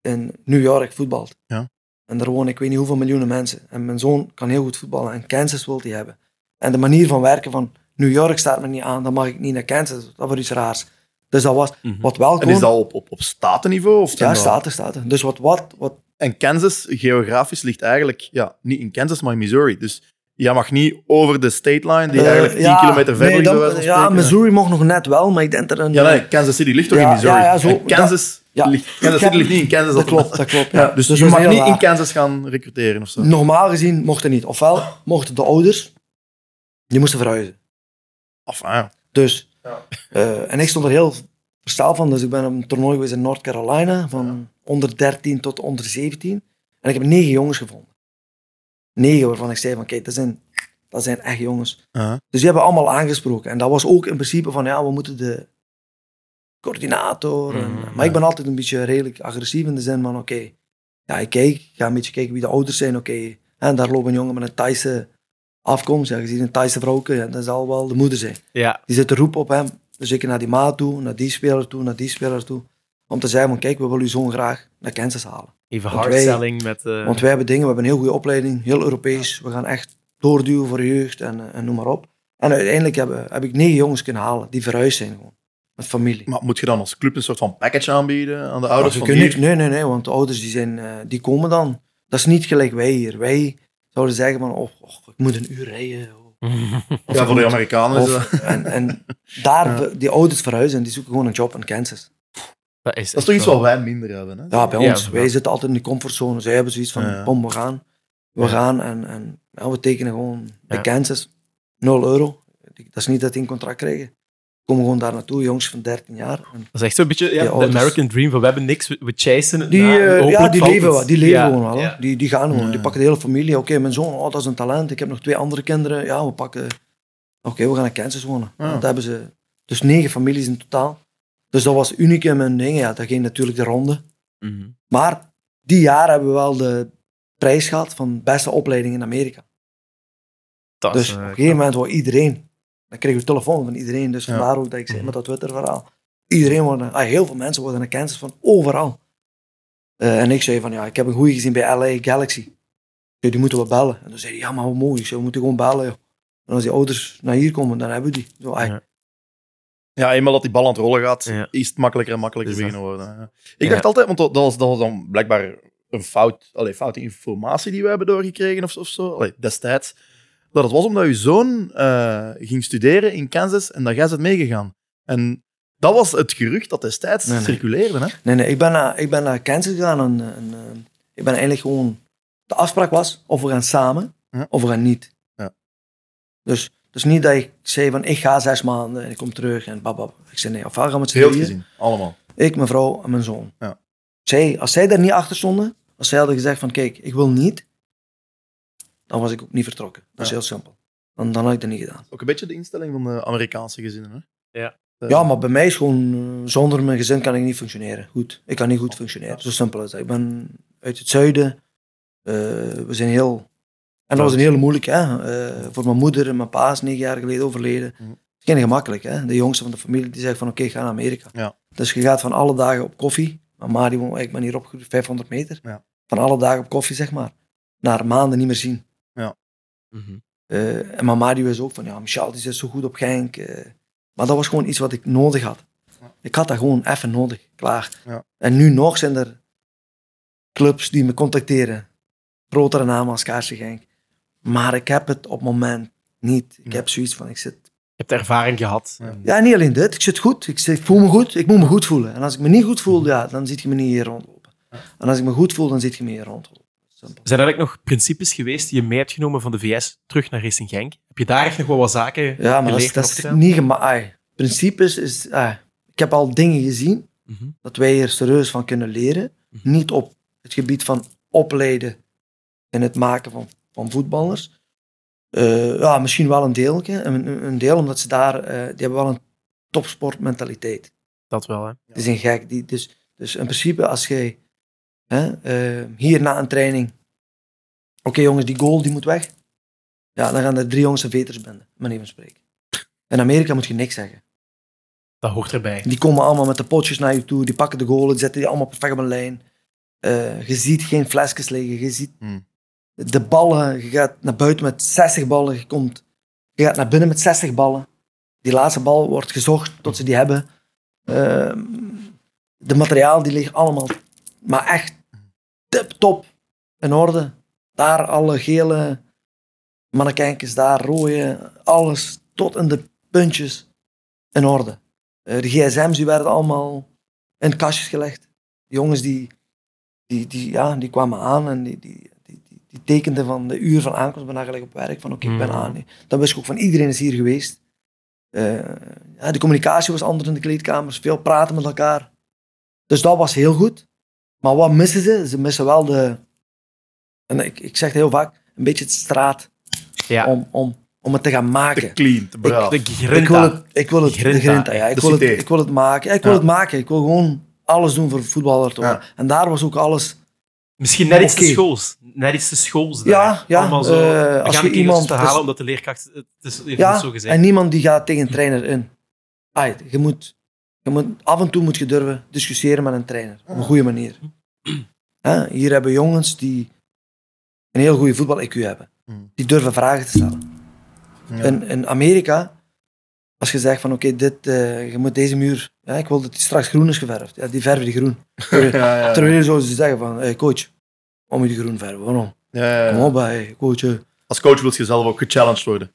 in New York voetbalt, Ja. En daar wonen ik weet niet hoeveel miljoenen mensen, en mijn zoon kan heel goed voetballen, en Kansas wil hij hebben. En de manier van werken van New York staat me niet aan, dan mag ik niet naar Kansas. Dat was iets raars. Dus dat was Mhm. wat wel En is dat op, op, op statenniveau? Of Ja, staten, staten. Dus wat, wat, wat En Kansas, geografisch, ligt eigenlijk ja, niet in Kansas, maar in Missouri. Dus jij mag niet over de state line, die eh, eigenlijk 10 ja, kilometer verder nee, ligt, van Ja. Missouri mocht nog net wel, maar ik denk dat er een... Ja, nee, Kansas City ligt toch Ja, in Missouri? ja, ja, zo- En Kansas, ja. Kansas City ligt niet in Kansas. dat op- klopt, dat klopt. Ja. Ja, dus, dat je mag niet in. Kansas gaan recruteren of zo. Normaal gezien mocht het niet. Ofwel mochten de ouders, die moesten verhuizen. Of, ah, ja. Dus, eh, en ik stond er heel versteld van. Dus ik ben op een toernooi geweest in North Carolina, van onder 13 tot onder 17. En ik heb negen jongens gevonden. Negen waarvan ik zei van, kijk, dat zijn, dat zijn echt jongens. Dus die hebben allemaal aangesproken. En dat was ook in principe van, ja, we moeten de coördinator. en- Mhm, maar ja. ik ben altijd een beetje redelijk agressief in de zin van, oké, ja, ik kijk, ik ga een beetje kijken wie de ouders zijn, oké. En daar loopt een jongen met een Thaise afkomst, ja, je ziet een Thaise vrouwke, ja, dat zal wel de moeder zijn. Ja, Die zit te roepen op hem, dus ik naar die maat toe, naar die speler toe, naar die speler toe, om te zeggen van, kijk, we willen uw zoon graag naar Kansas halen. even Want wij- hardselling met... eh, Want wij hebben dingen, we hebben een heel goede opleiding, heel Europees. We gaan echt doorduwen voor de jeugd en, eh, en noem maar op. En uiteindelijk hebben, heb ik negen jongens kunnen halen die verhuisd zijn gewoon. Met familie. Maar moet je dan als club een soort van package aanbieden aan de ouders van kunnen hier? niks- nee, nee, nee, want de ouders die, zijn, eh, die komen dan. Dat is niet gelijk wij hier. Wij zouden zeggen van, oh, oh, ik moet een uur rijden. oh. Ja, voor de Amerikanen. Of, en, en daar, die ouders verhuizen en die zoeken gewoon een job in Kansas. dat is, Dat is toch iets wat wij minder hebben, hè? Ja, bij ons. ja. Wij zitten altijd in de comfortzone. Zij hebben zoiets van, Ja. kom, we gaan. We Ja. gaan en, en ja, we tekenen gewoon bij. Kansas 0 euro. Dat is niet dat die een contract krijgen. Komen gewoon daar naartoe, jongens van 13 jaar. En Dat is echt zo'n beetje ja, de. American Dream. Van, we hebben niks, we chasen het die, hopelijk ja, die leven, die leven Ja, gewoon wel. ja. Die, die gaan gewoon. Die pakken de hele familie. Oké, mijn zoon, oh, dat is een talent. Ik heb nog twee andere kinderen. Ja, we pakken... Oké, we gaan naar Kansas wonen. Ja. Dat hebben ze... Dus negen families in totaal. Dus dat was uniek in mijn ding. Ja, dat ging natuurlijk de ronde. Mhm. Maar die jaar hebben we wel de prijs gehad van beste opleiding in Amerika. Dat Dus is, op een gegeven moment wou iedereen. Dan kregen we telefoon van iedereen. Dus Ja. vandaar ook dat ik zei Mhm. met dat Twitter-verhaal. Iedereen worden, ah, heel veel mensen worden naar Kansas van overal. Eh, en ik zei van, ja, ik heb een goeie gezien bij LA Galaxy. Ik zei, die moeten we bellen. En dan zei hij, ja, maar hoe mooi. Ik zei, we moeten gewoon bellen. joh. En als die ouders naar hier komen, dan hebben we die. Zo, Ja. Ja, eenmaal dat die bal aan het rollen gaat, Ja. is het makkelijker en makkelijker dat- beginnen worden. Ik Ja. dacht altijd, want dat was, dat was dan blijkbaar een fout, allee, foute informatie die we hebben doorgekregen of, of zo, allee, destijds. Dat het was omdat uw zoon eh, ging studeren in Kansas en dat jij bent meegegaan. En dat was het gerucht dat destijds Nee, nee. circuleerde. Hè? Nee, nee, ik ben naar, ik ben naar Kansas gegaan en, en eh, ik ben eigenlijk gewoon... De afspraak was, of we gaan samen, Ja. of we gaan niet. Ja. Dus, dus niet dat ik zei van, ik ga zes maanden en ik kom terug en babab. Ik zei nee, gaan we met z'n Heel gezien, allemaal. Ik, mijn vrouw en mijn zoon. Ja. Zij, als zij daar niet achter stonden, als zij hadden gezegd van, kijk, ik wil niet, dan was ik ook niet vertrokken. Dat is heel simpel. Dan, dan had ik dat niet gedaan. Ook een beetje de instelling van de Amerikaanse gezinnen. Hè? Ja. Eh, Ja, maar bij mij is gewoon, eh, zonder mijn gezin kan ik niet functioneren. Goed, ik kan niet goed functioneren. Zo simpel is dat. Ik ben uit het zuiden. Eh, we zijn heel... En dat was een hele moeilijk, hè. Eh, voor mijn moeder en mijn pa is negen jaar geleden overleden. Mhm. Het is geen gemakkelijk, hè. De jongste van de familie die zegt van, oké, ga naar Amerika. Ja. Dus je gaat van alle dagen op koffie. Mama, die woont, ik ben hier opgegroeid, 500 meter. Ja. Van alle dagen op koffie, zeg maar. Naar maanden niet meer zien. Mhm. Eh, en mama die wist ook van, ja, Michel die zit zo goed op Genk. eh. maar dat was gewoon iets wat ik nodig had. Ja. Ik had dat gewoon even nodig, klaar. Ja. En nu nog zijn er clubs die me contacteren. Grotere namen als Kaarsje Genk. Maar ik heb het op het moment niet. Ik Ja. heb zoiets van, ik zit... Je hebt ervaring gehad. Ja. Niet alleen dit. Ik zit goed. Ik, zit, ik voel me goed. Ik moet me goed voelen. En als ik me niet goed voel, ja, dan ziet je me niet hier rondlopen. En als ik me goed voel, dan ziet je me hier rondlopen. Zijn er eigenlijk nog principes geweest die je mee hebt genomen van de VS terug naar Racing Genk? Heb je daar echt nog wel wat zaken Ja, maar dat is, geleerd dat is niet gemakkelijk. Principes is... ah, ik heb al dingen gezien Mhm. dat wij hier serieus van kunnen leren. Mhm. Niet op het gebied van opleiden en het maken van, van voetballers. Eh, ja, misschien wel een deel. Een, een deel omdat ze daar... eh, die hebben wel een topsportmentaliteit. Dat wel, hè? Die zijn gek. Die, dus, dus in principe, als jij hè, eh, hier na een training... Oké jongens, die goal die moet weg. Ja, dan gaan er drie jongens een veters binden. Manier van spreken. In Amerika moet je niks zeggen. Dat hoort erbij. Die komen allemaal met de potjes naar je toe, die pakken de goal, die zetten die allemaal perfect op een lijn. Eh, je ziet geen flesjes liggen, je ziet Hmm. de ballen, je gaat naar buiten met 60 ballen, je, komt, je gaat naar binnen met 60 ballen. Die laatste bal wordt gezocht tot ze die hebben. Ehm, de materiaal die liggen allemaal, maar echt tip top in orde. Daar alle gele mannekijkers, daar rode, alles tot in de puntjes in orde. Eh, de gsm's die werden allemaal in kastjes gelegd. De jongens die, die, die, ja, die kwamen aan en die, die, die, die, tekenden van de uur van aankomst, ben gelijk op werk, van oké, ik ben Mhm. aan. Dan wist ik ook van iedereen is hier geweest. Eh, ja, de communicatie was anders in de kleedkamers, veel praten met elkaar. Dus dat was heel goed. Maar wat missen ze? Ze missen wel de, en ik, ik zeg het heel vaak, een beetje het straat Ja. om, om, om het te gaan Te maken. clean, te braaf. De Ik grinta. wil het, ik wil het, de Grinta, grinta, ja. Ik de wil, het, ik wil het maken. Ja, ik wil Ja. het maken. Ik wil gewoon alles doen voor voetballer te worden. En daar was ook alles... Misschien net iets te Oké. schools. Net iets te schools. daar. Ja, ja, Allemaal zo. eh, als je de iemand- te dus- halen omdat de leerkracht het is, Ja, het zo gezegd. en niemand die gaat tegen een trainer in. Ai, je moet, je moet, af en toe moet je durven discussiëren met een trainer. Op een goede manier. Hier hebben jongens die een heel goede voetbal-IQ hebben. Hmm. Die durven vragen te stellen. Ja. In, in Amerika, als je zegt van oké, dit, eh, je moet deze muur, ja, ik wil dat die straks groen is geverfd. Ja, die verven die groen. Terwijl, Ja, ja. terwijl zouden ze zeggen van, hey, coach, om je die groen verven, waarom? Kom op, hey, coach. eh. Als coach wil je zelf ook gechallenged worden.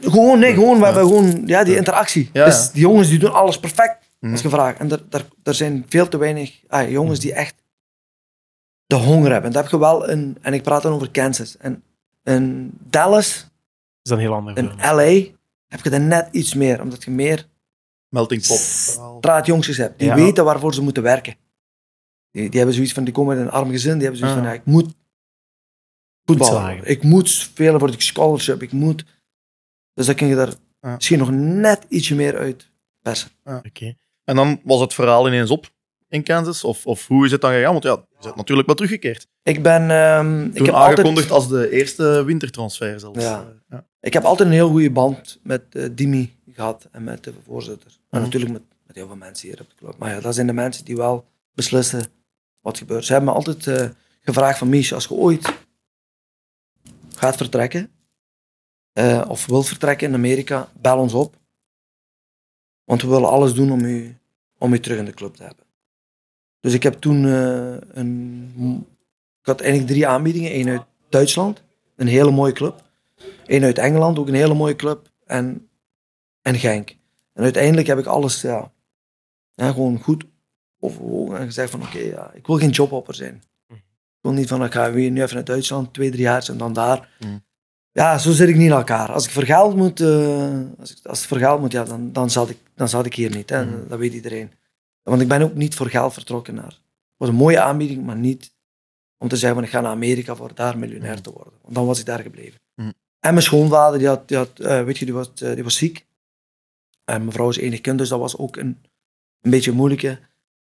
Gewoon, nee, gewoon, we hebben gewoon ja, die interactie. Dus die jongens die doen alles perfect, Mhm. als gevraagd. En er, er, er zijn veel te weinig ah, jongens die echt de honger hebben. Dat heb je wel in, en ik praat dan over Kansas. En in Dallas, is dat een heel ander in. LA, heb je er net iets meer. Omdat je meer Melting pot. straatjongens hebt. Die Ja. weten waarvoor ze moeten werken. Die, die hebben zoiets van, die komen uit een arm gezin, die hebben zoiets Ah. van, ja, ik moet voetballen. Ik moet spelen voor de scholarship. Ik moet... Dus dan kun je daar Ah. misschien nog net ietsje meer uit persen. Oké. En dan was het verhaal ineens op in Kansas? Of, of hoe is het dan gegaan? Want ja, je bent natuurlijk wel teruggekeerd. Ik ben... ehm, ik Toen heb aangekondigd altijd, als de eerste wintertransfer zelfs. Ja. Ja. Ik heb altijd een heel goede band met eh, Dimi gehad en met de voorzitter. En Mhm. natuurlijk met, met heel veel mensen hier op de club. Maar ja, dat zijn de mensen die wel beslissen wat gebeurt. Ze hebben me altijd eh, gevraagd van Mies, als je ooit gaat vertrekken, eh, of wilt vertrekken in Amerika, bel ons op. Want we willen alles doen om u, om u terug in de club te hebben. Dus ik heb toen eh, een... Ik had eigenlijk drie aanbiedingen. Eén uit Duitsland, een hele mooie club. Eén uit Engeland, ook een hele mooie club. En, en Genk. En uiteindelijk heb ik alles ja, ja, gewoon goed overwogen en gezegd van oké, ja, ik wil geen jobhopper zijn. Ik wil niet van ik ga weer nu even naar Duitsland, twee, drie jaar en dan daar. Mhm. Ja, zo zit ik niet in elkaar. Als ik voor geld moet, eh, als, ik, als het voor geld moet, ja, dan, dan, zat ik, dan zat ik hier niet. Hè. Mhm. Dat weet iedereen. Want ik ben ook niet voor geld vertrokken naar. Het was een mooie aanbieding, maar niet om te zeggen van ik ga naar Amerika voor daar miljonair te worden. Want dan was ik daar gebleven. Mhm. En mijn schoonvader, die, had, die, had, eh, weet je, die, was, eh, die was ziek. En mijn vrouw is enig kind, dus dat was ook een, een beetje moeilijke.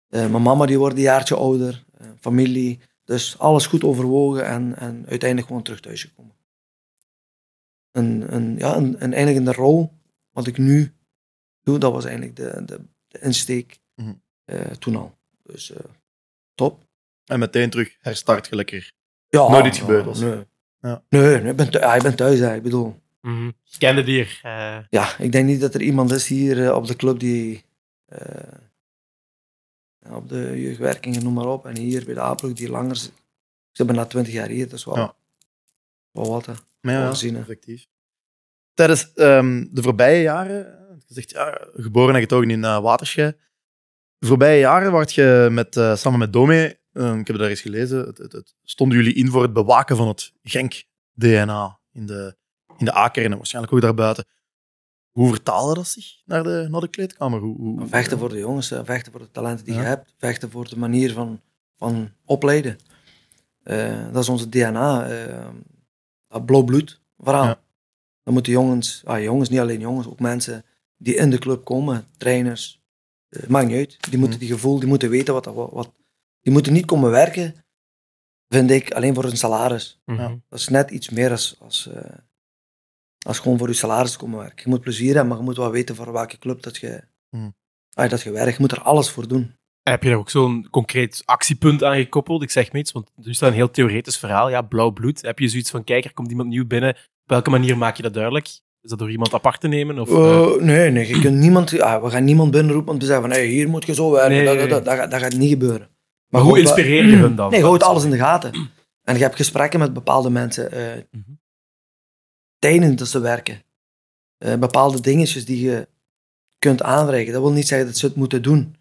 Mijn mama die wordt een jaartje ouder, familie. Dus alles goed overwogen en, en uiteindelijk gewoon terug thuis gekomen. En, en, ja, en, en eigenlijk in de rol wat ik nu doe, dat was eigenlijk de, de, de insteek Mhm. eh, toen al. Dus eh, top. En meteen terug herstart je lekker. Ja, Nooit iets gebeurd was. Nee, Ja. nee, nee ik, ben thuis, ja, ik ben thuis. Hè. Ik bedoel, Mhm. Je kende die hier. eh, ja, ik denk niet dat er iemand is hier op de club die eh, op de jeugdwerkingen, noem maar op, en hier bij de A-ploeg die langer zit. Ze hebben na twintig jaar hier, dat is wel, Ja. wel wat. Hè. Maar ja, effectief. Tijdens ehm, de voorbije jaren, eh, je zegt ja, geboren en getogen in uh, Waterschei. De voorbije jaren werd je met, eh, samen met Dome, eh, ik heb daar eens gelezen, het, het, het- stonden jullie in voor het bewaken van het Genk-DNA in de, in de A-kern en waarschijnlijk ook daarbuiten. Hoe vertaalde dat zich naar de, naar de kleedkamer? Hoe, hoe, Vechten voor de jongens, vechten voor de talenten die Ja. je hebt, vechten voor de manier van, van opleiden. Eh, dat is onze DNA, eh, dat blauw bloed verhaal. Ja. Dan moeten jongens, ah, jongens, niet alleen jongens, ook mensen die in de club komen, trainers, eh, maakt niet uit. Die moeten Mhm. die gevoel, die moeten weten wat, dat- wat, wat. Die moeten niet komen werken, vind ik, alleen voor hun salaris. mhm. Dat is net iets meer als, als, eh, als gewoon voor je salaris komen werken. Je moet plezier hebben, maar je moet wel weten voor welke club dat je, Hmm. ah, dat je werkt. Je moet er alles voor doen. Heb je daar ook zo'n concreet actiepunt aan gekoppeld? Ik zeg maar iets, want nu staat een heel theoretisch verhaal. Ja, blauw bloed. Heb je zoiets van, kijk, er komt iemand nieuw binnen. Op welke manier maak je dat duidelijk? Is dat door iemand apart te nemen? Of, eh, Eh, nee, nee, je kunt niemand, ah, we gaan niemand binnenroepen om te zeggen van hey, hier moet je zo werken. Nee, dat, dat, dat, dat, gaat- dat gaat niet gebeuren. maar hoe inspireer je hun dan? Nee, je houdt alles in de gaten. En je hebt gesprekken met bepaalde mensen eh Mhm. tijdens dat ze werken. Bepaalde dingetjes die je kunt aanreiken. Dat wil niet zeggen dat ze het moeten doen.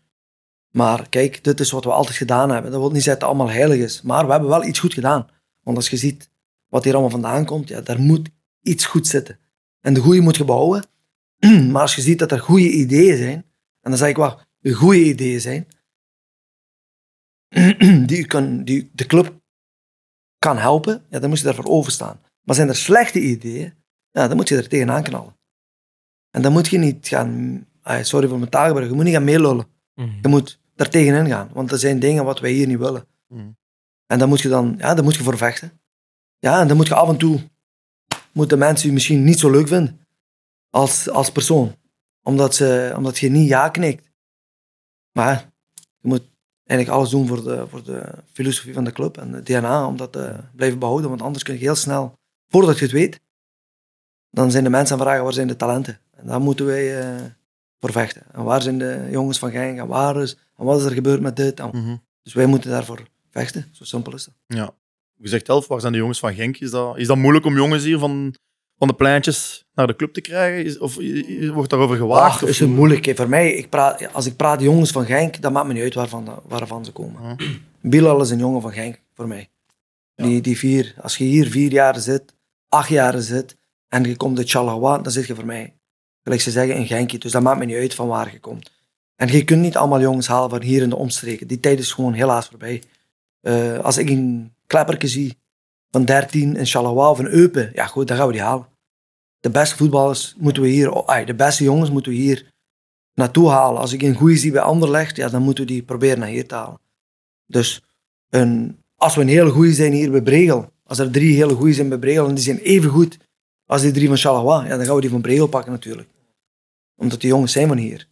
Maar kijk, dit is wat we altijd gedaan hebben. Dat wil niet zeggen dat het allemaal heilig is. Maar we hebben wel iets goed gedaan. Want als je ziet wat hier allemaal vandaan komt, ja, daar moet iets goed zitten. En de goede moet je bouwen. Maar als je ziet dat er goede ideeën zijn, en dan zeg ik wel, goede ideeën zijn, die, u kan, die de club kan helpen, ja, dan moet je daarvoor overstaan. Maar zijn er slechte ideeën, ja, dan moet je er tegenaan knallen. En dan moet je niet gaan, ah, sorry voor mijn taalgebruik, je moet niet gaan meelullen. Mhm. Je moet er tegenin gaan, want er zijn dingen wat wij hier niet willen. Mhm. En dan moet je dan, ja, dan moet je voor vechten. Ja, en dan moet je af en toe, moeten mensen je misschien niet zo leuk vinden als, als persoon. Omdat, ze, omdat je niet ja knikt. Maar je moet eigenlijk alles doen voor de, voor de filosofie van de club en het DNA, om dat te blijven behouden. Want anders kun je heel snel, voordat je het weet, dan zijn de mensen aan het vragen waar zijn de talenten. En daar moeten wij eh, voor vechten. En waar zijn de jongens van Genk? En, waar is, en wat is er gebeurd met dit? Mhm. dus wij moeten daarvoor vechten. Zo simpel is dat. Ja. Je zegt zelf, waar zijn de jongens van Genk? Is dat, is dat moeilijk om jongens hier van, van de pleintjes naar de club te krijgen? Is, of wordt daarover gewaagd? Ach, is het moeilijk. hè. Voor mij, ik praat, als ik praat jongens van Genk, dan maakt me niet uit waarvan, waarvan ze komen. Ja. Bilal is een jongen van Genk, voor mij. Die, die vier, als je hier vier jaar zit, acht jaar zit, en je komt uit Chalawa, dan zit je voor mij, gelijk ze zeggen, een Genkje. Dus dat maakt me niet uit van waar je komt. En je kunt niet allemaal jongens halen van hier in de omstreken. Die tijd is gewoon helaas voorbij. Eh, als ik een klepperke zie van 13 in Chalawa of in Eupen, ja goed, dan gaan we die halen. De beste voetballers moeten we hier, oh, ai, de beste jongens moeten we hier naartoe halen. Als ik een goeie zie bij Anderlecht, ja, dan moeten we die proberen naar hier te halen. Dus een, als we een hele goeie zijn hier bij Bregel, als er drie hele goeie zijn bij Bregel en die zijn even goed als die drie van Chalawa, ja, dan gaan we die van Bregel pakken natuurlijk. Omdat die jongens zijn van hier.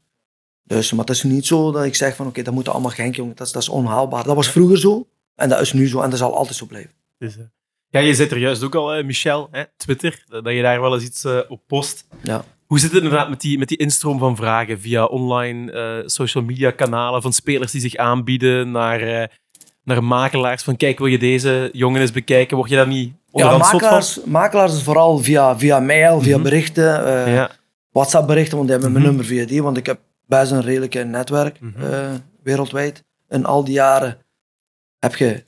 Dus, maar het is niet zo dat ik zeg van oké, dat moeten allemaal Genk jongen. Dat is, dat is onhaalbaar. Dat was vroeger zo en dat is nu zo en dat zal altijd zo blijven. Dus, eh, ja, je zit er juist ook al, hè, Michel, hè, Twitter, dat dat je daar wel eens iets eh, op post. Ja. Hoe zit het inderdaad met die, met die instroom van vragen via online eh, social media kanalen van spelers die zich aanbieden naar, naar makelaars? Van kijk, wil je deze jongen eens bekijken? Word je daar niet Ja, van? makelaars, makelaars is vooral via, via mail, via Mhm. berichten, Ja. WhatsApp berichten, want die hebben mijn Mhm. nummer via die, want ik heb best een redelijke netwerk Mhm. eh, wereldwijd. En al die jaren heb je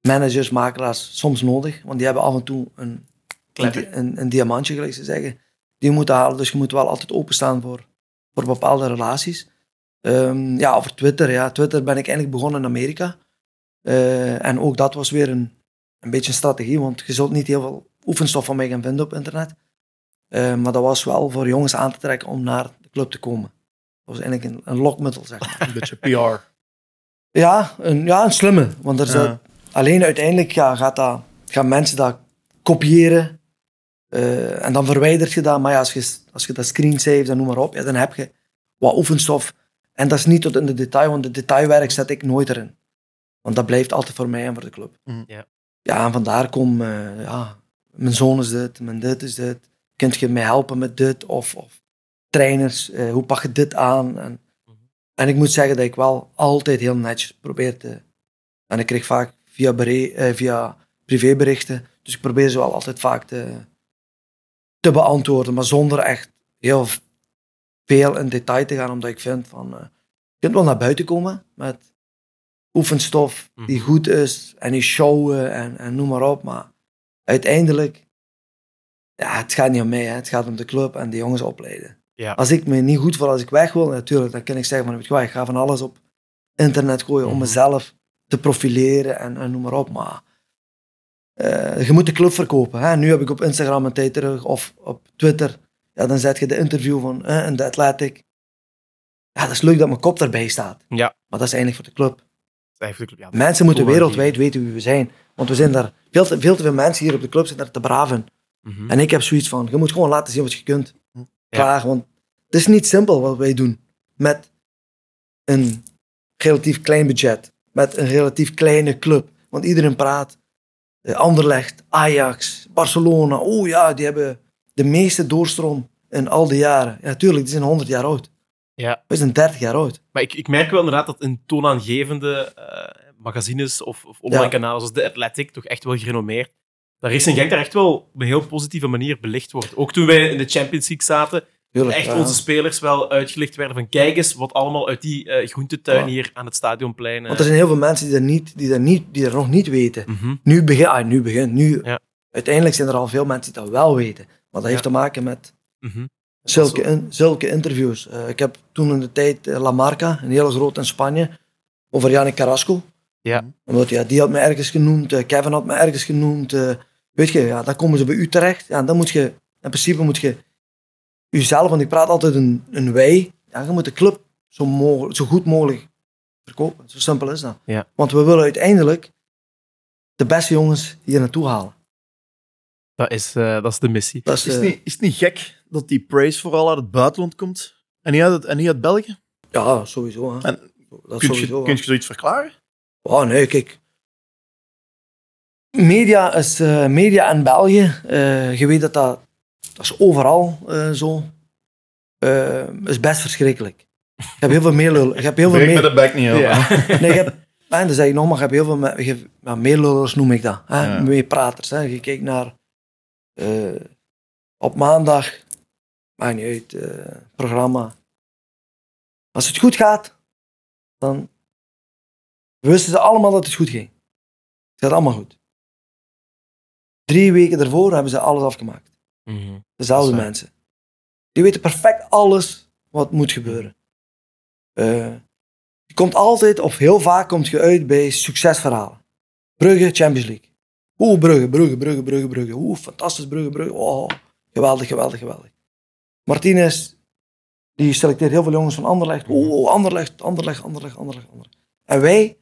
managers, makelaars soms nodig, want die hebben af en toe een, een, een, een diamantje, gelijk ze zeggen, die je moet halen. Dus je moet wel altijd openstaan voor, voor bepaalde relaties. Ehm, ja, over Twitter. Ja, Twitter ben ik eigenlijk begonnen in Amerika. Eh, en ook dat was weer een, een beetje een strategie, want je zult niet heel veel oefenstof van mij gaan vinden op internet. Eh, maar dat was wel voor jongens aan te trekken om naar de club te komen. Dat was eigenlijk een, een lokmiddel, zeg maar. Een beetje PR. ja, een, ja, een slimme. Want er Ja. alleen uiteindelijk ja, gaat dat, gaan mensen dat kopiëren. eh, en dan verwijdert je dat. Maar ja, als je, als je dat screensaves en noem maar op, ja, dan heb je wat oefenstof. En dat is niet tot in de detail, want de detailwerk zet ik nooit erin. Want dat blijft altijd voor mij en voor de club. Ja. Ja, en vandaar kom, eh, ja, mijn zoon is dit, mijn dit is dit. Kunt je mij helpen met dit? Of, of trainers, eh, hoe pak je dit aan? En, en ik moet zeggen dat ik wel altijd heel netjes probeer te... En ik kreeg vaak via, bere- eh, via privéberichten, dus ik probeer ze wel altijd vaak te, te beantwoorden, maar zonder echt heel veel in detail te gaan, omdat ik vind van... eh, je kunt wel naar buiten komen met oefenstof die Mhm. goed is en die showen en, en noem maar op, maar uiteindelijk, ja, het gaat niet om mij, hè. het gaat om de club en de jongens opleiden. Ja. Als ik me niet goed voel als ik weg wil, natuurlijk, dan kan ik zeggen van, weet je wat, ik ga van alles op internet gooien om Mhm. mezelf te profileren en, en noem maar op, maar eh, je moet de club verkopen. Hè? Nu heb ik op Instagram een tijd terug, of op Twitter, ja, dan zet je de interview van eh, in de Athletic. Ja, dat is leuk dat mijn kop erbij staat. Ja. Maar dat is eigenlijk voor de club. Is eigenlijk- ja, Mensen moeten wereldwijd weten wie we zijn. Want we zijn daar, veel te, veel te veel mensen hier op de club zijn daar te braaf in. Mhm. En ik heb zoiets van, je moet gewoon laten zien wat je kunt. Ja. Klaar, want het is niet simpel wat wij doen. Met een relatief klein budget. Met een relatief kleine club. Want iedereen praat. eh, Anderlecht, Ajax, Barcelona. Oh ja, die hebben de meeste doorstroom in al die jaren. Ja, tuurlijk, die zijn 100 jaar oud. Ja. We zijn 30 jaar oud. Maar ik, ik merk wel inderdaad dat in toonaangevende eh, magazines of, of online Ja. kanalen zoals The Athletic, toch echt wel gerenommeerd, dat Racing Genk daar echt wel op een heel positieve manier belicht wordt. Ook toen wij in de Champions League zaten, Echt ja. onze spelers wel uitgelicht werden van kijk eens wat allemaal uit die eh, groentetuin Ja. hier aan het stadionplein... eh, Want er zijn heel veel mensen die dat, niet, die dat, niet, die dat nog niet weten. mhm. Nu begint, ah, nu begint, nu. Ja. Uiteindelijk zijn er al veel mensen die dat wel weten. Maar dat heeft Ja. te maken met Mhm. zulke, in- zulke interviews. Eh, ik heb toen in de tijd eh, La Marca, een hele grote in Spanje, over Yannick Carrasco. Ja. Omdat ja, die had me ergens genoemd, eh, Kevin had me ergens genoemd. eh, weet je, ja, dan komen ze bij u terecht. Ja, en dan moet je in principe moet je jezelf, want ik praat altijd een, een wij, ja, je moet de club zo, mogelijk, zo goed mogelijk verkopen. Zo simpel is dat. Ja. Want we willen uiteindelijk de beste jongens hier naartoe halen. Dat is, eh, dat is de missie. Dat is, Is het, eh, niet, is het niet gek dat die praise vooral uit het buitenland komt? En niet uit, het, en niet uit België? ja, sowieso. Hè. En dat Kun je, sowieso. hè. kun je zoiets verklaren? Oh nee, kijk. Media is eh, media in België. eh, je weet dat dat, dat is overal eh, zo. Eh is best verschrikkelijk. Je hebt heel veel meelullen. Je hebt heel veel Breek mee- met de bek niet. Ja. hè? Nee, je hebt, en dan zeg ik nog maar, je hebt heel veel me- je hebt- ja, meelullers noem ik dat. Hè? Ja. Meepraters. Hè? Je kijkt naar eh, op maandag, maakt niet uit, programma. Als het goed gaat, dan wisten ze allemaal dat het goed ging. Het gaat allemaal goed. Drie weken daarvoor hebben ze alles afgemaakt. Mhm. Dezelfde mensen. Die weten perfect alles wat moet gebeuren. Eh, je komt altijd, of heel vaak, komt je uit bij succesverhalen. Brugge, Champions League. Oeh, Brugge, Brugge, Brugge, Brugge, Brugge. Oeh, fantastisch, Brugge, Brugge. Oh, geweldig, geweldig, geweldig. Martinez, die selecteert heel veel jongens van Anderlecht. Oeh, Anderlecht, Anderlecht, Anderlecht, Anderlecht, Anderlecht. En wij,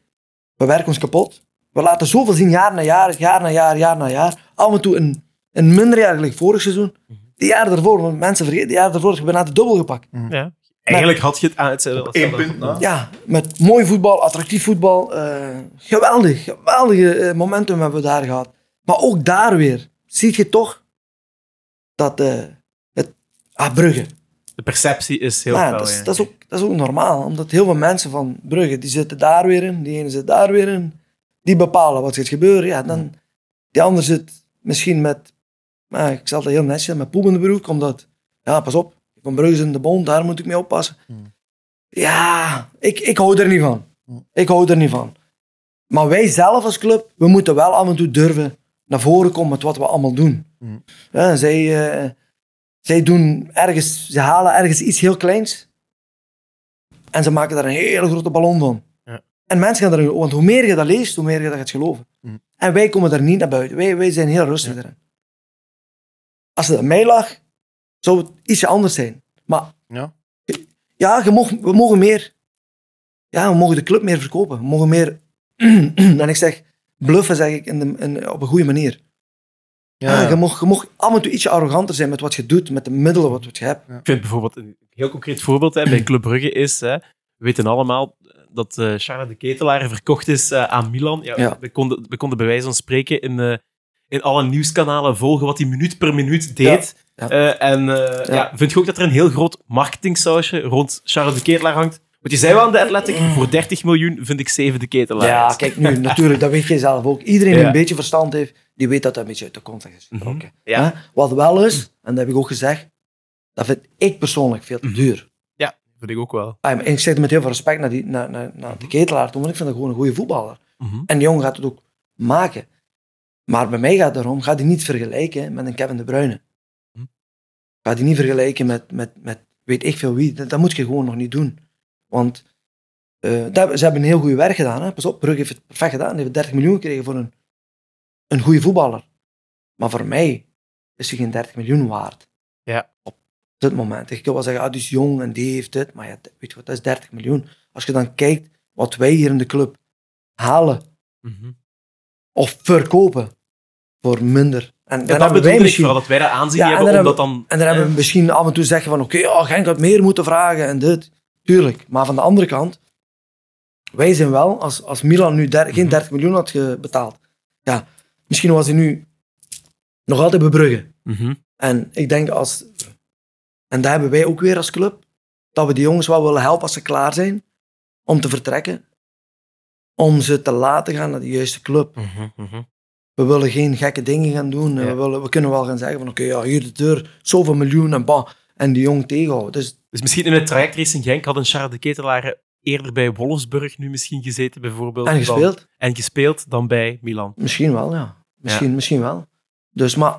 we werken ons kapot. We laten zoveel zien, jaar na jaar, jaar na jaar, jaar na jaar. Af en toe een, een minder jaar gelijk vorig seizoen. Die jaar daarvoor, want mensen vergeten, die jaar daarvoor, je bent dubbel gepakt. Ja. Eigenlijk had je het aan het Op één punt na. Ja, met mooi voetbal, attractief voetbal. eh, geweldig, geweldige eh, momentum hebben we daar gehad. Maar ook daar weer, zie je toch dat eh het... Ah, Brugge. De perceptie is heel Ja, fel. dat, is, ja. dat, is ook, dat is ook normaal, omdat heel veel mensen van Brugge, die zitten daar weer in, die ene zit daar weer in. Die bepalen wat gaat gebeuren. Ja, dan, die ander zit misschien met, nou, ik zal het heel netjes met poep in de broek, omdat, ja, pas op, van Brugge is in de bond, daar moet ik mee oppassen. Hmm. Ja, ik, ik hou er niet van. Hmm. Ik hou er niet van. Maar wij zelf als club, we moeten wel af en toe durven naar voren komen met wat we allemaal doen. Hmm. Ja, zij, eh, zij doen ergens, ze halen ergens iets heel kleins en ze maken daar een hele grote ballon van. Ja. En mensen gaan er, want hoe meer je dat leest, hoe meer je dat gaat geloven. En wij komen daar niet naar buiten. Wij, wij zijn heel rustig erin. Als het aan mij lag, zou het ietsje anders zijn. Maar Ja. ja, je mag, we mogen meer. Ja, we mogen de club meer verkopen. We mogen meer. en ik zeg, bluffen zeg ik in de, in, op een goede manier. Ja, je, mag, je mag af en toe ietsje arroganter zijn met wat je doet, met de middelen wat, wat je hebt. Ik vind bijvoorbeeld een heel concreet voorbeeld hè, bij Club Brugge is, hè, we weten allemaal dat eh Charles de Ketelaar verkocht is eh, aan Milan. Ja, Ja. We, konden, we konden bij wijze van spreken in, eh, in alle nieuwskanalen volgen wat hij minuut per minuut deed. Ja. Eh, en eh, Ja. ja. vind je ook dat er een heel groot marketingsausje rond Charles de Ketelaar hangt? Want je zei wel aan de Athletic, voor 30 miljoen vind ik 7 de Ketelaar. Ja, kijk nu, natuurlijk, dat weet je zelf ook. Iedereen die Ja. een beetje verstand heeft, die weet dat dat een beetje uit de context is getrokken. Ja. Hè? Wat wel is, en dat heb ik ook gezegd, dat vind ik persoonlijk veel te duur. vind ik ook wel. Ah, En ik zeg het met heel veel respect naar, die, naar, naar, naar de ketelaar toe, want ik vind dat gewoon een goede voetballer. Mhm. En die jongen gaat het ook maken. Maar bij mij gaat het erom, ga die niet vergelijken met een Kevin De Bruyne. Hm. Ga die niet vergelijken met, met, met weet ik veel wie. Dat, dat moet je gewoon nog niet doen. Want eh, dat, ze hebben een heel goed werk gedaan. Hè? Pas op, Brugge heeft het perfect gedaan. Die hebben 30 miljoen gekregen voor een, een goede voetballer. Maar voor mij is hij geen 30 miljoen waard. Ja. Op dit moment. Ik kan wel zeggen, ah, die is jong en die heeft het. Maar ja, weet je wat, dat is 30 miljoen. Als je dan kijkt wat wij hier in de club halen Mhm. of verkopen voor minder. En Ja, dat hebben wij bedoel ik misschien, vooral, dat wij dat aanzien Ja, en hebben, dan omdat hebben- dan... en dan hebben we misschien af en toe zeggen van oké, ja, Genk had meer moeten vragen en dit. Tuurlijk. Maar van de andere kant, wij zijn wel, als, als Milan nu der- geen Mhm. 30 miljoen had betaald, ja, misschien was hij nu nog altijd bij Brugge. Mhm. En ik denk als, en daar hebben wij ook weer als club, dat we die jongens wel willen helpen als ze klaar zijn om te vertrekken. Om ze te laten gaan naar de juiste club. Mhm, mhm. We willen geen gekke dingen gaan doen. Ja. We, willen, we kunnen wel gaan zeggen van oké, ja, hier de deur, zoveel miljoen en bah. En die jong tegenhouden. Dus Dus misschien in het traject Racing Genk had een Charles de Ketelaar eerder bij Wolfsburg nu misschien gezeten, bijvoorbeeld. en dan- gespeeld. en gespeeld dan bij Milan. Misschien wel, ja. Misschien, misschien wel. Dus maar,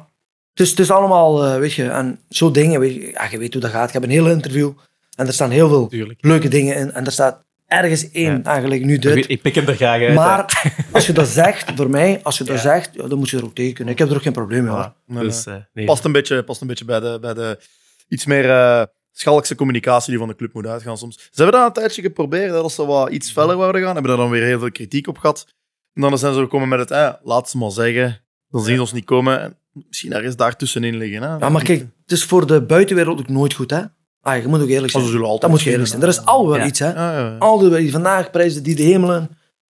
het is, het is allemaal, eh, weet je, en zo dingen, weet je, ja, je weet hoe dat gaat. Ik heb een heel interview en er staan heel veel Tuurlijk. leuke dingen in. En er staat ergens één Ja. eigenlijk, nu Ik, dit. ik pik hem er graag uit. hè. Maar als je dat zegt, voor mij, als je dat Ja. zegt, ja, dan moet je er ook tegen kunnen. Ik heb er ook geen probleem mee. hoor. Ja, Dus, eh, nee. past, een beetje, past een beetje bij de, bij de iets meer eh schalkse communicatie die van de club moet uitgaan soms. Ze hebben dat een tijdje geprobeerd, dat ze wat iets feller wouden gaan. Hebben daar dan weer heel veel kritiek op gehad. En dan zijn ze gekomen met het, eh, laat ze maar zeggen, dan zien ze ons niet komen. En misschien ergens daartussenin liggen. Hè. Ja, maar kijk, het is voor de buitenwereld ook nooit goed, hè? Ah, je moet ook eerlijk zijn. altijd Dat moet je eerlijk zijn. Er is al wel iets, hè? Ja, ja, ja. Al die, vandaag prijzen die de hemelen.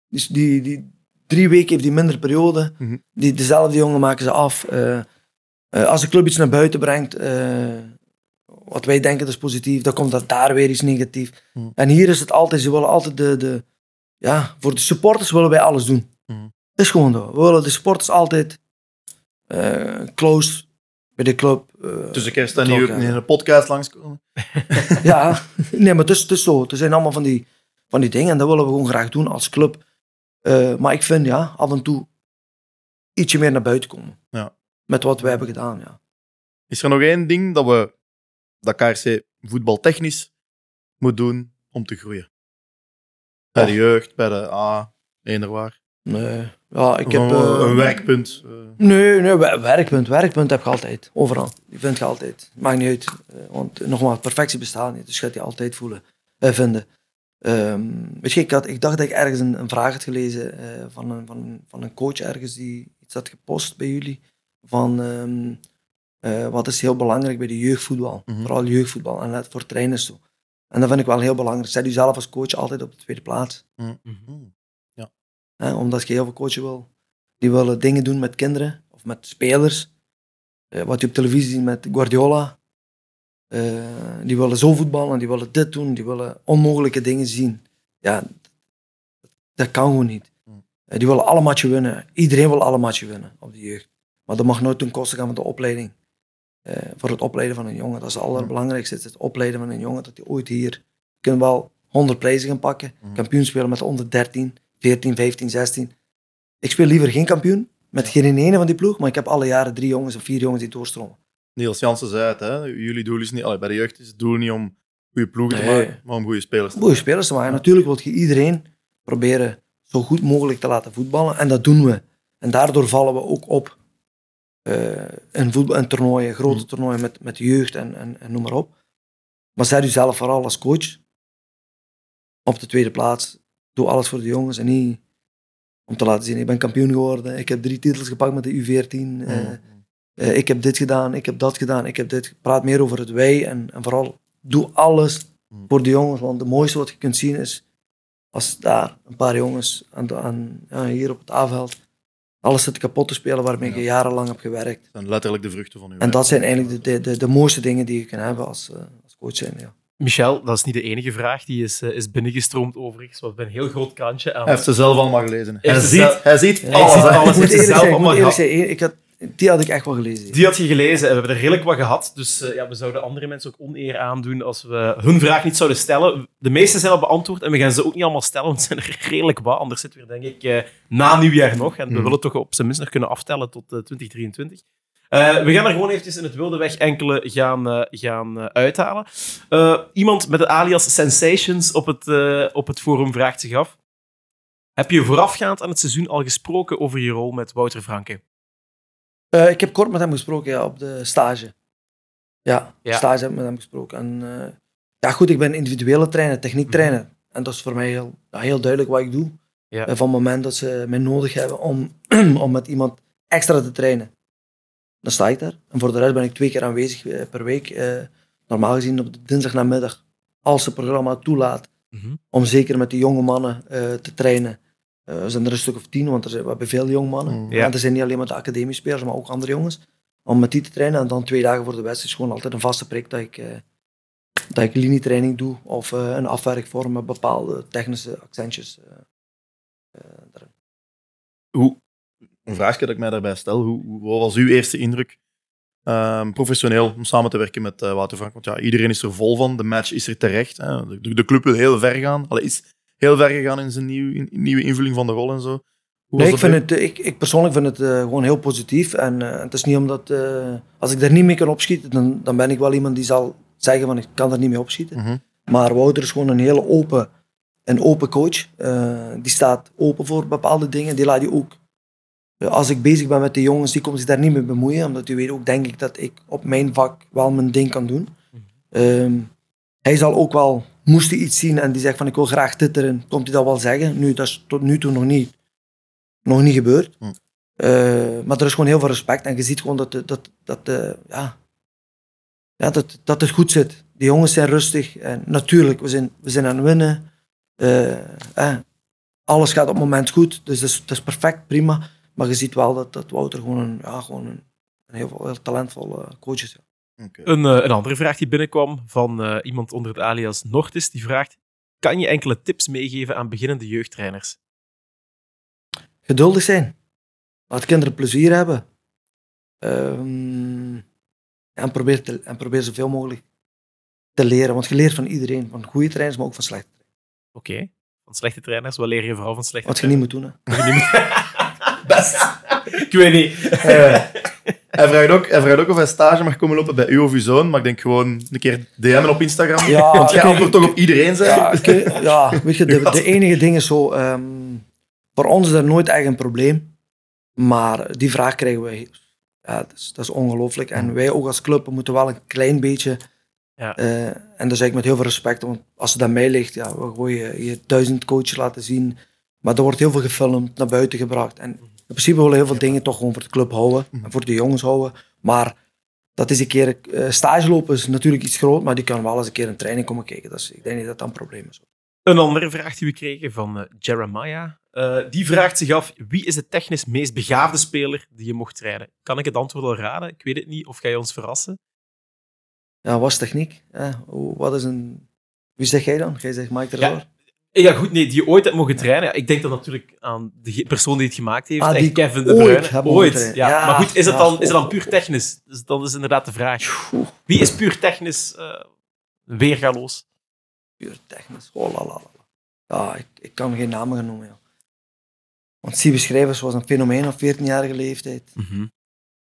Dus die, die drie weken heeft die minder periode. Mhm. Die, dezelfde jongen maken ze af. Eh, eh, als de club iets naar buiten brengt, eh, wat wij denken dat is positief, dan komt dat daar weer iets negatief. Mhm. En hier is het altijd, ze willen altijd de, de ja, voor de supporters willen wij alles doen. Dat is gewoon zo. We willen de supporters altijd close bij de club. eh, Tussen kerst en nieuw in een podcast langskomen. ja, nee, maar het is, het is zo. Er zijn allemaal van die, van die dingen en dat willen we gewoon graag doen als club. Eh, maar ik vind, ja, af en toe ietsje meer naar buiten komen. Ja. Met wat wij hebben gedaan, ja. Is er nog één ding dat we, dat KRC voetbaltechnisch moet doen om te groeien? Bij de jeugd, bij de A, eender waar. Nee, ja, ik Of heb... een, eh, een werkpunt. Nee, nee, wer- werkpunt. Werkpunt heb je altijd. Overal. Die vind je altijd. Maakt niet uit. Eh, want nogmaals, perfectie bestaat niet. Dus je gaat die altijd voelen, eh, vinden. Ehm, weet je, ik, had, ik dacht dat ik ergens een, een vraag had gelezen eh, van, een, van, van een coach ergens die iets had gepost bij jullie. Van ehm, eh, wat is heel belangrijk bij de jeugdvoetbal. Mhm. Vooral jeugdvoetbal en net voor trainers zo. En dat vind ik wel heel belangrijk. Zet jezelf als coach altijd op de tweede plaats. Mhm. Hè, omdat je heel veel coachen wil. Die willen dingen doen met kinderen of met spelers. Eh, wat je op televisie ziet met Guardiola. Eh, die willen zo voetballen, die willen dit doen, die willen onmogelijke dingen zien. Ja, dat kan gewoon niet. Hmm. Eh, die willen alle matchen winnen. Iedereen wil alle matchen winnen op de jeugd. Maar dat mag nooit ten koste gaan van de opleiding. Voor het opleiden van een jongen. Dat is het allerbelangrijkste. Het, opleiden van een jongen dat hij ooit hier... kunnen wel 100 prijzen gaan pakken. Hmm. Kampioen spelen met de onder 13, 14, 15, 16. Ik speel liever geen kampioen. Met geen ene van die ploeg. Maar ik heb alle jaren drie jongens of vier jongens die doorstromen. Niels Jansen zei het, hè? jullie doel is niet, allee, bij de jeugd is het doel niet om goede ploegen te maken, maar om goede spelers te Goede spelers te maken. Natuurlijk wil je iedereen proberen zo goed mogelijk te laten voetballen. En dat doen we. En daardoor vallen we ook op eh in, voetbal, in toernooien, grote Mm. toernooien met, met jeugd en, en, en noem maar op. Maar zet u zelf vooral als coach op de tweede plaats. Doe alles voor de jongens en niet om te laten zien, ik ben kampioen geworden, ik heb drie titels gepakt met de U14, eh, Mm. eh, ik heb dit gedaan, ik heb dat gedaan, ik heb dit. Praat meer over het wij en, en vooral doe alles Mm. voor de jongens. Want het mooiste wat je kunt zien is als daar een paar jongens aan, aan, ja, hier op het A-veld alles zit kapot te spelen waarmee je Ja. jarenlang hebt gewerkt. Dat zijn letterlijk de vruchten van uw En dat zijn eigenlijk de, de, de, de mooiste dingen die je kan hebben als, eh, als coach zijn. Ja. Michel, dat is niet de enige vraag. Die is, eh, is binnengestroomd overigens. Hebben een heel groot krantje aan. Hij heeft ze zelf allemaal gelezen. Hij ze ziet, hij ziet Ja, alles. ziet hè. alles. Ik moet heeft ze eerlijk zelf zijn, ik moet allemaal eerlijk zijn, ik had, die had ik echt wel gelezen. Die had je gelezen en we hebben er redelijk wat gehad. Dus eh, ja, we zouden andere mensen ook oneer aandoen als we hun vraag niet zouden stellen. De meeste zijn al beantwoord en we gaan ze ook niet allemaal stellen, want het zijn er redelijk wat. Anders zitten we denk ik eh, na nieuwjaar nog. En we Mhm. willen toch op zijn minst nog kunnen aftellen tot eh, 2023. Eh, we gaan er gewoon eventjes in het wilde weg enkele gaan, eh, gaan eh, uithalen. Iemand met de alias Sensations op het, op het forum vraagt zich af. Heb je voorafgaand aan het seizoen al gesproken over je rol met Wouter Franke? Ik heb kort met hem gesproken ja, op de stage. Ja, Ja. stage heb ik met hem gesproken. En, ja, goed, ik ben individuele trainer, techniek trainer. Mhm. En dat is voor mij heel, ja, heel duidelijk wat ik doe. Ja. Van het moment dat ze mij nodig hebben om, om met iemand extra te trainen, dan sta ik daar. En voor de rest ben ik twee keer aanwezig eh, per week. eh, normaal gezien op de dinsdagnamiddag, als het programma toelaat, Mhm. om zeker met de jonge mannen eh, te trainen. Eh, er zijn er een stuk of tien, want er zijn, we hebben veel jonge mannen. Mm. Ja. En er zijn niet alleen maar de academiespelers, maar ook andere jongens. Om met die te trainen en dan twee dagen voor de wedstrijd is gewoon altijd een vaste prik dat ik, eh, dat ik linietraining doe of eh, een afwerkvorm met bepaalde technische accentjes. eh, eh. Hoe, een vraagje dat ik mij daarbij stel. Hoe, wat was uw eerste indruk ehm, professioneel om samen te werken met eh, Wouter Frank? Want ja, iedereen is er vol van. De match is er terecht. Hè. De, de club wil heel ver gaan. Allee, is heel ver gegaan in zijn nieuw, in, nieuwe invulling van de rol en zo. Hoe Nee, ik, vind het, ik, ik persoonlijk vind het eh, gewoon heel positief. En eh, het is niet omdat, als ik daar niet mee kan opschieten, dan, dan ben ik wel iemand die zal zeggen van ik kan er niet mee opschieten. Mhm. Maar Wouter is gewoon een hele open een open coach. Die staat open voor bepaalde dingen. Die laat je ook, als ik bezig ben met de jongens, die komen zich daar niet mee bemoeien. Omdat die weet ook, denk ik, dat ik op mijn vak wel mijn ding kan doen. Ehm, hij zal ook wel, moest hij iets zien en die zegt van ik wil graag dit erin, komt hij dat wel zeggen. Nu, dat is tot nu toe nog niet, nog niet gebeurd. Hm. Eh, maar er is gewoon heel veel respect en je ziet gewoon dat, dat, dat, ja, ja, dat, dat het goed zit. De jongens zijn rustig en natuurlijk, we zijn, we zijn aan het winnen. Eh, eh, alles gaat op het moment goed, dus dat is, dat is perfect, prima. Maar je ziet wel dat, dat Wouter gewoon een, ja, gewoon een, een heel, heel talentvolle coach is. ja. Oké. Een, eh, een andere vraag die binnenkwam van eh, iemand onder het alias Nortis, die vraagt: Kan je enkele tips meegeven aan beginnende jeugdtrainers? geduldig zijn. Laat kinderen plezier hebben. Ehm, en, probeer te, en probeer zoveel mogelijk te leren. Want je leert van iedereen. Van goede trainers, maar ook van slechte. Oké. Van slechte trainers, wat leer je vooral van slechte Wat je niet moet doen. Hè. Best. Ik weet niet. Eh, hij, vraagt ook, hij vraagt ook of hij stage mag komen lopen bij u of uw zoon, maar ik denk gewoon een keer DM'en op Instagram. Ja, Want jij antwoordt toch op iedereen, zeg Ja, oké, ja, weet je, de, de enige ding is zo... ehm, voor ons is dat nooit echt een probleem. Maar die vraag krijgen wij... Ja, dat is, dat is ongelooflijk. En wij ook als club moeten wel een klein beetje... Ja. eh, en dat zeg ik met heel veel respect. Want als het aan mij ligt, ja, we gooien je duizend coaches laten zien. Maar er wordt heel veel gefilmd, naar buiten gebracht. En in principe willen we heel veel dingen toch gewoon voor de club houden. En voor de jongens houden. Maar dat is een keer... eh, stage lopen is natuurlijk iets groot. Maar die kan wel eens een keer een training komen kijken. Dat is, ik denk niet dat dat een probleem is. Een andere vraag die we kregen van eh, Jeremiah. Eh, die vraagt zich af: wie is de technisch meest begaafde speler die je mocht trainen? Kan ik het antwoord al raden? Ik weet het niet. Of ga je ons verrassen? Ja, wat is techniek? wat is een... Wie zeg jij dan? Jij zegt Mike Terror? Ja, goed, nee, die je ooit hebt mogen trainen. Ja, ik denk dan natuurlijk aan de persoon die het gemaakt heeft. Ah, die Kevin De Bruyne. Ooit, ja. Ja, Maar goed, is het, ja, dan, is het dan puur technisch? Dus dat is inderdaad de vraag. Wie is puur technisch eh, weergaloos? Puur technisch. Oh, la, la, la. Ja, ik, ik kan geen namen noemen. Ja. Want Siebe Schrijvers was een fenomeen op 14-jarige leeftijd.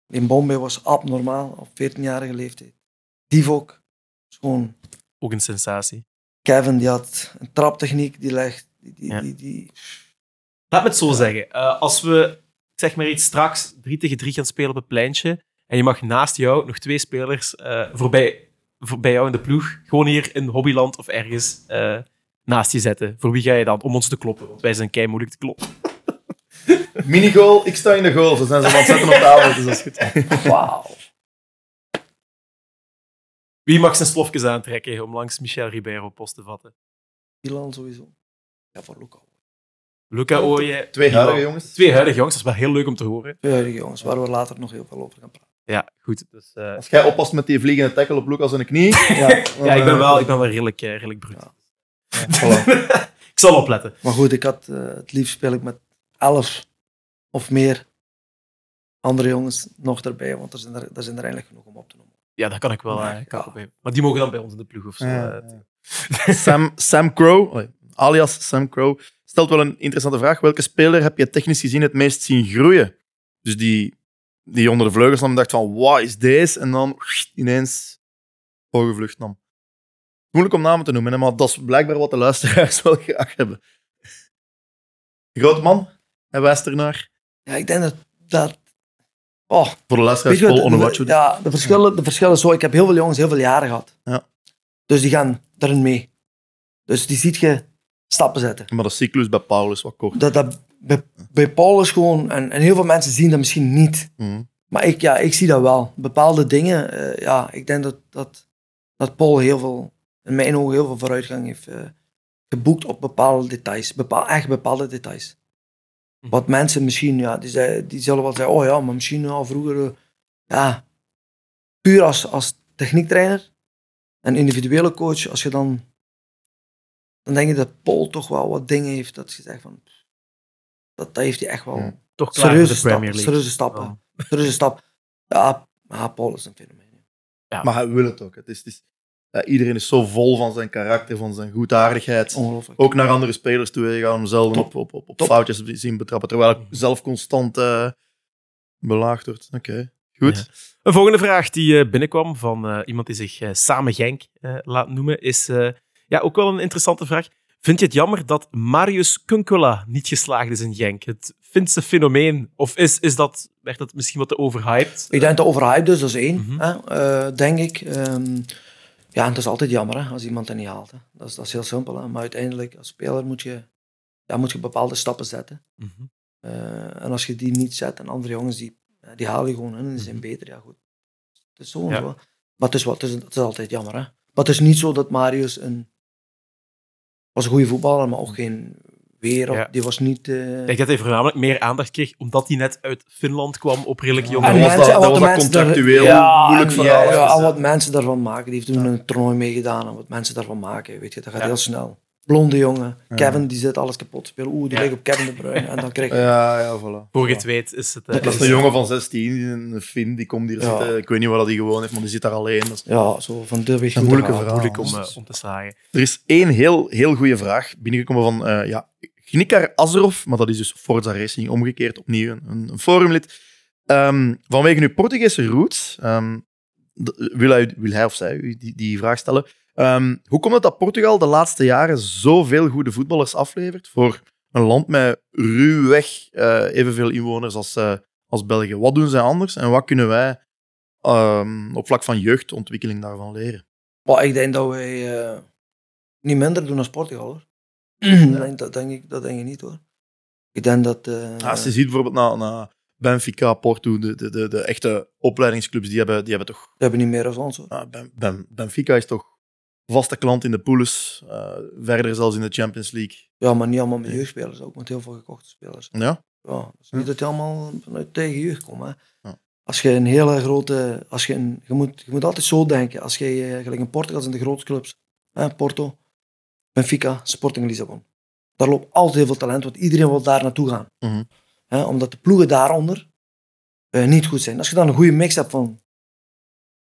In Bombay was abnormaal op 14-jarige leeftijd. Divok gewoon... Ook een sensatie. Kevin die had een traptechniek, die legt... Die, die, Ja. die, die- Laat me het zo zeggen. Eh, als we, zeg maar iets, straks 3 tegen 3 gaan spelen op het pleintje en je mag naast jou nog twee spelers eh, voorbij, voorbij jou in de ploeg, gewoon hier in Hobbyland of ergens eh, naast je zetten. Voor wie ga je dan? Om ons te kloppen, want wij zijn kei moeilijk te kloppen. Minigoal, ik sta in de goal. Ze zijn ze aan het zetten op tafel, dus dat is goed. Wauw. Wie mag zijn slofjes aantrekken om langs Michel Ribeiro post te vatten? Milan sowieso. Ja, voor Luca. Luca Ooyen. Twee huidige jongens. Twee huidige jongens, dat is wel heel leuk om te horen. Ja, die jongens, waar we later nog heel veel over gaan praten. Ja, goed. Dus, eh, Als jij oppast met die vliegende tackle op Lucas in de knie... Ja, ja, ik ben wel, ik ben wel redelijk, eh, redelijk bruut. Ja. voilà. Ik zal opletten. Maar goed, ik had, eh, het liefst speel ik met elf of meer andere jongens nog erbij, want er zijn er, er, zijn er eigenlijk genoeg om op te noemen. Ja, dat kan ik wel. Ja. eh, kan ik Maar die mogen dan bij ons in de ploeg of zo. Ja, eh, ja. Sam, Sam Crow, alias Sam Crow, stelt wel een interessante vraag. Welke speler heb je technisch gezien het meest zien groeien? Dus die, die onder de vleugels nam en dacht van, wat is deze? En dan ineens hoge vlucht nam. Moeilijk om namen te noemen, maar dat is blijkbaar wat de luisteraars wel graag hebben. Groot man, hij wijst ernaar. Ja, ik denk dat... dat oh, Voor de luisteraars weet je vol wat, on the de, watch. de, ja, de, verschillen, de verschillen zo. Ik heb heel veel jongens heel veel jaren gehad. Ja. Dus die gaan daarin mee. Dus die ziet je stappen zetten. Maar de cyclus bij Paul is wat kort. Dat, dat, bij, bij Paul is gewoon... En, en heel veel mensen zien dat misschien niet. Mhm. Maar ik, ja, ik zie dat wel. Bepaalde dingen, eh, ja, ik denk dat, dat, dat Paul heel veel, in mijn ogen heel veel vooruitgang heeft eh, geboekt op bepaalde details. Bepaal, echt bepaalde details. Hm. Wat mensen misschien, ja, die, zei, die zullen wel zeggen, oh ja, maar misschien ja, vroeger, eh, ja, puur als, als techniektrainer en individuele coach, als je dan, dan denk ik dat Paul toch wel wat dingen heeft dat je zegt van, dat, dat heeft hij echt wel. Toch klaar serieuze de Premier League. serieuze stappen. Ja. Serieuze stap. Ja, ja, Paul is een fenomeen. Maar hij wil het ook. Het is, het is, ja, iedereen is zo vol van zijn karakter, van zijn goedaardigheid. Ongelooflijk. Ook naar andere spelers toe. Je gaat hem zelden Top. op, op, op, op foutjes zien betrappen, terwijl ik zelf constant eh, belaagd word. Oké, goed. Ja. Een volgende vraag die eh, binnenkwam van eh, iemand die zich eh, Samen Genk eh, laat noemen, is eh, ja, ook wel een interessante vraag. Vind je het jammer dat Marius Kunkula niet geslaagd is in Genk? Het Finse fenomeen? Of is, is dat, werd dat misschien wat te overhyped? Ik denk dat overhyped is, dat is één, Mhm. hè, eh, denk ik. Ehm, ja, en het is altijd jammer hè, als iemand dat niet haalt. Hè. Dat, is, dat is heel simpel. Hè. Maar uiteindelijk, als speler moet je, ja, moet je bepaalde stappen zetten. Mhm. Eh, en als je die niet zet, en andere jongens, die, die haal je gewoon in en die zijn beter. Ja, goed. Het is zo. Ja. Maar het is, wat, het, is, het is altijd jammer. Hè. Maar het is niet zo dat Marius een... was een goede voetballer, maar ook geen wereld. Ja. Die was niet... eh, Ik denk dat hij voornamelijk meer aandacht kreeg omdat hij net uit Finland kwam op redelijk jonge was leeftijd. dat, wat was dat contractueel daar- moeilijk en, verhaal. Ja, ja, en wat mensen daarvan maken. Die heeft toen een toernooi meegedaan en wat mensen daarvan maken. Weet je, dat gaat heel snel. Blonde jongen. Kevin, die zit alles kapot te spelen. Oeh, die Ja. ligt op Kevin de Bruyne. En dan krijg je... Ja, ja, voilà. Voor je het weet is het... eh, Dat is een jongen van 16, een Finn, die komt hier Ja. zitten. Ik weet niet waar hij gewoon heeft, maar die zit daar alleen. Dat is- Ja, zo van de weg Een moeilijke verhaal. moeilijk om, eh, om te slagen. Er is één heel, heel goede vraag binnengekomen van eh ja, Gnikar Azarov, maar dat is dus Forza Racing, omgekeerd opnieuw een, een, forumlid. Ehm, vanwege uw Portugese roots, ehm, wil, hij, wil of zij u die, die vraag stellen. Ehm, hoe komt het dat Portugal de laatste jaren zoveel goede voetballers aflevert voor een land met ruwweg eh evenveel inwoners als, eh, als België? Wat doen zij anders en wat kunnen wij op vlak van jeugdontwikkeling daarvan leren? Ik denk dat wij eh, niet minder doen als Portugal, hoor. Dat, denk ik, dat denk ik niet, hoor. Ik denk dat... eh, Als je ziet bijvoorbeeld naar, naar Benfica, Porto, de, de, de, de echte opleidingsclubs, die hebben, die hebben toch... we hebben niet meer als ons, hoor. Ben, Ben- Benfica is toch vaste klant in de poules, eh, verder zelfs in de Champions League. Ja, maar niet allemaal met jeugdspelers, ook met heel veel gekochte spelers. Ja, Ja, het is niet dat die allemaal vanuit tegen jeugd komen. Hè. Ja. Als je een hele grote... Als je, een, je, moet, je moet altijd zo denken. Als je eh, gelijk in Portugal zijn de grote clubs. Hè, Porto, Benfica, Sporting Lissabon. Daar loopt altijd heel veel talent, want iedereen wil daar naartoe gaan. Hè, omdat de ploegen daaronder eh, niet goed zijn. Als je dan een goede mix hebt van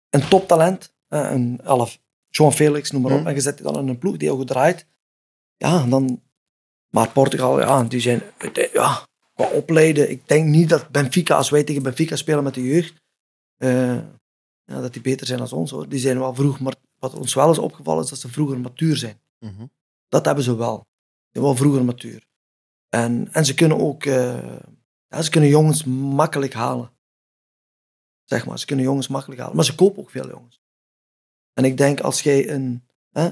een toptalent, hè, een elf, João Felix, noem maar op, Mhm. en je zet die dan in een ploeg die heel goed draait, ja, dan... Maar Portugal, ja, die zijn... Ja, qua opleiden, ik denk niet dat Benfica, als wij tegen Benfica spelen met de jeugd, eh, ja, dat die beter zijn dan ons. Hoor. Die zijn wel vroeg, maar wat ons wel is opgevallen is dat ze vroeger matuur zijn. Mhm. Dat hebben ze wel. Die wel vroeger matuur. En, en ze kunnen ook, eh, ja, ze kunnen jongens makkelijk halen. Zeg maar, ze kunnen jongens makkelijk halen. Maar ze kopen ook veel jongens. En ik denk als jij een, hè,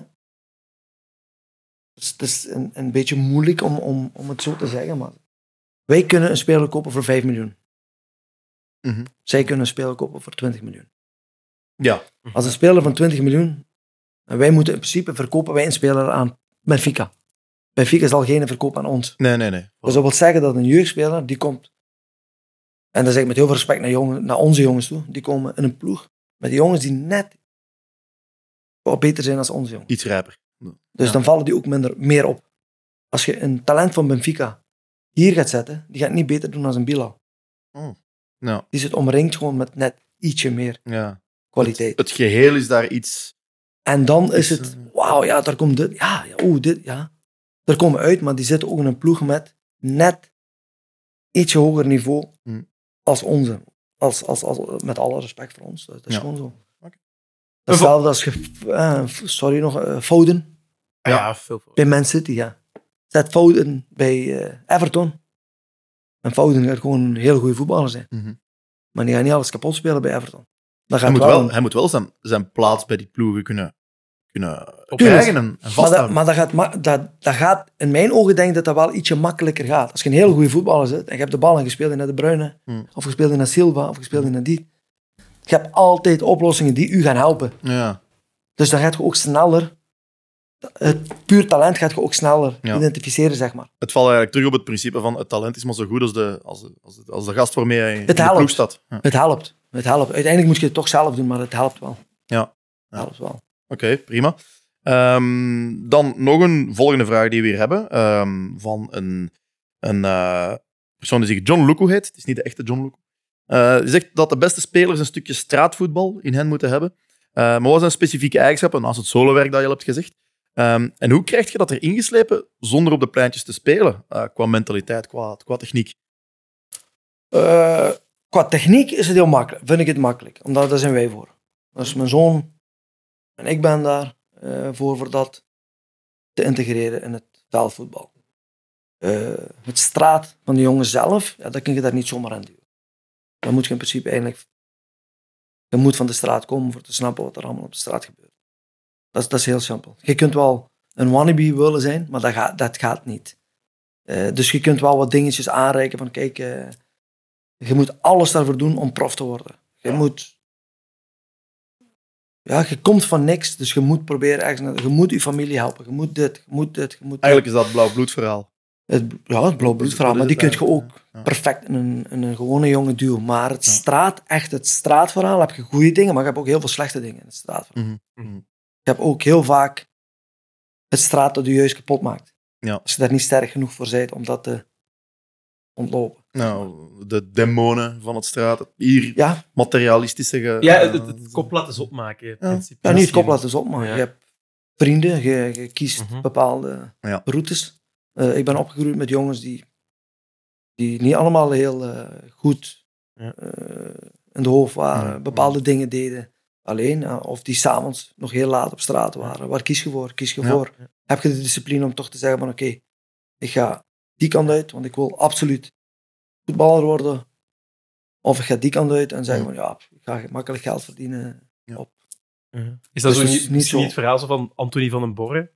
het is, het is een, een beetje moeilijk om, om, om het zo te zeggen, maar wij kunnen een speler kopen voor 5 miljoen. Mhm. Zij kunnen een speler kopen voor 20 miljoen. ja. Als een speler van 20 miljoen, en wij moeten in principe verkopen wij een speler aan Benfica. Benfica zal geen verkoop aan ons. Nee, nee, nee. Dus dat wil zeggen dat een jeugdspeler, die komt, en dat zeg ik met heel veel respect naar, jongen, naar onze jongens toe, die komen in een ploeg met jongens die net wat beter zijn dan onze jongens. Iets rijper. Dus Ja. dan vallen die ook minder, meer op. Als je een talent van Benfica hier gaat zetten, die gaat niet beter doen dan een Bilal. Ja, Die zit omringd gewoon met net ietsje meer ja. kwaliteit. Het geheel is daar iets... En dan is Is, het, wauw, ja, daar komt dit, ja, ja, oeh, dit, ja. Er komen uit, maar die zitten ook in een ploeg met net ietsje hoger niveau Hmm. als onze. Als, als, als, met alle respect voor ons. Dat, is Ja. gewoon zo. Oké. Hetzelfde als je, eh, sorry nog, eh, Foden Ja, Ja. veel voor. bij Man City, ja. Zet Foden bij eh, Everton. En Foden gaat gewoon een heel goede voetballer zijn. Mhm. Maar die gaat niet alles kapot spelen bij Everton. Dat Hij moet wel. wel, hij moet wel zijn, zijn plaats bij die ploegen kunnen, kunnen krijgen en, en Maar, dat, maar dat, gaat, dat, dat gaat, in mijn ogen denk ik dat dat wel ietsje makkelijker gaat. Als je een heel goede voetballer zit en je hebt de bal en je speelt in naar de Bruyne, Hmm. of je speelt in naar Silva, of je speelt in naar die. Je hebt altijd oplossingen die u gaan helpen. Ja. Dus dan gaat je ook sneller, het puur talent gaat je ook sneller Ja. identificeren, zeg maar. Het valt eigenlijk terug op het principe van het talent is maar zo goed als de, als de, als de, als de gast waarmee hij in de ploeg staat. Ja. Het helpt. Het helpt. Uiteindelijk moet je het toch zelf doen, maar het helpt wel. Ja. Het helpt wel. Oké, prima. Ehm, dan nog een volgende vraag die we hier hebben. ehm, van een, een eh, persoon die zich John Luku heet. Het is niet de echte John Luku. Eh, die zegt dat de beste spelers een stukje straatvoetbal in hen moeten hebben. Eh, maar wat zijn specifieke eigenschappen naast het solowerk dat je al hebt gezegd? Ehm, en hoe krijg je dat er ingeslepen zonder op de pleintjes te spelen? qua mentaliteit, qua, qua techniek. Qua techniek is het heel makkelijk. Vind ik het makkelijk. Omdat daar zijn wij voor. Dus mijn zoon en ik ben daar eh, voor, voor dat te integreren in het veldvoetbal. Eh, het straat van de jongen zelf, ja, dat kun je daar niet zomaar aan duwen. Dan moet je in principe eigenlijk... Je moet van de straat komen voor te snappen wat er allemaal op de straat gebeurt. Dat is, dat is heel simpel. Je kunt wel een wannabe willen zijn, maar dat gaat, dat gaat niet. Eh, dus je kunt wel wat dingetjes aanreiken van kijk, je moet alles daarvoor doen om prof te worden. Je moet... Ja, je komt van niks, dus je moet proberen ergens... naar- Je moet je familie helpen, je moet dit, je moet dit, je moet dit. Eigenlijk is dat het blauw bloedverhaal. Het, ja, het blauw bloedverhaal, maar die kun je ook ja. perfect in een, in een gewone jonge duo. Maar het straat, echt het straatverhaal, heb je goede dingen, maar je hebt ook heel veel slechte dingen in het straatverhaal. Mhm. Mhm. Je hebt ook heel vaak het straat dat je juist kapot maakt. Ja. Als je daar niet sterk genoeg voor bent om dat te ontlopen. Nou, de demonen van het straat, het hier Ja, materialistische... ge- Ja, eh, het, het kop laten eens opmaken. in Ja. principe. ja niet het laten op, maar Ja. je hebt vrienden, je, je kiest Mhm. bepaalde Ja. routes. Eh, ik ben opgegroeid met jongens die, die niet allemaal heel eh, goed eh, in de hoofd waren, Ja. bepaalde dingen deden alleen, eh, of die s'avonds nog heel laat op straat waren. Waar kies je voor? Kies je Ja. voor? Heb je de discipline om toch te zeggen van oké, ik ga die kant uit, want ik wil absoluut voetballer worden. Of ik ga die kant uit en zeggen van ja, ik ga makkelijk geld verdienen. Ja. Op. Is dat Dus zo niet, zo- niet het verhaal zo van Anthony van den Borre?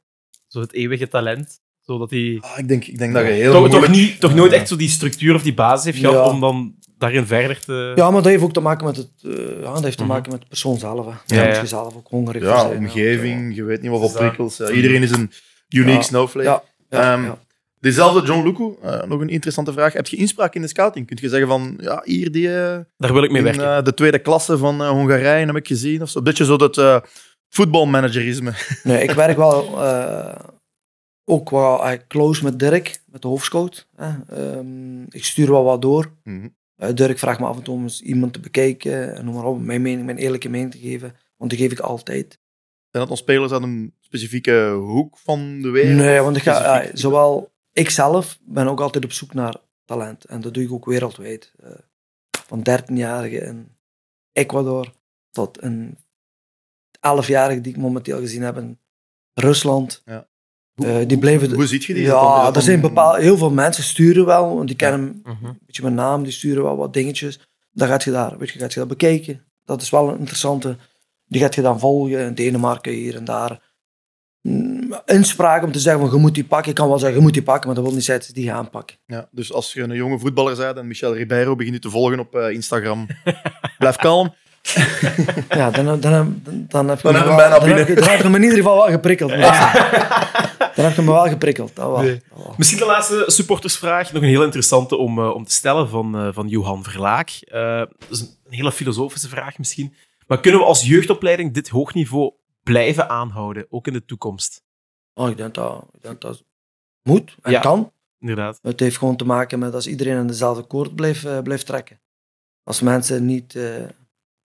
Zo het eeuwige talent. Zodat hij ah, ik, denk, ik denk dat je heel toch, toch, niet, toch nooit echt zo die structuur of die basis heeft gehad Ja. om dan daarin verder te... Ja, maar dat heeft ook te maken met het, eh, ja, dat heeft te Mhm. maken met de persoon zelf. Hè. Ja, je zelf ook hongerig Ja, zijn. omgeving, je weet niet wat voor prikkels. ja, iedereen is een unique Ja. snowflake. Ja, Dezelfde John Lucu, eh, nog een interessante vraag. Heb je inspraak in de scouting? Kun je zeggen van, ja, hier die eh, Daar wil ik mee in werken. eh, de tweede klasse van Hongarije heb ik gezien? Of zo. Een beetje zo dat eh, voetbalmanagerisme. Nee, ik werk wel eh, ook wel close met Dirk, met de hoofdscout. Ehm, ik stuur wel wat door. Mhm. Eh, Dirk vraagt me af en toe om eens iemand te bekijken en noem maar op, mijn mening, mijn eerlijke mening te geven. Want die geef ik altijd. Zijn dat dan spelers uit een specifieke hoek van de wereld? Nee, want ik ga, zowel ik zelf ben ook altijd op zoek naar talent. En dat doe ik ook wereldwijd. Eh, van 13-jarigen in Ecuador tot een 11-jarige die ik momenteel gezien heb in Rusland. Ja. Eh, die bleven... Hoe ziet je die? Ja, er zijn dan- bepaald, heel veel mensen sturen wel, want die kennen Mhm. een beetje mijn naam, die sturen wel wat dingetjes. Dan gaat je daar, weet je, gaat je dat bekijken. Dat is wel een interessante. Die gaat je dan volgen in Denemarken, hier en daar. Inspraak om te zeggen, van, je moet die pakken. Ik kan wel zeggen, je moet die pakken, maar dat wil niet zeggen dat ze die gaan pakken. Ja, dus als je een jonge voetballer bent en Michel Ribeiro begint je te volgen op eh, Instagram, blijf kalm. Ja, dan, dan, dan, dan heb je Dan me heb je wel- bijna dan binnen. heb je- dan heb je me in ieder geval wel geprikkeld. Dan heb je me wel geprikkeld. Dat wel. Nee. Dat wel. Misschien de laatste supportersvraag. Nog een heel interessante om, eh, om te stellen van, eh, van Johan Verlaak. Eh, dat is een hele filosofische vraag misschien. Maar kunnen we als jeugdopleiding dit hoog niveau blijven aanhouden, ook in de toekomst? Oh, ik, denk dat, ik denk dat moet en Ja. kan. Inderdaad. Het heeft gewoon te maken met als iedereen aan dezelfde koord blijft, eh, blijft trekken. Als mensen niet eh,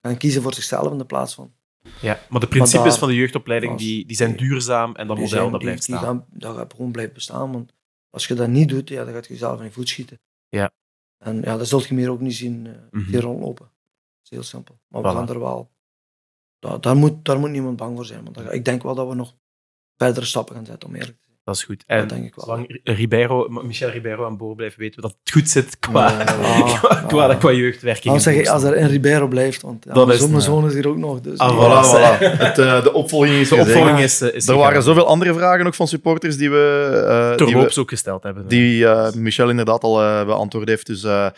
gaan kiezen voor zichzelf in de plaats van. Ja, maar de principes daar- van de jeugdopleiding als- die, die zijn duurzaam en dat Die model zijn- dat die- blijft die staan. gaan- dat gaat gewoon blijven bestaan. Want als je dat niet doet, ja, dan gaat je jezelf in je voet schieten. Ja. En ja, dat zult je meer ook niet zien uh, hier rondlopen. Dat is heel simpel. Maar we gaan er wel... Daar, daar, moet, daar moet niemand bang voor zijn. Want ik denk wel dat we nog verdere stappen gaan zetten, om eerlijk te zijn. Dat is goed. Dat En denk ik wel. zolang Ribeiro, Michel Ribeiro aan boord blijft, weten we dat het goed zit qua, Ah, qua, qua, ah. qua jeugdwerking. Dan zeg ik, als er in Ribeiro blijft, want ja, mijn is- zoon- mijn ja. zoon is hier ook nog. Dus Ah, die- Voilà, Voilà. voilà. Het, eh, de opvolging is de opvolging is, eh, is Er waren zoveel andere vragen ook van supporters die we, eh, die, we, Terloops ook gesteld hebben. die eh, Michel inderdaad al eh, beantwoord heeft. Dus eh,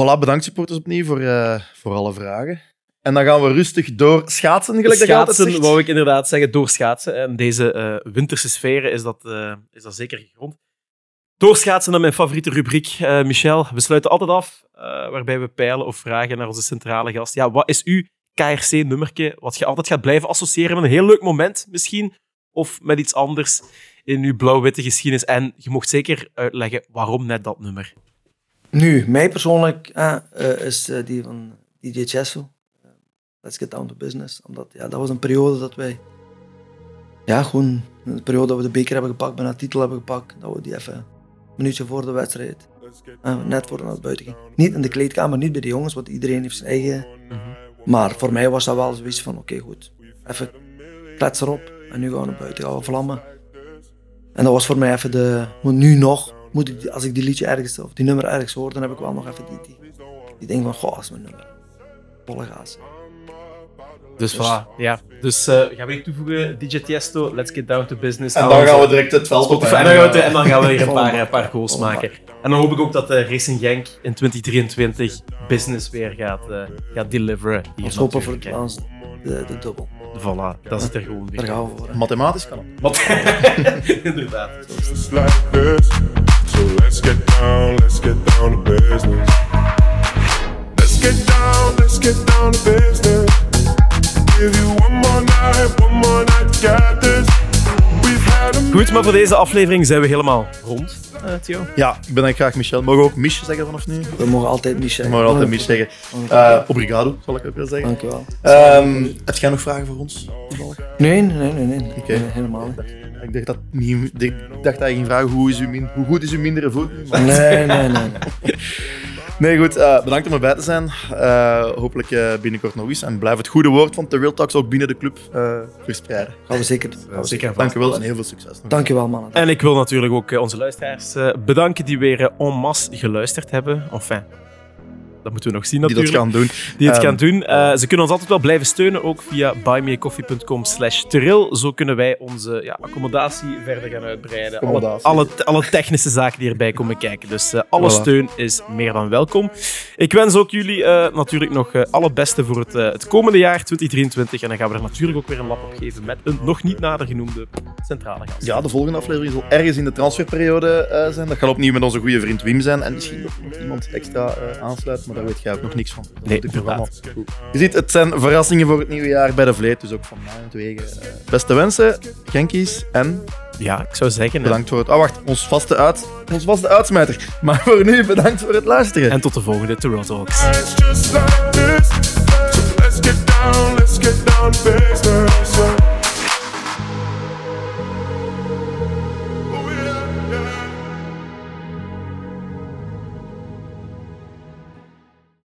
voilà, bedankt supporters opnieuw voor, eh, voor alle vragen. En dan gaan we rustig door schaatsen, gelijk Schaatsen, wou ik inderdaad zeggen, door schaatsen. En deze eh, winterse sferen is dat, eh, is dat zeker gegrond. Doorschaatsen naar mijn favoriete rubriek. Eh, Michel, we sluiten altijd af, eh, waarbij we peilen of vragen naar onze centrale gast. Ja, wat is uw KRC-nummertje, wat je altijd gaat blijven associëren met een heel leuk moment misschien, of met iets anders in uw blauw-witte geschiedenis? En je mocht zeker uitleggen waarom net dat nummer. Nu, mij persoonlijk eh, eh, is die van DJ Chesso. Let's get down to business. Omdat ja, dat was een periode dat wij... Ja, gewoon een periode dat we de beker hebben gepakt, bijna de titel hebben gepakt. Dat we die even een minuutje voor de wedstrijd, eh, net voor naar buiten gingen. Niet in de kleedkamer, niet bij de jongens, want iedereen heeft zijn eigen... Maar voor mij was dat wel zoiets van, oké goed, even klets erop. En nu gaan we naar buiten, gaan we vlammen. En dat was voor mij even de... Nu nog, moet ik, als ik die liedje ergens, of die nummer ergens hoor, dan heb ik wel nog even die, die, die ding van, goh, dat is mijn nummer. Volle gaas. Dus voilà, ja. Dus eh, gaan we toevoegen, DJ Tiesto, let's get down to business. En dan gaan we direct het veld op. En dan gaan we, en dan gaan we weer een paar, een paar goals maken. En dan hoop ik ook dat eh, Racing Genk in 2023 business weer gaat, eh, gaat deliveren. Hier Ons hopen voor het laatste, de, de dubbel. Voilà, dat zit er gewoon Daar weer. gaan we voor. hè. Mathematisch kan het. Wat? Inderdaad. So let's get down, let's get down to business. Let's get down, let's get down to business. Goed, maar voor deze aflevering zijn we helemaal rond, eh, Theo. Ja, ik ben eigenlijk graag Michel. Mogen we ook Mich zeggen vanaf nu? We mogen altijd Mich Ik zeggen. mag altijd Mich zeggen. Eh obrigado, zal ik ook wel zeggen. Dankjewel. Ehm heb jij nog vragen voor ons? Nee, nee, nee, nee. Oké. Nee, helemaal niet. Ik dacht dat, niet, ik dacht dat je ging vragen hoe, is uw min, hoe goed is uw mindere voet? Nee, nee, nee. Nee, goed. eh, bedankt om erbij te zijn. Eh, hopelijk eh, binnenkort nog eens. En blijf het goede woord van de Real Talks ook binnen de club eh, verspreiden. Gaan we zeker. Gaan we Zeker. Dank u wel en heel veel succes. nog. Dankjewel, mannen. En ik wil natuurlijk ook onze luisteraars eh, bedanken die weer en masse geluisterd hebben. Enfin, dat moeten we nog zien Die dat natuurlijk. gaan doen. die het Ehm, gaan doen. Eh, ze kunnen ons altijd wel blijven steunen, ook via buymeacoffee.com slash. Zo kunnen wij onze ja, accommodatie verder gaan uitbreiden. Alle, alle, alle technische zaken die erbij komen kijken. Dus eh, alle Voilà. steun is meer dan welkom. Ik wens ook jullie eh, natuurlijk nog alle beste voor het, het komende jaar, 2023. En dan gaan we er natuurlijk ook weer een lap op geven met een nog niet nader genoemde centrale gast. Ja, de volgende aflevering zal ergens in de transferperiode zijn. Dat gaat opnieuw met onze goede vriend Wim zijn. En misschien nog iemand extra eh aansluit, maar daar weet jij ook nog niks van. Dat Nee, inderdaad. Je ziet, het zijn verrassingen voor het nieuwe jaar bij de Vleet. Dus ook van mij en wegen. eh, beste wensen, Genkies. En Ja, ik zou zeggen. bedankt voor het... Oh, wacht. Ons vaste, uit, ons vaste uitsmijter. Maar voor nu, bedankt voor het luisteren. En tot de volgende Toronto Talks.